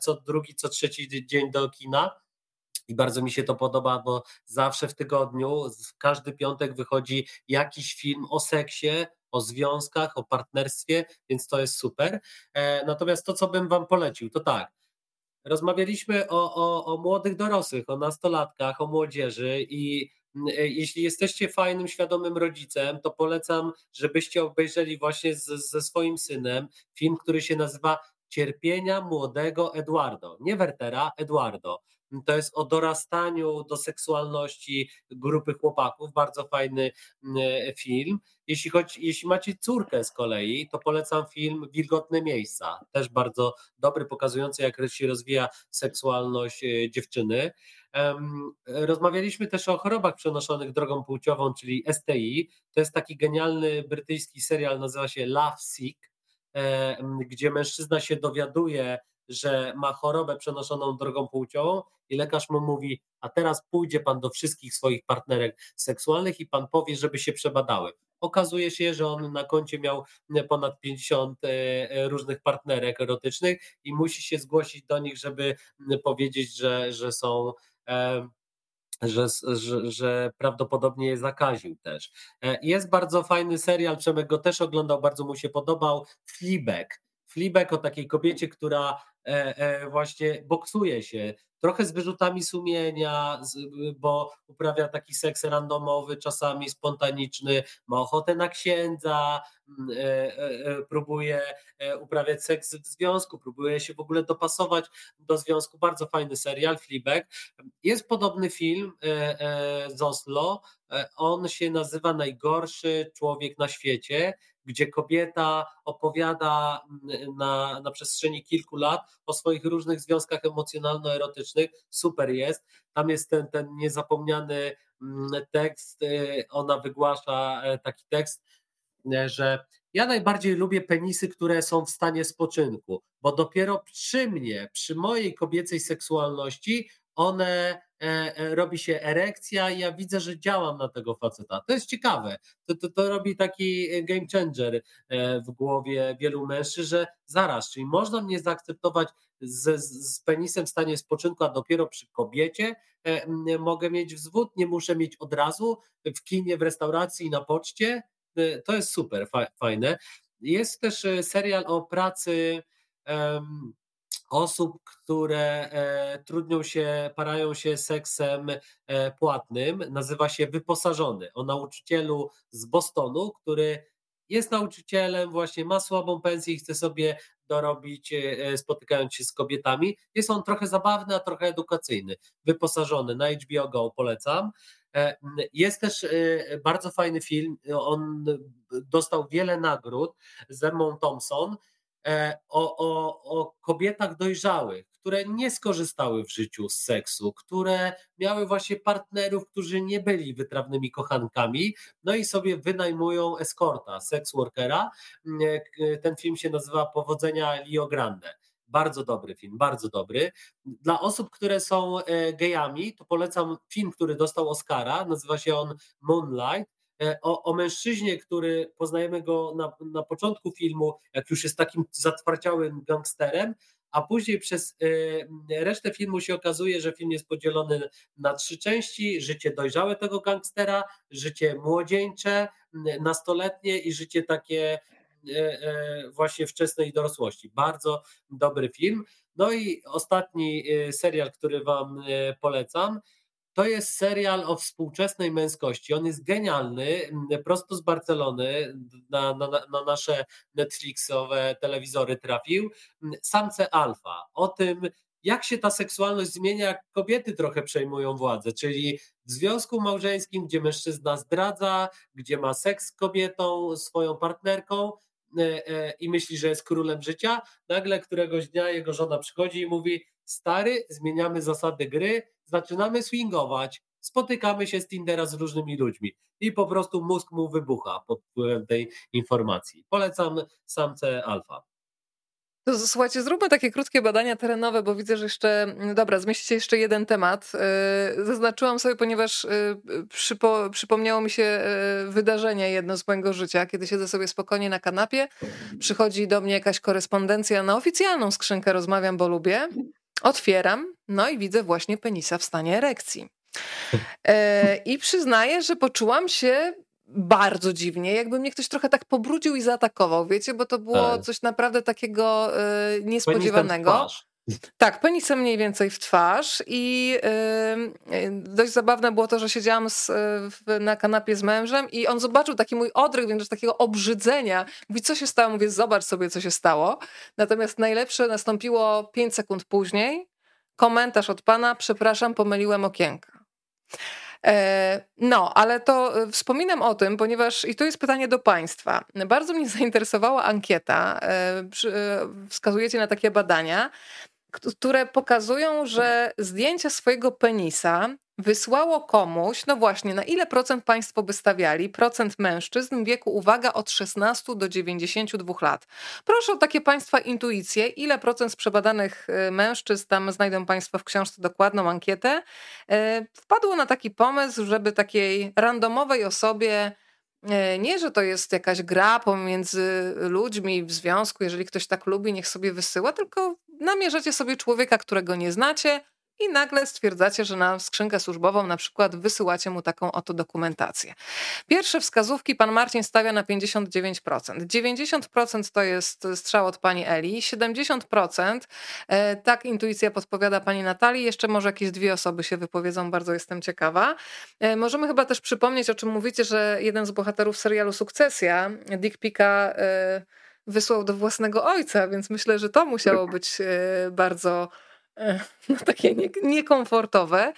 co drugi, co trzeci dzień do kina i bardzo mi się to podoba, bo zawsze w tygodniu, w każdy piątek wychodzi jakiś film o seksie, o związkach, o partnerstwie, więc to jest super. E, natomiast to, co bym Wam polecił, to tak. Rozmawialiśmy o, o, o młodych dorosłych, o nastolatkach, o młodzieży i e, jeśli jesteście fajnym, świadomym rodzicem, to polecam, żebyście obejrzeli właśnie z, ze swoim synem film, który się nazywa Cierpienia młodego Eduardo. Nie Wertera, Eduardo. To jest o dorastaniu do seksualności grupy chłopaków. Bardzo fajny mm, film. Jeśli, chodzi, jeśli macie córkę z kolei, to polecam film Wilgotne Miejsca. Też bardzo dobry, pokazujący, jak się rozwija seksualność e, dziewczyny. Rozmawialiśmy też o chorobach przenoszonych drogą płciową, czyli STI. To jest taki genialny brytyjski serial, nazywa się Love Sick, e, gdzie mężczyzna się dowiaduje, że ma chorobę przenoszoną drogą płciową i lekarz mu mówi, a teraz pójdzie pan do wszystkich swoich partnerek seksualnych i pan powie, żeby się przebadały. Okazuje się, że on na koncie miał ponad 50 e, e, różnych partnerek erotycznych i musi się zgłosić do nich, żeby powiedzieć, że, że są e, że, że, że, prawdopodobnie je zakaził też. Jest bardzo fajny serial, Przemek go też oglądał, bardzo mu się podobał, Fleabag. Fleabag o takiej kobiecie, która E, e, właśnie boksuje się, trochę z wyrzutami sumienia, bo uprawia taki seks randomowy, czasami spontaniczny, ma ochotę na księdza, e, próbuje uprawiać seks w związku, próbuje się w ogóle dopasować do związku. Bardzo fajny serial, Fleabag. Jest podobny film z Oslo, on się nazywa Najgorszy człowiek na świecie gdzie kobieta opowiada mm, na, na przestrzeni kilku lat o swoich różnych związkach emocjonalno-erotycznych. Super jest. Tam jest ten, ten niezapomniany mm, tekst. Y, ona wygłasza e, taki tekst, e, że ja najbardziej lubię penisy, które są w stanie spoczynku, bo dopiero przy mnie, przy mojej kobiecej seksualności, one E, e, robi się erekcja i ja widzę, że działam na tego faceta. To jest ciekawe. To, to, to robi taki game changer e, w głowie wielu mężczyzn, że zaraz, czyli można mnie zaakceptować z, z penisem w stanie spoczynku, a dopiero przy kobiecie mogę mieć wzwód, nie muszę mieć od razu w kinie, w restauracji, na poczcie. To jest super, fajne. Jest też serial o pracy osób, które e, trudnią się, parają się seksem e, płatnym, nazywa się Wyposażony. O nauczycielu z Bostonu, który jest nauczycielem, właśnie ma słabą pensję i chce sobie dorobić, e, spotykając się z kobietami. Jest on trochę zabawny, a trochę edukacyjny. Wyposażony na HBO Go polecam. Jest też bardzo fajny film, on dostał wiele nagród z Emmą Thompson o, o, o kobietach dojrzałych, które nie skorzystały w życiu z seksu, które miały właśnie partnerów, którzy nie byli wytrawnymi kochankami, no i sobie wynajmują eskorta, sex workera. Ten film się nazywa Powodzenia Lio Grande. Bardzo dobry film, bardzo dobry. Dla osób, które są e, gejami, to polecam film, który dostał Oscara. Nazywa się on Moonlight. E, o, o mężczyźnie, który poznajemy go na, na początku filmu, jak już jest takim zatwarciałym gangsterem, a później przez e, resztę filmu się okazuje, że film jest podzielony na trzy części: życie dojrzałe tego gangstera, życie młodzieńcze, nastoletnie i życie takie E, właśnie wczesnej dorosłości. Bardzo dobry film. No i ostatni serial, który Wam polecam, to jest serial o współczesnej męskości. On jest genialny, prosto z Barcelony na, na, na, nasze Netflixowe telewizory trafił. Samce Alfa. O tym, jak się ta seksualność zmienia, jak kobiety trochę przejmują władzę, czyli w związku małżeńskim, gdzie mężczyzna zdradza, gdzie ma seks z kobietą, swoją partnerką, E, e, i myśli, że jest królem życia, nagle któregoś dnia jego żona przychodzi i mówi: Stary, zmieniamy zasady gry, zaczynamy swingować, spotykamy się z Tindera z różnymi ludźmi. I po prostu mózg mu wybucha pod wpływem tej informacji. Polecam samce alfa. Słuchajcie, zróbmy takie krótkie badania terenowe, bo widzę, że jeszcze, mm, dobra, zmieścicie jeszcze jeden temat. Y, zaznaczyłam sobie, ponieważ y, przypo, przypomniało mi się y, wydarzenie jedno z mojego życia, kiedy siedzę sobie spokojnie na kanapie, przychodzi do mnie jakaś korespondencja na oficjalną skrzynkę, rozmawiam, bo lubię, otwieram, no i widzę właśnie penisa w stanie erekcji. I przyznaję, że poczułam się bardzo dziwnie, jakby mnie ktoś trochę tak pobrudził i zaatakował, wiecie, bo to było tak. coś naprawdę takiego y, niespodziewanego. Tak, penisem mniej więcej w twarz i yy, dość zabawne było to, że siedziałam z, w, na kanapie z mężem i on zobaczył taki mój odryk, więc takiego obrzydzenia. Mówi, co się stało? Mówię, zobacz sobie, co się stało. Natomiast najlepsze nastąpiło 5 sekund później. Komentarz od pana, przepraszam, pomyliłem okienka. E, no, ale to e, wspominam o tym, ponieważ i to jest pytanie do Państwa. Bardzo mnie [laughs] zainteresowała ankieta. E, wskazujecie na takie badania, które pokazują, że zdjęcia swojego penisa wysłało komuś, no właśnie, na ile procent państwo by stawiali? Procent mężczyzn w wieku, uwaga, od 16 do 92 lat. Proszę o takie państwa intuicje, ile procent z przebadanych y, mężczyzn, tam znajdą państwo w książce dokładną ankietę, y, wpadło na taki pomysł, żeby takiej randomowej osobie y, nie, że to jest jakaś gra pomiędzy ludźmi w związku, jeżeli ktoś tak lubi, niech sobie wysyła, tylko namierzacie sobie człowieka, którego nie znacie, i nagle stwierdzacie, że na skrzynkę służbową na przykład wysyłacie mu taką oto dokumentację. Pierwsze wskazówki pan Marcin stawia na 59%. 90% to jest strzał od pani Eli, 70% e, tak intuicja podpowiada pani Natalii, jeszcze może jakieś dwie osoby się wypowiedzą, bardzo jestem ciekawa. E, możemy chyba też przypomnieć, o czym mówicie, że jeden z bohaterów serialu Sukcesja, Dick Pika, e, wysłał do własnego ojca, więc myślę, że to musiało tak. być bardzo [laughs] no, takie nie, niekomfortowe.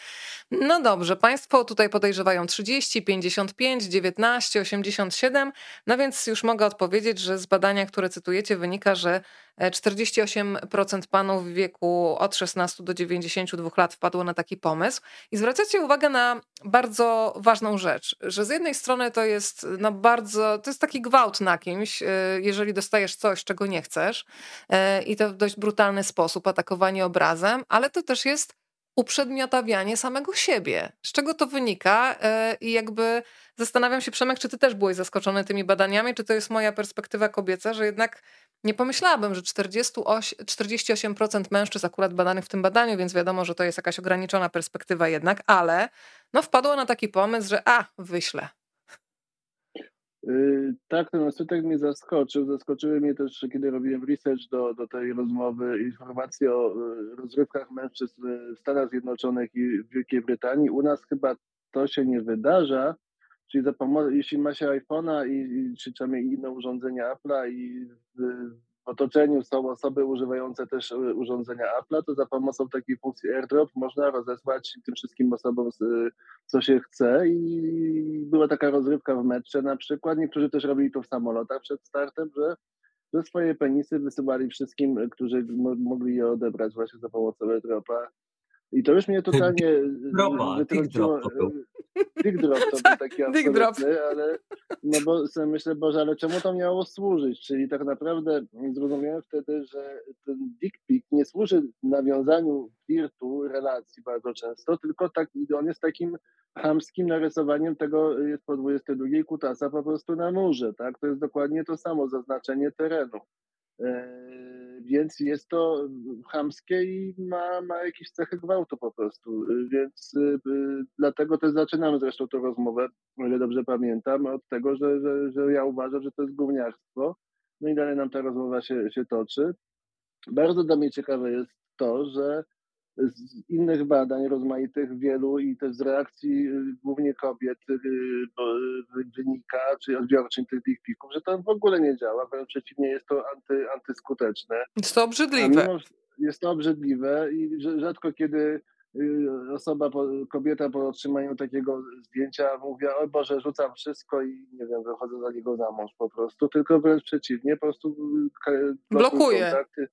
No dobrze, Państwo tutaj podejrzewają 30, 55, 19, 87, no więc już mogę odpowiedzieć, że z badania, które cytujecie, wynika, że 48% e, panów w wieku od 16 do 92 lat wpadło na taki pomysł. I zwracacie uwagę na bardzo ważną rzecz, że z jednej strony to jest no bardzo, to jest taki gwałt na kimś, e, jeżeli dostajesz coś, czego nie chcesz e, i to w dość brutalny sposób, atakowanie obrazem, ale to też jest uprzedmiotawianie samego siebie. Z czego to wynika? I jakby zastanawiam się, Przemek, czy ty też byłeś zaskoczony tymi badaniami, czy to jest moja perspektywa kobieca, że jednak nie pomyślałabym, że 48, 48% mężczyzn akurat badanych w tym badaniu, więc wiadomo, że to jest jakaś ograniczona perspektywa jednak, ale no wpadło na taki pomysł, że a, wyślę. Yy, tak, ten odsetek mnie zaskoczył. Zaskoczyły mnie też, kiedy robiłem research do, do tej rozmowy, informacje o yy, rozrywkach mężczyzn w Stanach Zjednoczonych i w Wielkiej Brytanii. U nas chyba to się nie wydarza, Czyli za jeśli ma się iPhone'a i, i czy tam inne urządzenia Apple'a i w otoczeniu są osoby używające też urządzenia Apple, to za pomocą takiej funkcji AirDrop można rozesłać tym wszystkim osobom, co się chce. I była taka rozrywka w metrze na przykład. Niektórzy też robili to w samolotach przed startem, że, że swoje penisy wysyłali wszystkim, którzy mogli je odebrać właśnie za pomocą AirDropa. I to już mnie totalnie Dropa, wytrąciło. Big drop to był taki absolutny, ale no bo sobie myślę, Boże, ale czemu to miało służyć? Czyli tak naprawdę zrozumiałem wtedy, że ten dick pic nie służy nawiązaniu flirtu, relacji bardzo często, tylko tak, on jest takim chamskim narysowaniem tego, jest po 22 kutasa po prostu na murze, tak? To jest dokładnie to samo, zaznaczenie terenu. Eee, więc jest to chamskie i ma, ma jakieś cechy gwałtu po prostu. Więc y, dlatego też zaczynamy zresztą tę rozmowę, o ile dobrze pamiętam, od tego, że, że, że ja uważam, że to jest gówniarstwo. No i dalej nam ta rozmowa się, się toczy. Bardzo dla mnie ciekawe jest to, że z innych badań rozmaitych wielu i też z reakcji y, głównie kobiet y, wynika, czy odbiorczyń tych pików, że to w ogóle nie działa, wręcz przeciwnie jest to anty, antyskuteczne. Jest to obrzydliwe. Mimo, jest to obrzydliwe i rzadko kiedy y, osoba, kobieta po otrzymaniu takiego zdjęcia mówi, o Boże, rzucam wszystko i nie wiem, wychodzę za niego za mąż po prostu, tylko wręcz przeciwnie, po prostu blokuje. Kontakty.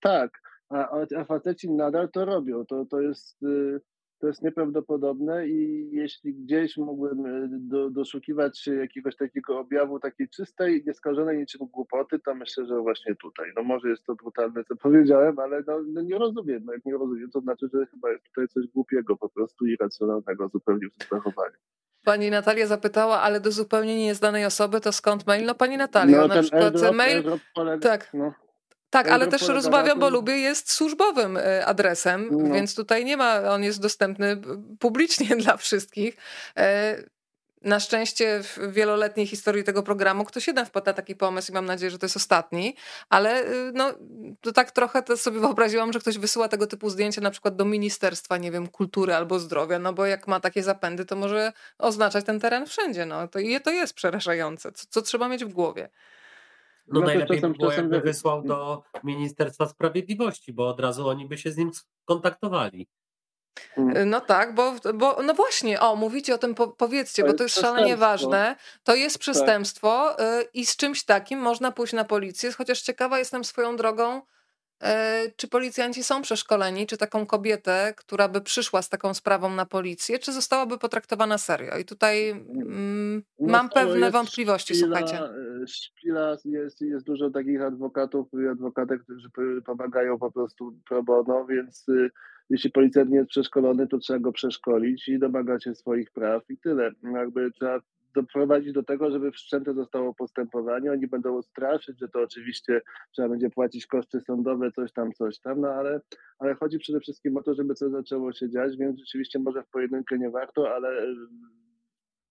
Tak, a, a faceci nadal to robią. To, to, jest, y, to jest nieprawdopodobne i jeśli gdzieś mógłbym y, do, doszukiwać się jakiegoś takiego objawu takiej czystej, nieskażonej niczym głupoty, to myślę, że właśnie tutaj. No może jest to brutalne, co powiedziałem, ale no, no nie rozumiem. No jak nie rozumiem, to znaczy, że chyba jest tutaj coś głupiego, po prostu irracjonalnego zupełnie w tym zachowaniu. Pani Natalia zapytała, ale do zupełnie nieznanej osoby to skąd mail? No pani Natalia, no, na przykład mail. Polega, tak. No. Tak, ale też rozmawiam, bo lubię jest służbowym e, adresem, no. więc tutaj nie ma, on jest dostępny publicznie [laughs] dla wszystkich. E, na szczęście w wieloletniej historii tego programu ktoś jeden wpadł na taki pomysł i mam nadzieję, że to jest ostatni, ale e, no, to tak trochę to sobie wyobraziłam, że ktoś wysyła tego typu zdjęcia na przykład do Ministerstwa, nie wiem, Kultury albo Zdrowia, no bo jak ma takie zapędy, to może oznaczać ten teren wszędzie, no to, to jest przerażające, co, co trzeba mieć w głowie. No, no najlepiej czasem, by było, jakby wysłał do Ministerstwa Sprawiedliwości, bo od razu oni by się z nim skontaktowali. Mm. No tak, bo, bo no właśnie, o, mówicie o tym, po, powiedzcie, to bo to jest szalenie ważne. To jest tak. przestępstwo tak. i z czymś takim można pójść na policję, chociaż ciekawa jestem swoją drogą, czy policjanci są przeszkoleni, czy taką kobietę, która by przyszła z taką sprawą na policję, czy zostałaby potraktowana serio? I tutaj mm, no mam pewne wątpliwości, szpila, słuchajcie. E, szpila jest, jest dużo takich adwokatów i adwokatek, którzy pomagają po prostu pro bono, więc y, jeśli policjant nie jest przeszkolony, to trzeba go przeszkolić i domagać się swoich praw i tyle. Jakby trzeba doprowadzić do tego, żeby wszczęte zostało postępowanie. Oni będą straszyć, że to oczywiście trzeba będzie płacić koszty sądowe, coś tam, coś tam, no ale, ale chodzi przede wszystkim o to, żeby coś zaczęło się dziać, więc rzeczywiście może w pojedynkę nie warto, ale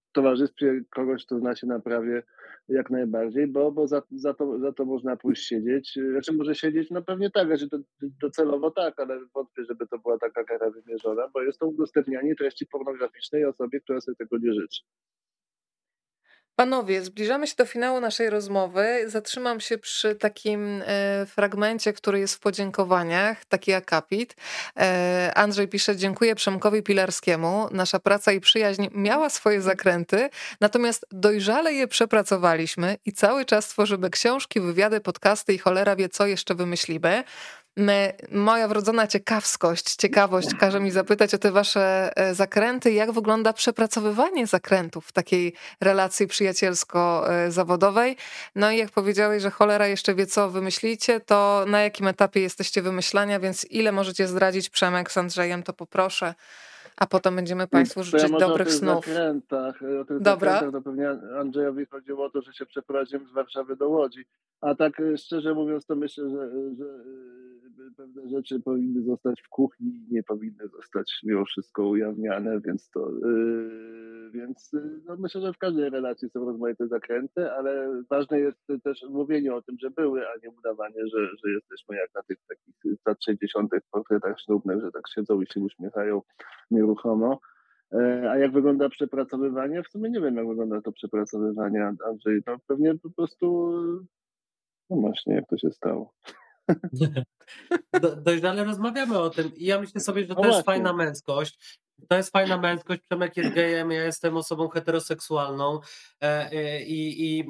w towarzystwie kogoś, kto zna się na prawie jak najbardziej, bo, bo za, za, to, za to można pójść siedzieć. Znaczy może siedzieć, no pewnie tak, że to docelowo tak, ale wątpię, żeby to była taka kara wymierzona, bo jest to udostępnianie treści pornograficznej osobie, która sobie tego nie życzy. Panowie, zbliżamy się do finału naszej rozmowy. Zatrzymam się przy takim e, fragmencie, który jest w podziękowaniach, taki akapit. E, Andrzej pisze: Dziękuję Przemkowi Pilarskiemu. Nasza praca i przyjaźń miała swoje zakręty, natomiast dojrzale je przepracowaliśmy i cały czas tworzymy książki, wywiady, podcasty i cholera wie, co jeszcze wymyślimy. Moja wrodzona ciekawskość, ciekawość każe mi zapytać o te wasze e, zakręty. Jak wygląda przepracowywanie zakrętów w takiej relacji przyjacielsko-zawodowej? No i jak powiedziałeś, że cholera jeszcze wie, co wymyślicie, to na jakim etapie jesteście wymyślania, więc ile możecie zdradzić Przemek z Andrzejem, to poproszę a potem będziemy Państwu życzyć ja dobrych o snów. Zakrętach, o tych Dobra. Zakrętach, to pewnie Andrzejowi chodziło o to, że się przeprowadzimy z Warszawy do Łodzi. A tak e, szczerze mówiąc, to myślę, że, że pewne rzeczy powinny zostać w kuchni, nie powinny zostać mimo wszystko ujawniane, więc to, yy, więc yy, no myślę, że w każdej relacji są rozmaite zakręty, ale ważne jest też mówienie o tym, że były, a nie udawanie, że, że jesteśmy jak na tych takich lat 60. portretach ślubnych, że tak siedzą i się uśmiechają nieruchomo. E, a jak wygląda przepracowywanie? W sumie nie wiem, jak wygląda to przepracowywanie, Andrzej. No pewnie po prostu No właśnie, jak to się stało. [laughs] Do, dojrzale rozmawiamy o tym i ja myślę sobie, że to no jest fajna męskość. To jest fajna męskość. Przemek jest gejem, ja jestem osobą heteroseksualną e, e, i, i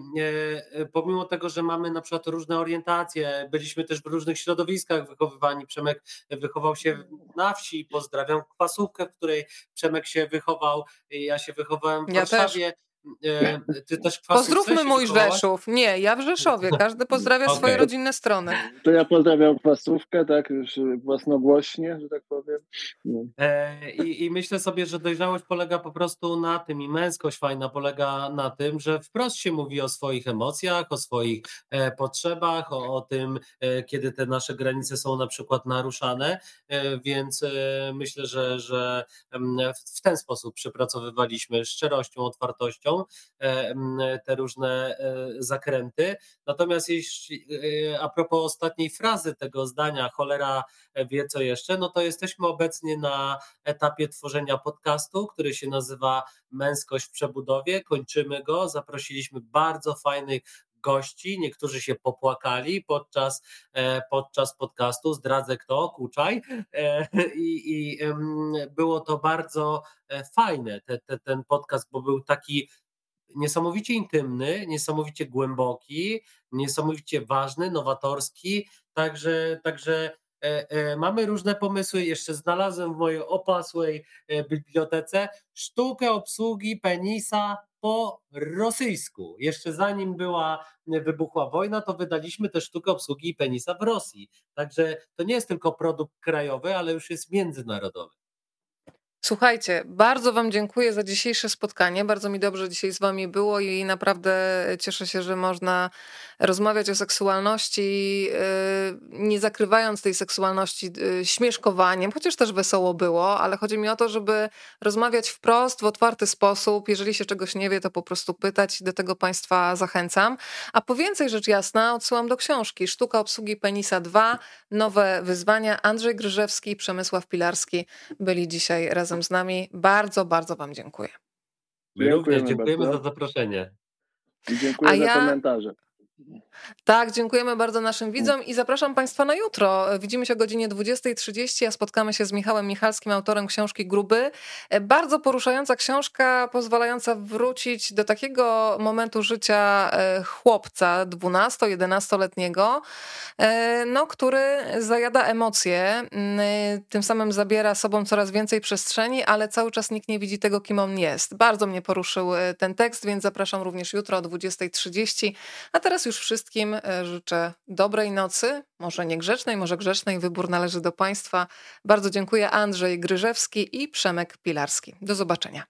e, pomimo tego, że mamy na przykład różne orientacje, byliśmy też w różnych środowiskach wychowywani. Przemek wychował się na wsi, pozdrawiam kwasówkę, w której Przemek się wychował, ja się wychowałem w Warszawie. Też. E, ty też Pozdrówmy mój Rzeszów. Nie, ja w Rzeszowie. Każdy pozdrawia okay. swoje rodzinne strony. To ja pozdrawiam kwasówkę, tak, już własnogłośnie, że tak powiem. No. E, i, I myślę sobie, że dojrzałość polega po prostu na tym i męskość fajna polega na tym, że wprost się mówi o swoich emocjach, o swoich e, potrzebach, o, o tym, e, kiedy te nasze granice są na przykład naruszane, e, więc e, myślę, że, że w ten sposób przepracowywaliśmy szczerością, otwartością E, te różne e, zakręty. Natomiast jeśli, e, a propos ostatniej frazy tego zdania, cholera wie co jeszcze, no to jesteśmy obecnie na etapie tworzenia podcastu, który się nazywa Męskość w przebudowie. Kończymy go. Zaprosiliśmy bardzo fajnych gości, niektórzy się popłakali podczas, podczas podcastu, zdradzę kto, Kuczaj i, i było to bardzo fajne, te, te, ten podcast, bo był taki niesamowicie intymny, niesamowicie głęboki, niesamowicie ważny, nowatorski, także, także e, e, mamy różne pomysły. Jeszcze znalazłem w mojej opasłej e, bibliotece sztukę obsługi penisa po rosyjsku. Jeszcze zanim była wybuchła wojna, to wydaliśmy też sztukę obsługi penisa w Rosji. Także to nie jest tylko produkt krajowy, ale już jest międzynarodowy. Słuchajcie, bardzo Wam dziękuję za dzisiejsze spotkanie. Bardzo mi dobrze dzisiaj z Wami było i naprawdę cieszę się, że można rozmawiać o seksualności, yy, nie zakrywając tej seksualności yy, śmieszkowaniem, chociaż też wesoło było, ale chodzi mi o to, żeby rozmawiać wprost, w otwarty sposób. Jeżeli się czegoś nie wie, to po prostu pytać. Do tego Państwa zachęcam. A po więcej rzecz jasna odsyłam do książki Sztuka obsługi penisa 2, nowe wyzwania. Andrzej Gryżewski i Przemysław Pilarski byli dzisiaj razem razem z nami. Bardzo, bardzo Wam dziękuję. My również dziękujemy bardzo. za zaproszenie. I dziękuję A za ja... komentarze. Tak, dziękujemy bardzo naszym widzom i zapraszam Państwa na jutro. Widzimy się o godzinie 20.30, a spotkamy się z Michałem Michalskim, autorem książki Gruby. Bardzo poruszająca książka, pozwalająca wrócić do takiego momentu życia e, chłopca 12-11-letniego, e, no, który zajada emocje, tym samym zabiera sobą coraz więcej przestrzeni, ale cały czas nikt nie widzi tego, kim on jest. Bardzo mnie poruszył e, ten tekst, więc zapraszam również jutro o 20.30. A teraz już wszystkim e, życzę dobrej nocy, może niegrzecznej, może grzecznej, wybór należy do Państwa. Bardzo dziękuję Andrzej Gryżewski i Przemek Pilarski. Do zobaczenia.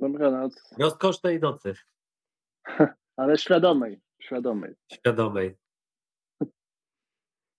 Dobranoc. Rozkosznej nocy. [laughs] Ale świadomej. Świadomej. Świadomej.